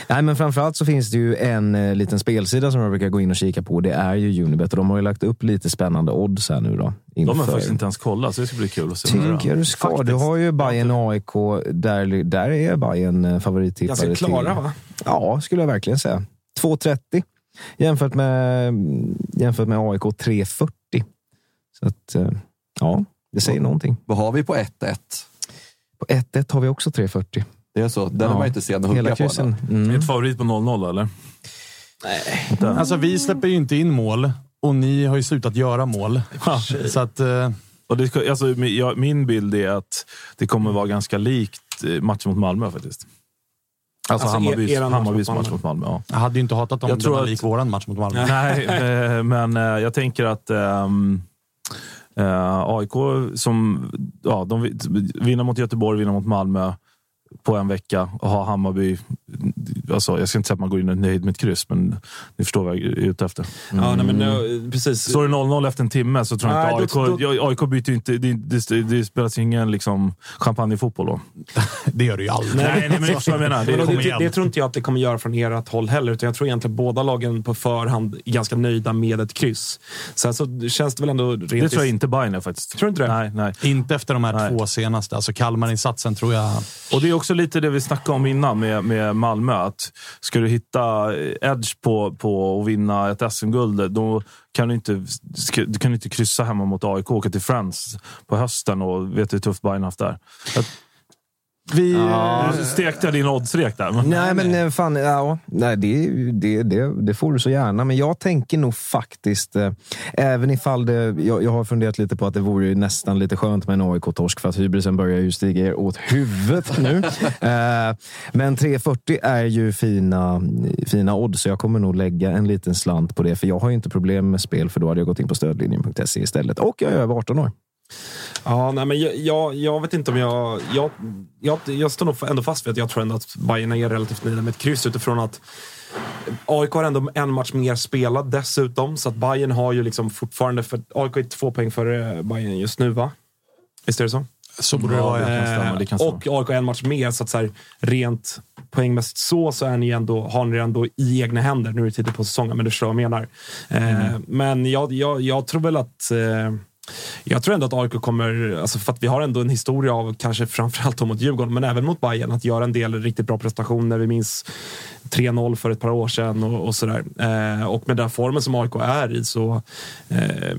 Nej, men framförallt så finns det ju en eh, liten spelsida som jag brukar gå in och kika på. Det är ju Unibet och de har ju lagt upp lite spännande odds här nu då. De har inför- faktiskt inte ens kollat, så det ska bli kul att se. Tycker jag du ska. Du har ju Bayern AIK. Där, där är Bayern favorittippare. Ganska klara, till, va? Ja, skulle jag verkligen säga. 2,30 jämfört med, jämfört med AIK 3,40. Så att, eh, ja, det säger någonting. Vad har vi på 1-1? På 1-1 har vi också 3,40. Det är så. Den är man inte sen att hugga Hela på. kryssen. Är Mm. ett favorit på 0-0 eller? Alltså, vi släpper ju inte in mål och ni har ju slutat göra mål. Så att... Eh, Och det, alltså, min bild är att det kommer vara ganska likt eh, matchen mot Malmö faktiskt. Alltså, Alltså, er- Hammarbys, match Hammarbys mot match mot Malmö. Ja. jag hade ju inte hatat om Jag det tror var att- lik våran match mot Malmö. Nej, eh, men eh, jag tänker att ehm, eh, AIK som ja, de vi- vinner mot Göteborg, vinner mot Malmö på en vecka och har Hammarby alltså, jag ska inte säga att man går in och nöjd med ett kryss, men ni förstår vad jag är ute efter. Ja, nej, men, eh, precis. Står det 0-0 efter en timme så tror jag Nej, inte då- AIK... då- ja, AIK byter ju inte... Det, det, det spelas ingen liksom, champagnefotboll då. Det gör du ju aldrig. Nej, nej, men förstår vad jag menar. Men Det, det, det, det, det tror inte jag att det kommer göra från ert håll heller. Utan jag tror egentligen båda lagen på förhand är ganska nöjda med ett kryss. Sen så känns det väl ändå rent... det tror jag inte Bayern är faktiskt. Tror du inte det? Nej, nej. Inte efter de här Nej. två senaste. Alltså Kalmar-insatsen tror jag... Och det är också lite det vi snackade om innan med, med Malmö. Att ska du hitta edge på, på att vinna ett SM-guld, då kan du inte, du kan inte kryssa hemma mot AIK och åka till Friends på hösten och vet hur tufft Bayern haft där. Vi, Du stekte din oddsrek där. Nej, men eh, fan, ja, nej, det, det, det, det får du så gärna. Men jag tänker nog faktiskt, eh, även ifall det... Jag, jag har funderat lite på att det vore ju nästan lite skönt med en AIK-torsk för att hybrisen börjar ju stiga er åt huvudet nu. eh, men 3,40 är ju fina, fina odds, så jag kommer nog lägga en liten slant på det. För jag har ju inte problem med spel, för då hade jag gått in på stödlinjen.se istället. Och jag är över 18 år. Ja, nej, men jag, jag, jag vet inte om jag... Jag, jag, jag står nog ändå fast vid att jag tror ändå att Bayern är relativt nöjda med ett kryss utifrån att AIK har ändå en match mer spelad dessutom. Så att Bayern har ju liksom fortfarande... För, AIK är två poäng före Bayern just nu, va? Visst är det så? så borde det vara. det kan stämma. och AIK har en match mer, så att så här, rent poängmässigt så, så är ni ändå, har ni det ändå i egna händer. Nu är det tidigt på säsongen, men du förstår vad jag menar. Eh, men jag, jag, jag tror väl att... Eh, jag tror ändå att AIK kommer, alltså för att vi har ändå en historia av, kanske framförallt mot Djurgården, men även mot Bayern att göra en del riktigt bra prestationer. Vi minns 3-0 för ett par år sedan och, och sådär. Eh, och med den formen som AIK är i så, eh,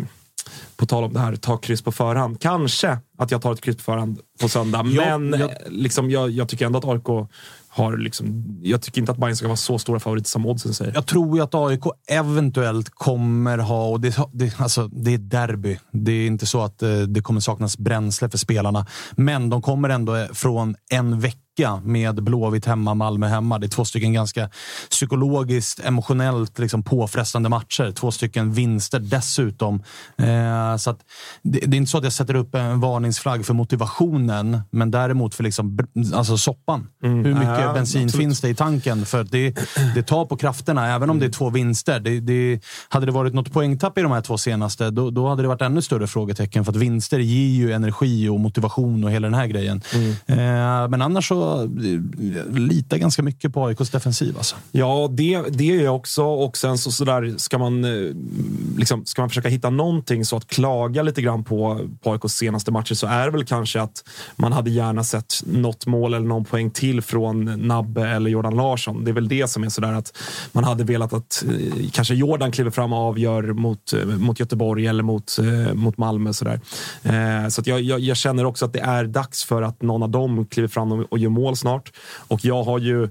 på tal om det här, ta kryss på förhand. Kanske att jag tar ett kryss på förhand på söndag, Ja, men jag- liksom, jag, jag tycker ändå att AIK har liksom, jag tycker inte att Bayern ska vara så stora favoriter som oddsen säger. Jag tror ju att AIK eventuellt kommer ha, och det, det, alltså, det är derby. Det är inte så att eh, det kommer saknas bränsle för spelarna. Men de kommer ändå från en vecka med Blåvitt hemma, Malmö hemma. Det är två stycken ganska psykologiskt, emotionellt liksom påfrestande matcher. Två stycken vinster dessutom. Eh, så det, det är inte så att jag sätter upp en varningsflagg för motivationen, men däremot för liksom, alltså soppan. Hur mycket Ja, bensin absolut. finns det i tanken? För det, det tar på krafterna, även om det är två vinster. Det, det, hade det varit något poängtapp i de här två senaste, då, då hade det varit ännu större frågetecken. För att vinster ger ju energi och motivation och hela den här grejen. Eh, men annars så Eh, jag litar ganska mycket på AIKs defensiv. Alltså. Ja, det, det är jag också. Och sen så, så där, ska, man, eh, liksom, ska man försöka hitta någonting så att klaga lite grann på, på AIKs senaste matcher så är det väl kanske att man hade gärna sett något mål eller någon poäng till från Nabbe eller Jordan Larsson. Det är väl det som är sådär att man hade velat att eh, kanske Jordan kliver fram och avgör mot, mot Göteborg eller mot, mot Malmö. Sådär. där. så att jag, jag, jag känner också att det är dags för att någon av dem kliver fram och gör mål snart. Och jag har ju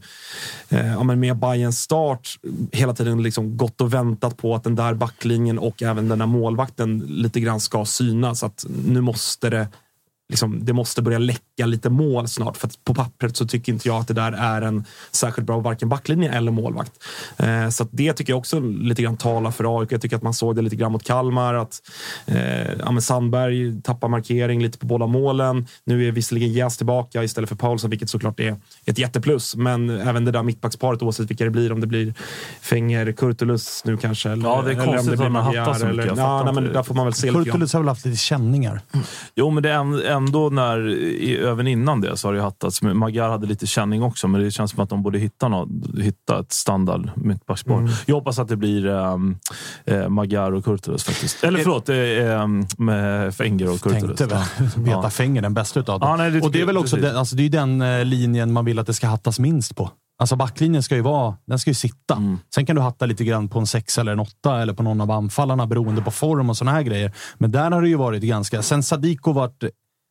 eh, ja, men med Bayerns start hela tiden liksom gått och väntat på att den där backlinjen och även den där målvakten lite grann ska synas. Att nu måste det Liksom, det måste börja läcka lite mål snart. För att på pappret så tycker inte jag att det där är en särskilt bra varken backlinje eller målvakt. Eh, så att det tycker jag också lite grann talar för AIK. Jag tycker att man såg det lite grann mot Kalmar. Att eh, ja, men Sandberg tappar markering lite på båda målen. Nu är visserligen Jäs tillbaka istället för Paulsson, vilket såklart är ett jätteplus. Men även det där mittbacksparet, oavsett vilka det blir, om det blir Fenger, Kurtulus nu kanske. Eller, Ja, det är konstigt att Magyar hattat så mycket. eller- Ja, nej, men där får man väl se. Kurtulus har väl haft lite känningar. Jo, men det är en- ändå när, i, även innan det så har det ju hattats. Magyar hade lite känning också, men det känns som att de borde hitta, något, hitta ett standard mittbackspar. Mm. Jag hoppas att det blir um, eh, Magyar och Kurtulus faktiskt. Eller förlåt, det är um, med Fenger och Kurtulus. Tänkte väl veta Ja. Fenger den bästa utav dem. Ja, nej, det och det är väl också den, alltså det är den eh, linjen man vill att det ska hattas minst på. Alltså backlinjen ska ju vara, den ska ju sitta. Mm. Sen kan du hatta lite grann på en sex eller en åtta eller på någon av anfallarna beroende på form och såna här grejer. Men där har det ju varit ganska... Sen Sadiko varit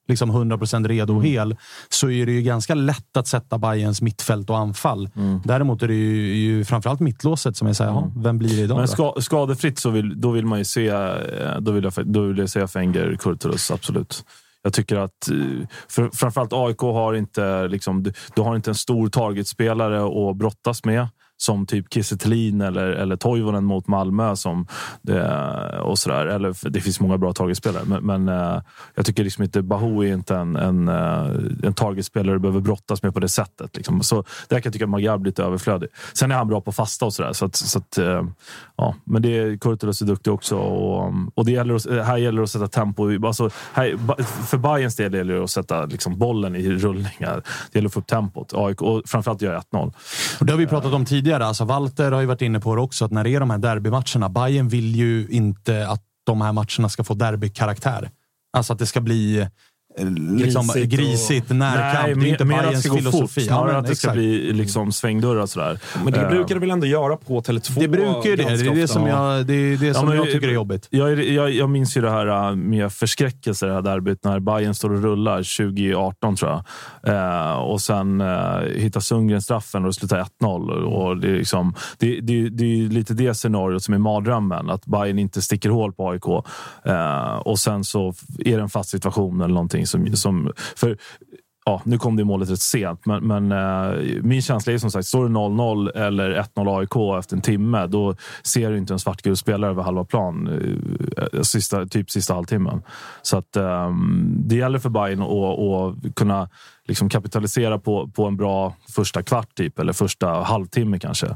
liksom 100% redo Mm. och hel, så är det ju ganska lätt att sätta Bayerns mittfält och anfall. Mm. Däremot är det ju, ju framförallt mittlåset som är såhär, jaha, vem blir det idag Men ska, skadefritt så vill, då vill man ju se, eh, då vill jag, då vill jag säga Fenger, Kurtulus, absolut. Jag tycker att eh, för, framförallt AIK har inte, liksom, du, du har inte en stor targetspelare att brottas med som typ Kiese Thelin eller, eller Toivonen mot Malmö. Som det, och sådär. Eller, det finns många bra targetspelare, men, men eh, jag tycker liksom inte Bahou är inte en, en, eh, en targetspelare du behöver brottas med på det sättet. Liksom. Så där kan jag tycka att Magyar blir lite överflödig. Sen är han bra på fasta och sådär. Så att, så att, eh, ja. Men det, Kurtulus är duktig också. Och, och det gäller, att- här gäller det att sätta tempo. Alltså, här, för Bayerns del gäller det att sätta liksom, bollen i rullningar. Det gäller att få upp tempot. AIK, och framförallt göra 1-0. Det har vi pratat om tidigare. Alltså Walter har ju varit inne på det också, att när det är de här derbymatcherna, Bayern vill ju inte att de här matcherna ska få derbykaraktär. Alltså att det ska bli liksom, Grisigt grisigt, och- närkamp. Nej, det är inte mer att det Bayerns ska gå filosofi. Fort, snarare Ja, att det ska bli liksom svängdörrar och sådär. Men det Eh, brukar det väl ändå göra på Tele2? Det brukar ju det. Det är det som jag, det är det Ja, som men jag tycker är jobbigt. Jag, jag, jag minns ju det här äh, med förskräckelse, det här derbyt när Bayern står och rullar 2018 tror jag. Eh, och sen eh, hittar Sundgren straffen och det slutar 1-0. Och det, är liksom, det, det, det är ju lite det scenariot som är mardrömmen. Att Bayern inte sticker hål på AIK. Eh, och sen så är det en fast situation eller någonting. Som, som, för Ja, nu kom det målet rätt sent, men, men eh, min känsla är som sagt, står det 0-0 eller 1-0 AIK efter en timme, då ser du inte en svartgul spelare över halva plan eh, eh sista, typ sista halvtimmen. Så att eh, det gäller för Bayern att att kunna liksom kapitalisera på, på en bra första kvart typ, eller första halvtimme kanske.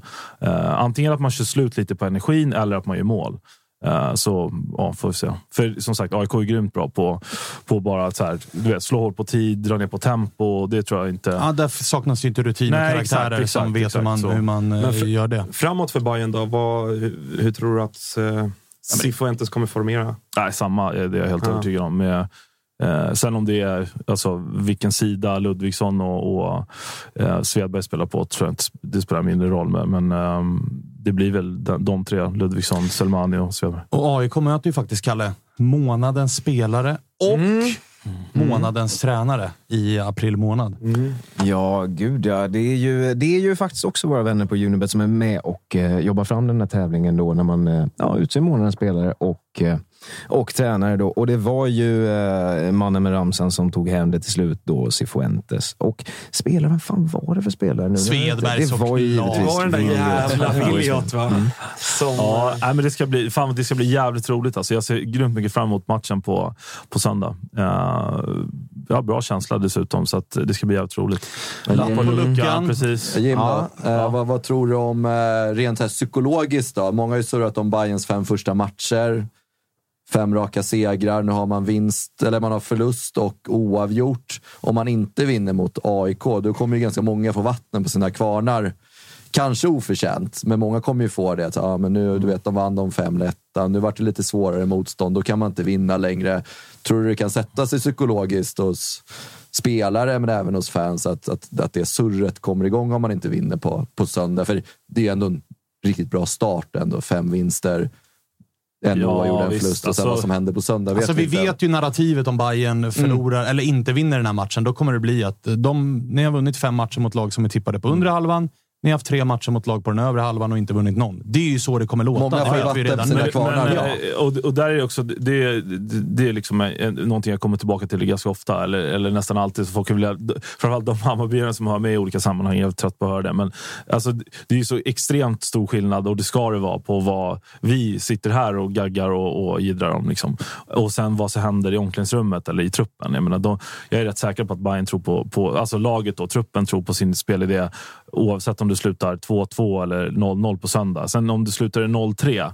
Eh, antingen att man kör slut lite på energin eller att man gör mål. Eh, Så ja, får vi se. För som sagt, AIK är grymt bra på, på bara att så här, du vet, slå hål på tid, dra ner på tempo. Det tror jag inte... Ja, där saknas ju inte rutin och karaktärer exakt, exakt, som vet exakt hur man, så. hur man eh, för- gör det. Framåt för Bayern då? Vad, hur, hur tror du att eh, Cifuentes kommer formera? Nej, samma är det jag är helt Ja. övertygad om. Med, eh, sen om det är alltså, vilken sida Ludvigsson och, och eh, Svedberg spelar på, tror jag inte det spelar mindre roll. Men, men ehm, det blir väl de, de tre, Ludvigsson, Selmani och Svedberg. Och AIK möter ju faktiskt, Kalle, månadens spelare och månadens tränare i april månad. Ja, gud ja. Det är, ju, det är ju faktiskt också våra vänner på Unibet som är med och eh, jobbar fram den här tävlingen då när man eh, ja, utser månadens spelare och, eh, och tränare. Då. Och det var ju eh, mannen med ramsan som tog hem det till slut, då, Cifuentes. Och spelare, vem fan var det för spelare? nu? Svedberg det var ju såklart. givetvis Det var den där jävla Williot. Va? Som, Ja, nej, men det, ska bli, fan, det ska bli jävligt roligt. Alltså, jag ser grymt mycket fram emot matchen på, på söndag. Uh, jag har bra känsla dessutom, så att det ska bli jävligt roligt. Lapp på luckan. Precis. Jim, Ja. då? Eh, vad, vad tror du om eh, rent här psykologiskt? Då? Många har ju surrat om Bayerns fem första matcher. Fem raka segrar. Nu har man vinst, eller man har förlust och oavgjort. Om man inte vinner mot AIK, då kommer ju ganska många få vatten på sina kvarnar. Kanske oförtjänt, men många kommer ju få det. Att, ja, men nu, du vet, de vann de fem lätta. Nu vart det lite svårare motstånd. Då kan man inte vinna längre. Tror du det kan sätta sig psykologiskt hos spelare, men även hos fans, att, att, att det surret kommer igång om man inte vinner på, på söndag? För det är ändå en riktigt bra start. Ändå. Fem vinster, en Ja, oavgjord, en förlust och sen Alltså- vad som händer på söndag vet Alltså, vi inte. vet ju narrativet om Bayern förlorar eller inte vinner den här matchen. Då kommer det bli att de, ni har vunnit fem matcher mot lag som är tippade på undre halvan. Ni har haft tre matcher mot lag på den övre halvan och inte vunnit någon. Det är ju så det kommer låta. Många det får ju vatten redan på sina nu. kvarnar. Ja. och, och där är det också, det, det, det är liksom en, någonting jag kommer tillbaka till ganska ofta, eller, eller nästan alltid. Så folk vill, framförallt de Hammarbyarna som har med i olika sammanhang, jag är trött på att höra det. Men alltså, det är ju så extremt stor skillnad, och det ska det vara, på vad vi sitter här och gaggar och, och jiddrar om. Liksom. Och sen vad som händer i omklädningsrummet eller i truppen. Jag, menar, de, jag är rätt säker på att Bayern tror på, på alltså laget och truppen tror på sin spelidé oavsett om du slutar 2-2 eller 0-0 på söndag. Sen om du slutar i 0-3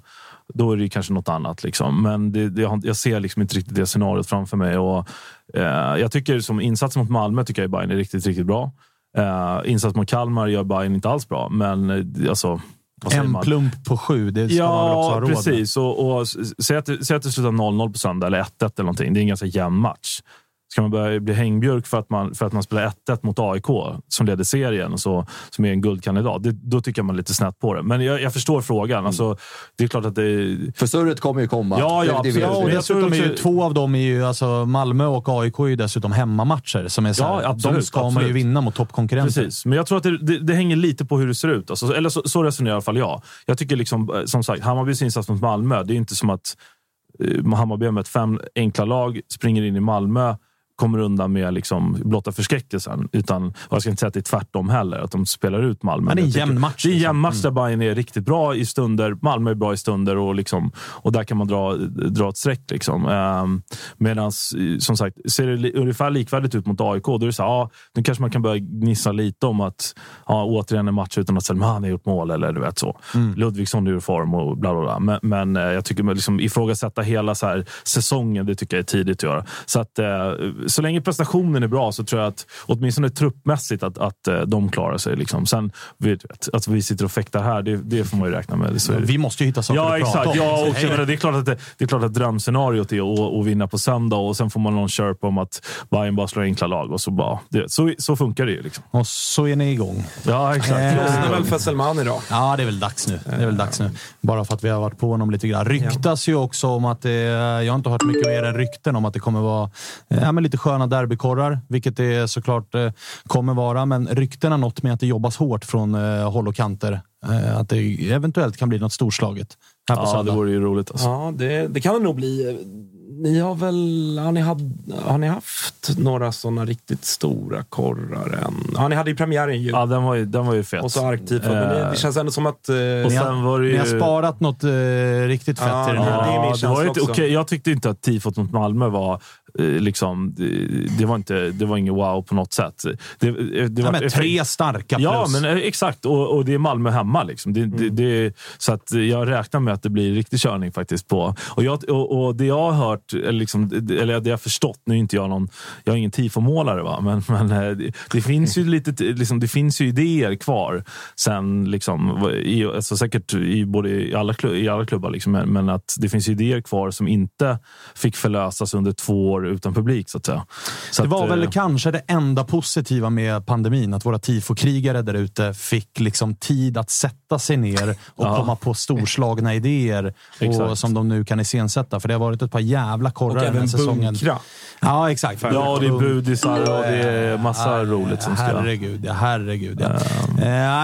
då är det kanske något annat. Liksom. Men det, det, jag ser liksom inte riktigt det scenariot framför mig. Och, eh, jag tycker som insats mot Malmö tycker jag Bayern är riktigt, riktigt bra. Eh, insats mot Kalmar gör Bayern inte alls bra, men eh, alltså... En man? plump på sju, det ska man väl också ha Ja, råd med. precis. Och, och, s- säg, att, det- säg att det slutar 0-0 på söndag, eller 1-1 eller någonting. Det är en ganska jämn match. Ska man börja bli hängbjörk för att man, för att man spelar 1-1 mot AIK, som leder serien, och så, som är en guldkandidat, det, då tycker jag man är lite snett på det. Men jag, jag förstår frågan. Alltså, det är klart att det... För surret kommer ju komma. Ja, ja, det, absolut. Ja, och vi. jag tror dessutom är ju två av dem är ju, alltså Malmö och AIK är ju dessutom hemmamatcher. Som är så här, Ja, absolut, de ska man ju absolut. vinna mot toppkonkurrenter. Precis, men jag tror att det, det, det hänger lite på hur det ser ut. Alltså, eller så, så resonerar i alla fall jag. Jag tycker liksom, eh, som sagt, Hammarbys insats mot Malmö, det är inte som att eh, Hammarby har mött fem enkla lag, springer in i Malmö, kommer undan med liksom blotta förskräckelsen. Utan, jag ska inte säga att det är tvärtom heller, att de spelar ut Malmö. Men det är en jämn match, Det är en liksom. jämn match där Bayern är riktigt bra i stunder, Malmö är bra i stunder och, liksom, och där kan man dra, dra ett streck. Liksom. Um, Medan, som sagt, ser det ungefär likvärdigt ut mot AIK, då är det så här, ja, nu kanske man kan börja gnissa lite om att ja, återigen en match utan att Selman har gjort mål eller du vet så. Ludvigsson är ur form och bla bla bla. Men, men eh, jag tycker liksom, ifrågasätta hela så här, säsongen, det tycker jag är tidigt att göra. Så, att, eh, så länge prestationen är bra så tror jag att åtminstone truppmässigt att, att eh, de klarar sig. Liksom. Sen vet, att vi sitter och fäktar här, det, det får man ju räkna med. Så det. Vi måste ju hitta saker Ja, att prata exakt. om. Ja, och menar, det, är klart att det, det är klart att drömscenariot är att, att vinna på söndag och sen får man någon chirp om att Bayern bara slår enkla lag. Och så, bara, det, så, så funkar det ju. Liksom. Och så är ni igång. Ja, exakt. Eh, Lossnar väl för Selman idag? Ja, det är väl dags nu. Det är väl dags nu. Bara för att vi har varit på honom lite grann. Ryktas ju också om att det... Jag har inte hört mycket mer än rykten om att det kommer vara ja, men lite sköna derbykorrar, vilket det såklart eh, kommer vara. Men rykten har nått med att det jobbas hårt från eh, håll och kanter. Eh, att det eventuellt kan bli något storslaget här på Ja, söndag. det vore ju roligt. Alltså. Ja, det, det kan det nog bli. Ni har väl har ni, had, har ni haft några såna riktigt stora korrar än? Ja, ni hade ju premiären ju. Ja, den var ju, den var ju fet. Och så arktiv. Men det, det känns ändå som att... eh, och sen var det ju... Ni har sparat något eh, riktigt fett Ja, i den här. det är min Ja, det var inte, okej, jag tyckte inte att tifot mot Malmö var eh, liksom, det, var inte det var ingen wow på något sätt. Det, det, det Ja, var, men tre starka plus. Ja, men eh, exakt. Och, och det är Malmö hemma. Liksom. Det, det, det, så att jag räknar med att det blir riktig körning faktiskt. på. Och, jag, och, och det jag har hört, eller, liksom, det- eller det jag har förstått, nu är inte jag någon, jag är ingen tifomålare, va? men, men eh, det, det finns ju lite, liksom, det finns ju idéer kvar. Sen, liksom, i, alltså, säkert i, både i, alla, klubb, i alla klubbar, liksom, men, att det finns idéer kvar som inte fick förlösas under två år utan publik. Så att säga. Så det var att, väl eh, kanske det enda positiva med pandemin, att våra tifokrigare där ute fick liksom tid att sätta sig ner och Ja. komma på storslagna idéer och, som de nu kan iscensätta. För det har varit ett par jävla korrar den här säsongen. bunkra. Ja, exakt. Ja, och det är budisar och det är massa Ja, roligt som ska... Herregud, ja. Herregud, ja.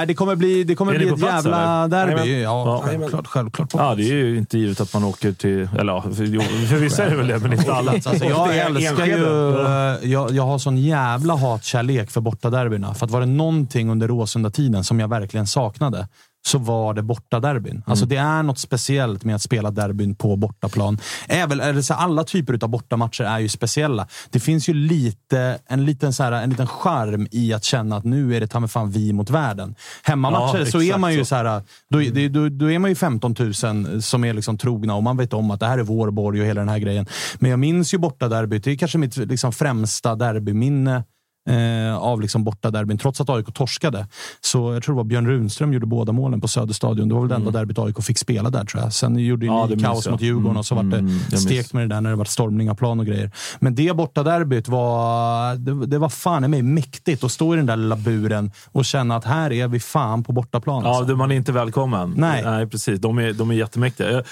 Eh, det kommer bli, det kommer bli ett plats, jävla eller? derby. Jajamän. Ja, Ja. självklart. självklart Ja, det är ju inte givet att man åker till... Eller ja, för, för vissa är det väl det, men inte alla. Alltså, jag älskar ju... Eh, Jag, jag har sån jävla hatkärlek för bortaderbyna. För att var det någonting under Råsunda-tiden som jag verkligen saknade så var det bortaderbyn. Alltså det är något speciellt med att spela derbyn på bortaplan. Även, eller så alla typer av bortamatcher är ju speciella. Det finns ju lite, en, liten, så här, en liten charm i att känna att nu är det ta fan vi mot världen. Hemmamatcher Ja, så är man ju så. här, då, det- då, då är man ju 15 000 som är liksom trogna och man vet om att det här är vår borg och hela den här grejen. Men jag minns ju bortaderbyt. Det är kanske mitt liksom främsta derbyminne eh, av liksom bortaderbyn, trots att AIK torskade. Så jag tror det var Björn Runström gjorde båda målen på Söderstadion. Det var väl det enda derbyt AIK fick spela där, tror jag. Sen gjorde Mm. Ja, det ni kaos jag. mot Djurgården Mm, och så var det mm, stekt med det där när det var stormning av plan och grejer. Men det bortaderbyt var, det, det var fan i mig mäktigt att stå i den där lilla buren och känna att här är vi fan på bortaplan. Ja, alltså. man är inte välkommen. Nej. Nej precis. De är, de är jättemäktiga. Jag,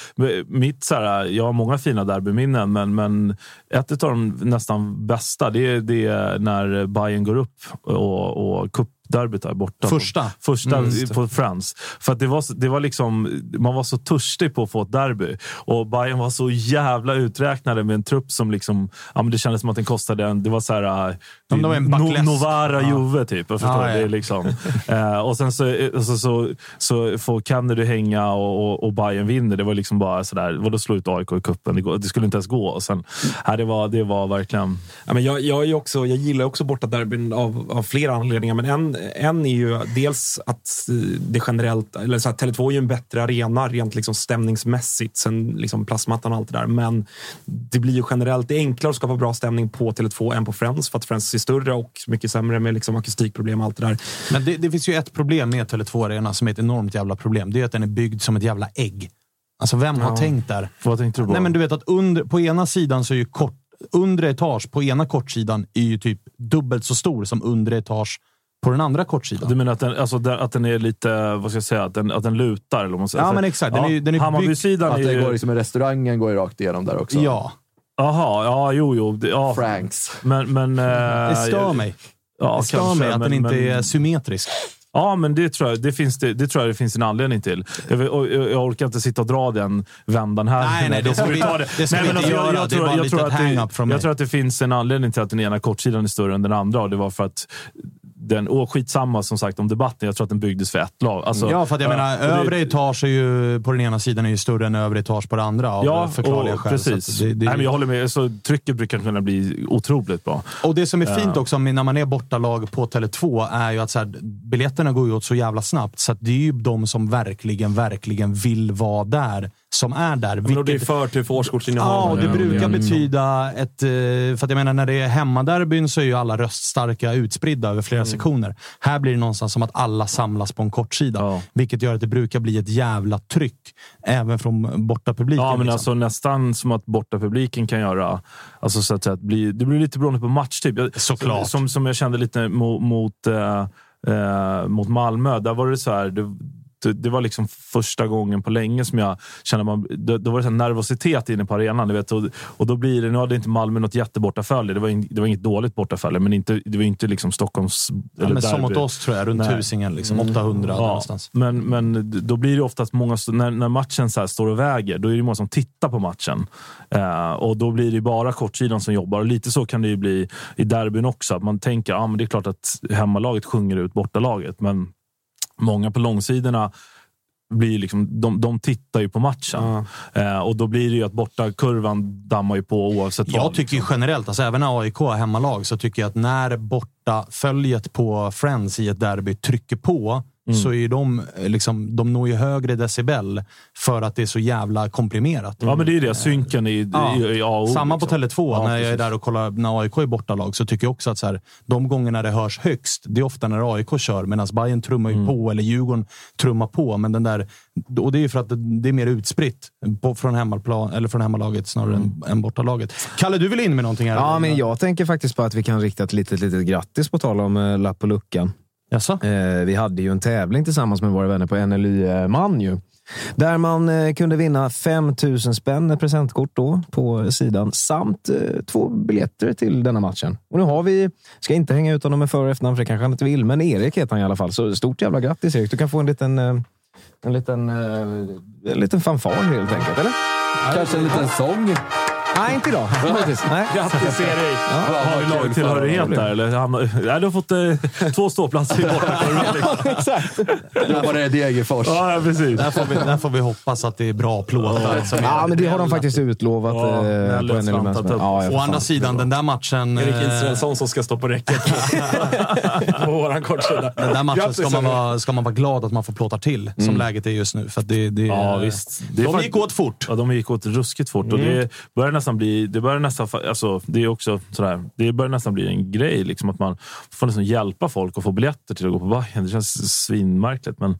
mitt, så här, jag har många fina derbyminnen, men, men ett av de nästan bästa det är, det är när Bayern går upp och, och cupderbyt är borta. Första. Första Mm, det. på Friends. För det var, det var liksom, man var så törstig på att få ett derby. Och Bayern var så jävla uträknade med en trupp som liksom, ja, men det kändes som att den kostade en... Det var så här, äh, Ja, men det var en less. Novara Ja. Juve typ. Jag förstår, Ja, ja. Det är liksom, eh, och sen så, så, så, så får Kennedy hänga och, och, och Bayern vinner. Det var liksom bara sådär, vadå slå ut AIK i cupen? Det, det skulle inte ens gå. Och sen, ja, det, var, det var verkligen... Ja, men jag, jag, är också, jag gillar också bortaderbyn av, av flera anledningar. Men en, en är ju dels att det generellt, eller så här, Tele2 är ju en bättre arena rent liksom stämningsmässigt sen liksom plastmattan och allt det där. Men det blir ju generellt, det är enklare att skapa bra stämning på Tele2 än på Friends för att Friends är större och mycket sämre med liksom akustikproblem och allt det där. Men det, det finns ju ett problem med Tele2 Arena som är ett enormt jävla problem. Det är att den är byggd som ett jävla ägg. Alltså vem har Ja. tänkt där? Vad tänkte du på? Nej, men du vet att under, på ena sidan så är ju kort, undre etage på ena kortsidan är ju typ dubbelt så stor som undre etage på den andra kortsidan. Du menar att den, alltså, att den är lite, vad ska jag säga, att den, att den lutar? Eller man säger. Ja, men exakt. Den är ju- den är Hammarbysidan Att är det ju... går liksom, restaurangen går ju rakt igenom där också. Ja, Jaha, ja, jo, jo. det- Ja, Franks. men, men, eh, det stör mig. Ja, det stör kanske, mig att men- den inte men- är symmetrisk. Ja, men det tror jag det finns, det, det tror jag det finns en anledning till. Jag, jag, jag orkar inte sitta och dra den vändan här. Nej, nej, det ska vi- ta det ska vi inte alltså, jag- göra. Jag, Det är tror, bara jag, lite tror ett att hang-up det, från mig. jag tror att det finns en anledning till att den ena kortsidan är större än den andra. Och det var för att den, och skitsamma som sagt om debatten. Jag tror att den byggdes för ett lag. Alltså, ja, för att jag ja, menar, och det- övre etage är ju, på den ena sidan är ju större än övre etage på den andra av Ja, förklarliga och, skäl. precis. Det, det, Nej, men jag håller med. Så trycket brukar kunna bli otroligt bra. Och det som är fint Ja. också när man är bortalag på Tele2 är ju att så här, biljetterna går ju åt så jävla snabbt. Så det är ju de som verkligen, verkligen vill vara där som är där. Men då det är Vilket- för till för årskortsinnehav. Ja, och det Ja, brukar betyda ett... eh, För att jag menar, när det är hemmaderbyn så är ju alla röststarka utspridda över flera sektioner. Här blir det någonstans som att alla samlas på en kortsida. Vilket gör att det brukar bli ett jävla tryck. Även från bortapubliken. Ja, men liksom. alltså nästan som att bortapubliken kan göra. Alltså så att säga, bli, det blir lite beroende på matchtyp. Jag- Såklart. Som, som jag kände lite mot, mot, eh, eh, mot Malmö. Där var det så här. Det, det, var liksom första gången på länge som jag kände man, då, då var det så nervositet inne på arenan. Du vet, och, och då blir det, nu hade inte Malmö något jättebortafölje. Det var, in, det var inget dåligt bortafölje, men inte, det var inte liksom Stockholms... Ja, men som mot oss tror jag, runt Nej. tusingen. Liksom, 800 Ja, någonstans. Men, men då blir det oftast många, när, när matchen så står och väger, då är det många som tittar på matchen. Eh, och då blir det bara kortsidan som jobbar. Och lite så kan det ju bli i derbyn också. Att man tänker, ja men det är klart att hemmalaget sjunger ut bortalaget. Men många på långsidorna blir liksom, de, de tittar ju på matchen. Eh, och då blir det ju att bortakurvan dammar ju på oavsett Jag vad. tycker ju generellt, alltså även när AIK är hemmalag, så tycker jag att när bortaföljet på Friends i ett derby trycker på, Mm. så är de, eh, liksom, de når ju högre decibel för att det är så jävla komprimerat. Ja, men det är det. Synken i, Ja. i, i A och O, Samma på liksom. Tele2, Ja, när jag är precis. där och kollar när AIK är bortalag, så tycker jag också att så här, de gångerna det hörs högst, det är ofta när AIK kör, medan Bayern trummar Mm. ju på, eller Djurgården trummar på. Men den där, och det är ju för att det är mer utspritt på, från, hemmaplan, eller från hemmalaget snarare än, än bortalaget. Kalle, du vill in med någonting här? Ja, men jag tänker faktiskt på att vi kan rikta ett litet, litet grattis på tal om eh, lapp på luckan. Eh, vi hade ju en tävling tillsammans med våra vänner på NLY-man ju. Där man eh, kunde vinna 5 000 spänn, presentkort då, på sidan, samt eh, två biljetter till denna matchen. Och nu har vi, ska inte hänga ut honom med för och efternamn, för det kanske han inte vill, men Erik heter han i alla fall. Så stort jävla grattis Erik. Du kan få en liten, en liten, en liten fanfar helt enkelt, eller? Kanske en liten sång? Nej, inte idag. Nej. Grattis Erik! har vi lagtillhörighet där? Eller? Han, nej, du har fått eh, två ståplatser i bortakurvan. Exakt. Jobbar i Degerfors. Ja, precis. Där får, vi, där får vi hoppas att det är bra plåtar. är Ja, men det har de faktiskt utlovat Ja, eh, på upp. Ja, Å andra sidan, den där matchen... Erik eh, Israelsson som ska stå på räcket på våran kortsida. Den där matchen ska man, vara, ska man vara glad att man får plåta till, som läget är just nu. För att det, det, Ja, visst. Det de gick åt fort. Ja, de gick åt ruskigt fort. Och det börjar nästan bli, det börjar nästan, alltså, det är också sådär, det börjar nästan bli en grej. Liksom, att man får nästan hjälpa folk att få biljetter till att gå på Bajen. Det känns svinmärkligt. Men,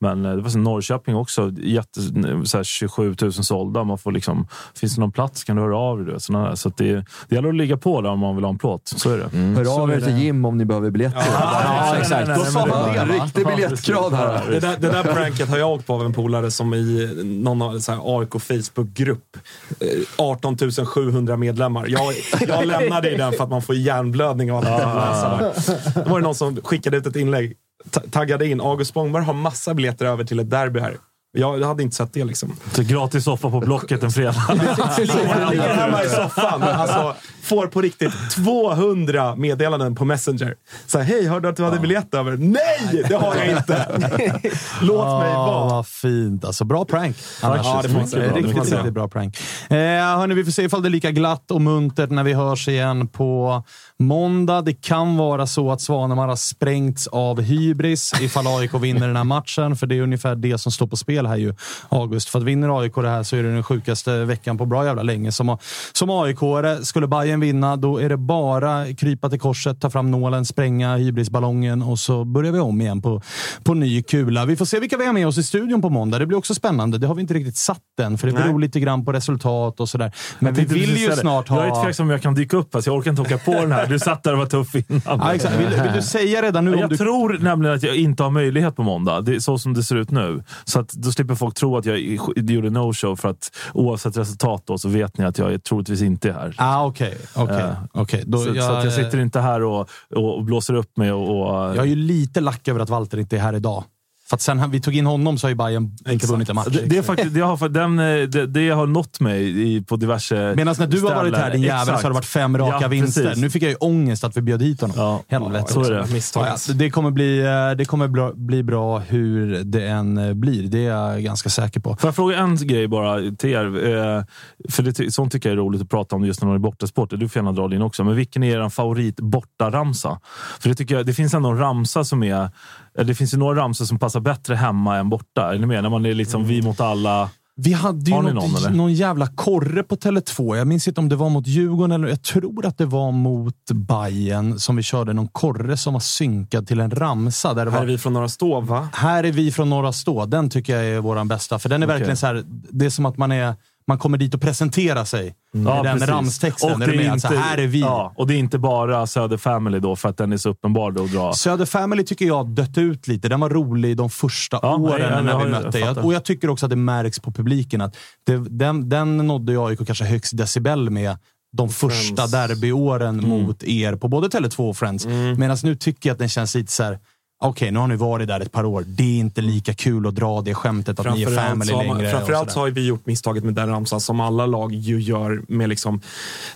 men eh, det var så Norrköping också. Jätte, såhär 27 000 sålda. Man får liksom, finns det någon plats kan du höra av dig. där. Så att det, det gäller att ligga på där om man vill ha en plåt. Så är det. Hör av er till Jim om ni behöver biljetter. Ja, exakt. Då sa han det? Riktig biljettgrad här. Det där, det där pranket har jag åkt på av en polare som i någon AIK Facebook-grupp. eh, 18 700 medlemmar. Jag, jag lämnade i den för att man får hjärnblödning av att läsa det. Då var det någon som skickade ut ett inlägg. ta- Taggade in. August Spångberg har massa biljetter över till ett derby här. Jag, jag hade inte sett det liksom. Så gratis soffa på Blocket en fredag. Ligger hemma i soffan. Alltså, får på riktigt 200 meddelanden på Messenger. Så här, hej, hörde att du hade biljett över? Nej, det har jag inte! Låt mig vara. vad fint. Alltså, bra prank. Annars. Ja, det får man säga. Riktigt, riktigt bra prank. Eh, hörni, vi får se ifall det är lika glatt och muntert när vi hörs igen på måndag. Det kan vara så att Svanemar har sprängts av hybris ifall AIK vinner den här matchen, för det är ungefär det som står på spel här ju, August. För att vinner AIK det här så är det den sjukaste veckan på bra jävla länge. Som, som aik skulle Bayern vinna, då är det bara krypa till korset, ta fram nålen, spränga hybrisballongen och så börjar vi om igen på, på ny kula. Vi får se vilka vi har med oss i studion på måndag. Det blir också spännande. Det har vi inte riktigt satt än, för det beror lite grann på resultat och sådär. Men vi vill ju snart Jag är ha... tveksam om jag kan dyka upp, alltså, jag orkar inte åka på den här. Du satt där och var tuff innan. Ja, exakt. Vill, vill du säga redan nu Jag du... tror nämligen att jag inte har möjlighet på måndag, det är så som det ser ut nu. Så att, då slipper folk tro att jag gjorde no-show. För att oavsett resultat då, så vet ni att jag troligtvis inte är här. Ah, Okej, okej. Eh, okej. Då så, jag- så jag sitter inte här och, och, och blåser upp mig. Och, och, Jag är ju lite lack över att Walter inte är här idag. För att sen vi tog in honom så har ju Bayern inte vunnit en match. det, det, är faktiskt, det, har, den, eh, det, det har nått mig i, på diverse Medan när du har varit här din jävel så har det varit fem raka Ja, vinster. precis. Nu fick jag ju ångest att vi bjöd hit honom. Ja, Helvete. så är det. också. Misstaget. Ja, det kommer, bli, eh, det kommer bra, bli bra hur det än eh, blir. Det är jag ganska säker på. Får jag fråga en grej bara till er? För det, sånt tycker jag är roligt att prata om just när man är bortasport. Du får gärna dra din också. Men vilken är er favorit bortaramsa? För det tycker jag, det finns ändå en ramsa som är... eh, Det finns ju några ramsor som passar bättre hemma än borta. Är ni med? När man är liksom vi mot alla. Vi hade ju något, någon, någon jävla korre på Tele2. Jag minns inte om det var mot Djurgården eller jag tror att det var mot Bayern som vi körde någon korre som var synkad till en ramsa. Där det Här var, är vi från Norra Stå, va? Här är vi från Norra Stå. Den tycker jag är vår bästa. För den är Okej. verkligen så här. Det är som att man, är, man kommer dit och presenterar sig. Med den precis. ramstexten. Och är det är Alltså, inte- här är vi. Ja, och det är inte bara Söder Family då, för att den är så uppenbar då att dra. Söder Family tycker jag dött ut lite. Den var rolig de första Ja, åren nej, jag- när vi jag- mötte. jag och jag tycker också att det märks på publiken att det, den, den nådde jag AIK kanske högst decibel med de första derbyåren Mm. mot er på både Tele2 och Friends. Medan nu tycker jag att den känns lite så här. Okej, nu har ni varit där ett par år. Det är inte lika kul att dra det skämtet att ni är family har längre. Framförallt så har vi gjort misstaget med den ramsan som alla lag ju gör med liksom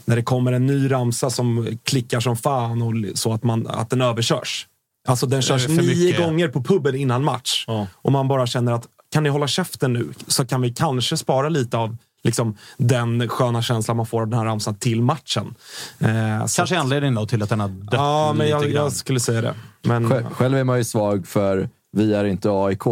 när det kommer en ny ramsa som klickar som fan och så att, man, att den överkörs. Alltså den körs nio mycket. gånger på puben innan match. Ja. Och man bara känner att kan ni hålla käften nu så kan vi kanske spara lite av liksom, den sköna känslan man får av den här ramsan till matchen. Eh, Kanske att- anledningen då till att den har dött Ja, men jag, grann. jag skulle säga det. Men, Själv, själv är man ju svag för vi är inte AIK.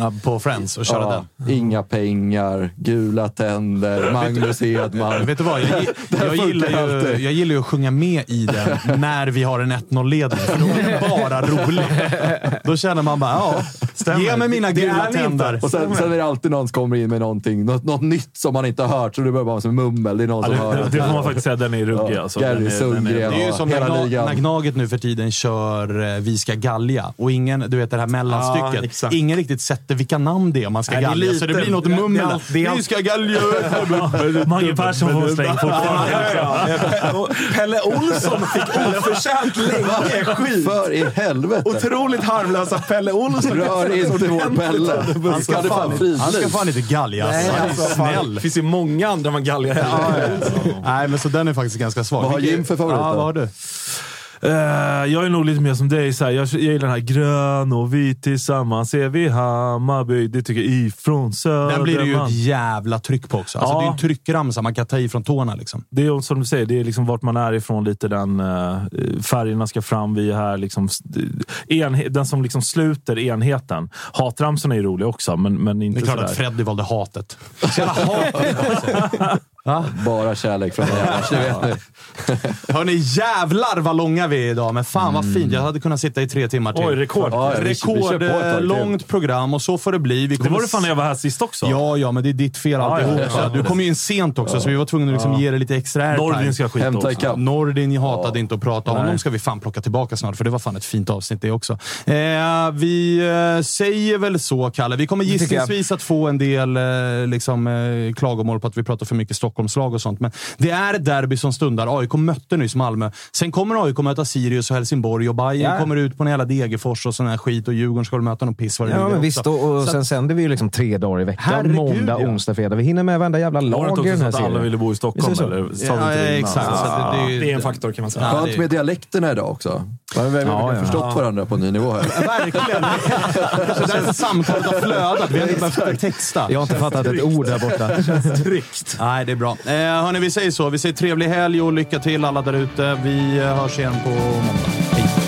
Ja, på Friends och köra Ja, den. inga pengar, gula tänder, Magnus Hedman. Vet du vad? Jag, här jag, gillar ju, jag gillar ju att sjunga med i den när vi har en 1-0-ledning. För då är det bara roligt. Då känner man bara, ja, ge mig mina Det gula tänder. Och sen, sen är det alltid någon som kommer in med någonting, något, något nytt som man inte har hört. Så det börjar bara som mummel. Det är någon Ja, som hör det, det får man faktiskt säga, den är ruggig. Ja, Alltså. Gary Sundgren. Det är ju som när, hela Gna, ligan. när Gnaget nu för tiden kör eh, Vi ska galja och ingen, du vet det här mellanstycket. exakt. ingen riktigt sätter vilka namn det är man ska Nej, det galja. så det blir något det mummel. det är Vi ska galja. Mange Persson får släng fortfarande. Pelle Olsson fick oförtjänt länge skit. För i helvete! Otroligt harmlösa Pelle Olsson. Rör inte vår Pelle. Han ska fan, fan han ska fan inte galja. Nej, han är alltså, snäll. Det finns ju många andra man galgar hellre. Nej, men så den är faktiskt ganska svag. Vad har Jim för favorit Ja, då? vad har du? Eh, jag är nog lite mer som dig. Så här. Jag, jag gillar den här grön och vit tillsammans är vi Hammarby. Det tycker jag ifrån Söderman. Den blir det ju ett jävla tryck på också. Alltså, Ja. Det är en tryckramsa man kan ta i från tårna. Liksom. Det är som du säger, det är liksom vart man är ifrån. lite den uh, Färgerna ska fram, vi är här. Liksom, enhe- den som liksom sluter enheten. Hatramsorna är roliga också, men, men inte Det är klart sådär. att Freddy valde hatet. Så jävla hat. Bara kärlek från mig annars, det vet ni. Hörni, jävlar vad långa vi är idag. Men fan vad fint. Jag hade kunnat sitta i tre timmar till. Oj, rekord. Ja, ja, vi- vi kör på ett tag till. Rekordlångt program och så får det bli. Vi Det kommer var det fan när jag var här sist också. Ja, ja, men det är ditt fel Ja, alltihop. ja, ja, ja. Du kom ju in sent också, så vi var tvungna att liksom ge det lite extra airtime. Nordin ska skita Hämta också. ikapp. Nordin hatade inte att prata. Honom Nej. ska vi fan plocka tillbaka snart, för det var fan ett fint avsnitt det också. Eh, vi eh, säger väl så, Kalle. Vi kommer tycker jag. gissningsvis att få en del eh, liksom, eh, klagomål på att vi pratar för mycket Stockholmslag och sånt. Men det är ett derby som stundar. AIK mötte nyss Malmö. Sen kommer AIK möta Sirius och Helsingborg och Bayern Ja. kommer ut på en jävla Degerfors och sån här skit och Djurgården ska möta någon piss vad det Ja, är men visst. Och, och sen att- sänder vi ju liksom tre dagar i veckan. Herregud, Måndag, ja. onsdag, fredag. Vi hinner med varenda jävla det lag inte i den här att alla serien. ville bo i Stockholm? Är det? Eller? Ja, det innan? exakt. Så att det, det, Det är en faktor kan man säga. Ja, Skönt det- med dialekterna idag också. Vi har Ja, ja. förstått varandra på en ny nivå här. Verkligen. Kanske därför samtalet har flödat. Vi har inte behövt texta. Jag har inte fattat ett ord där borta. Tryggt. Nej, det är bra. Eh, hörni, vi säger så. Vi säger trevlig helg och lycka till alla där ute. Vi eh, hörs igen på måndag. Hej.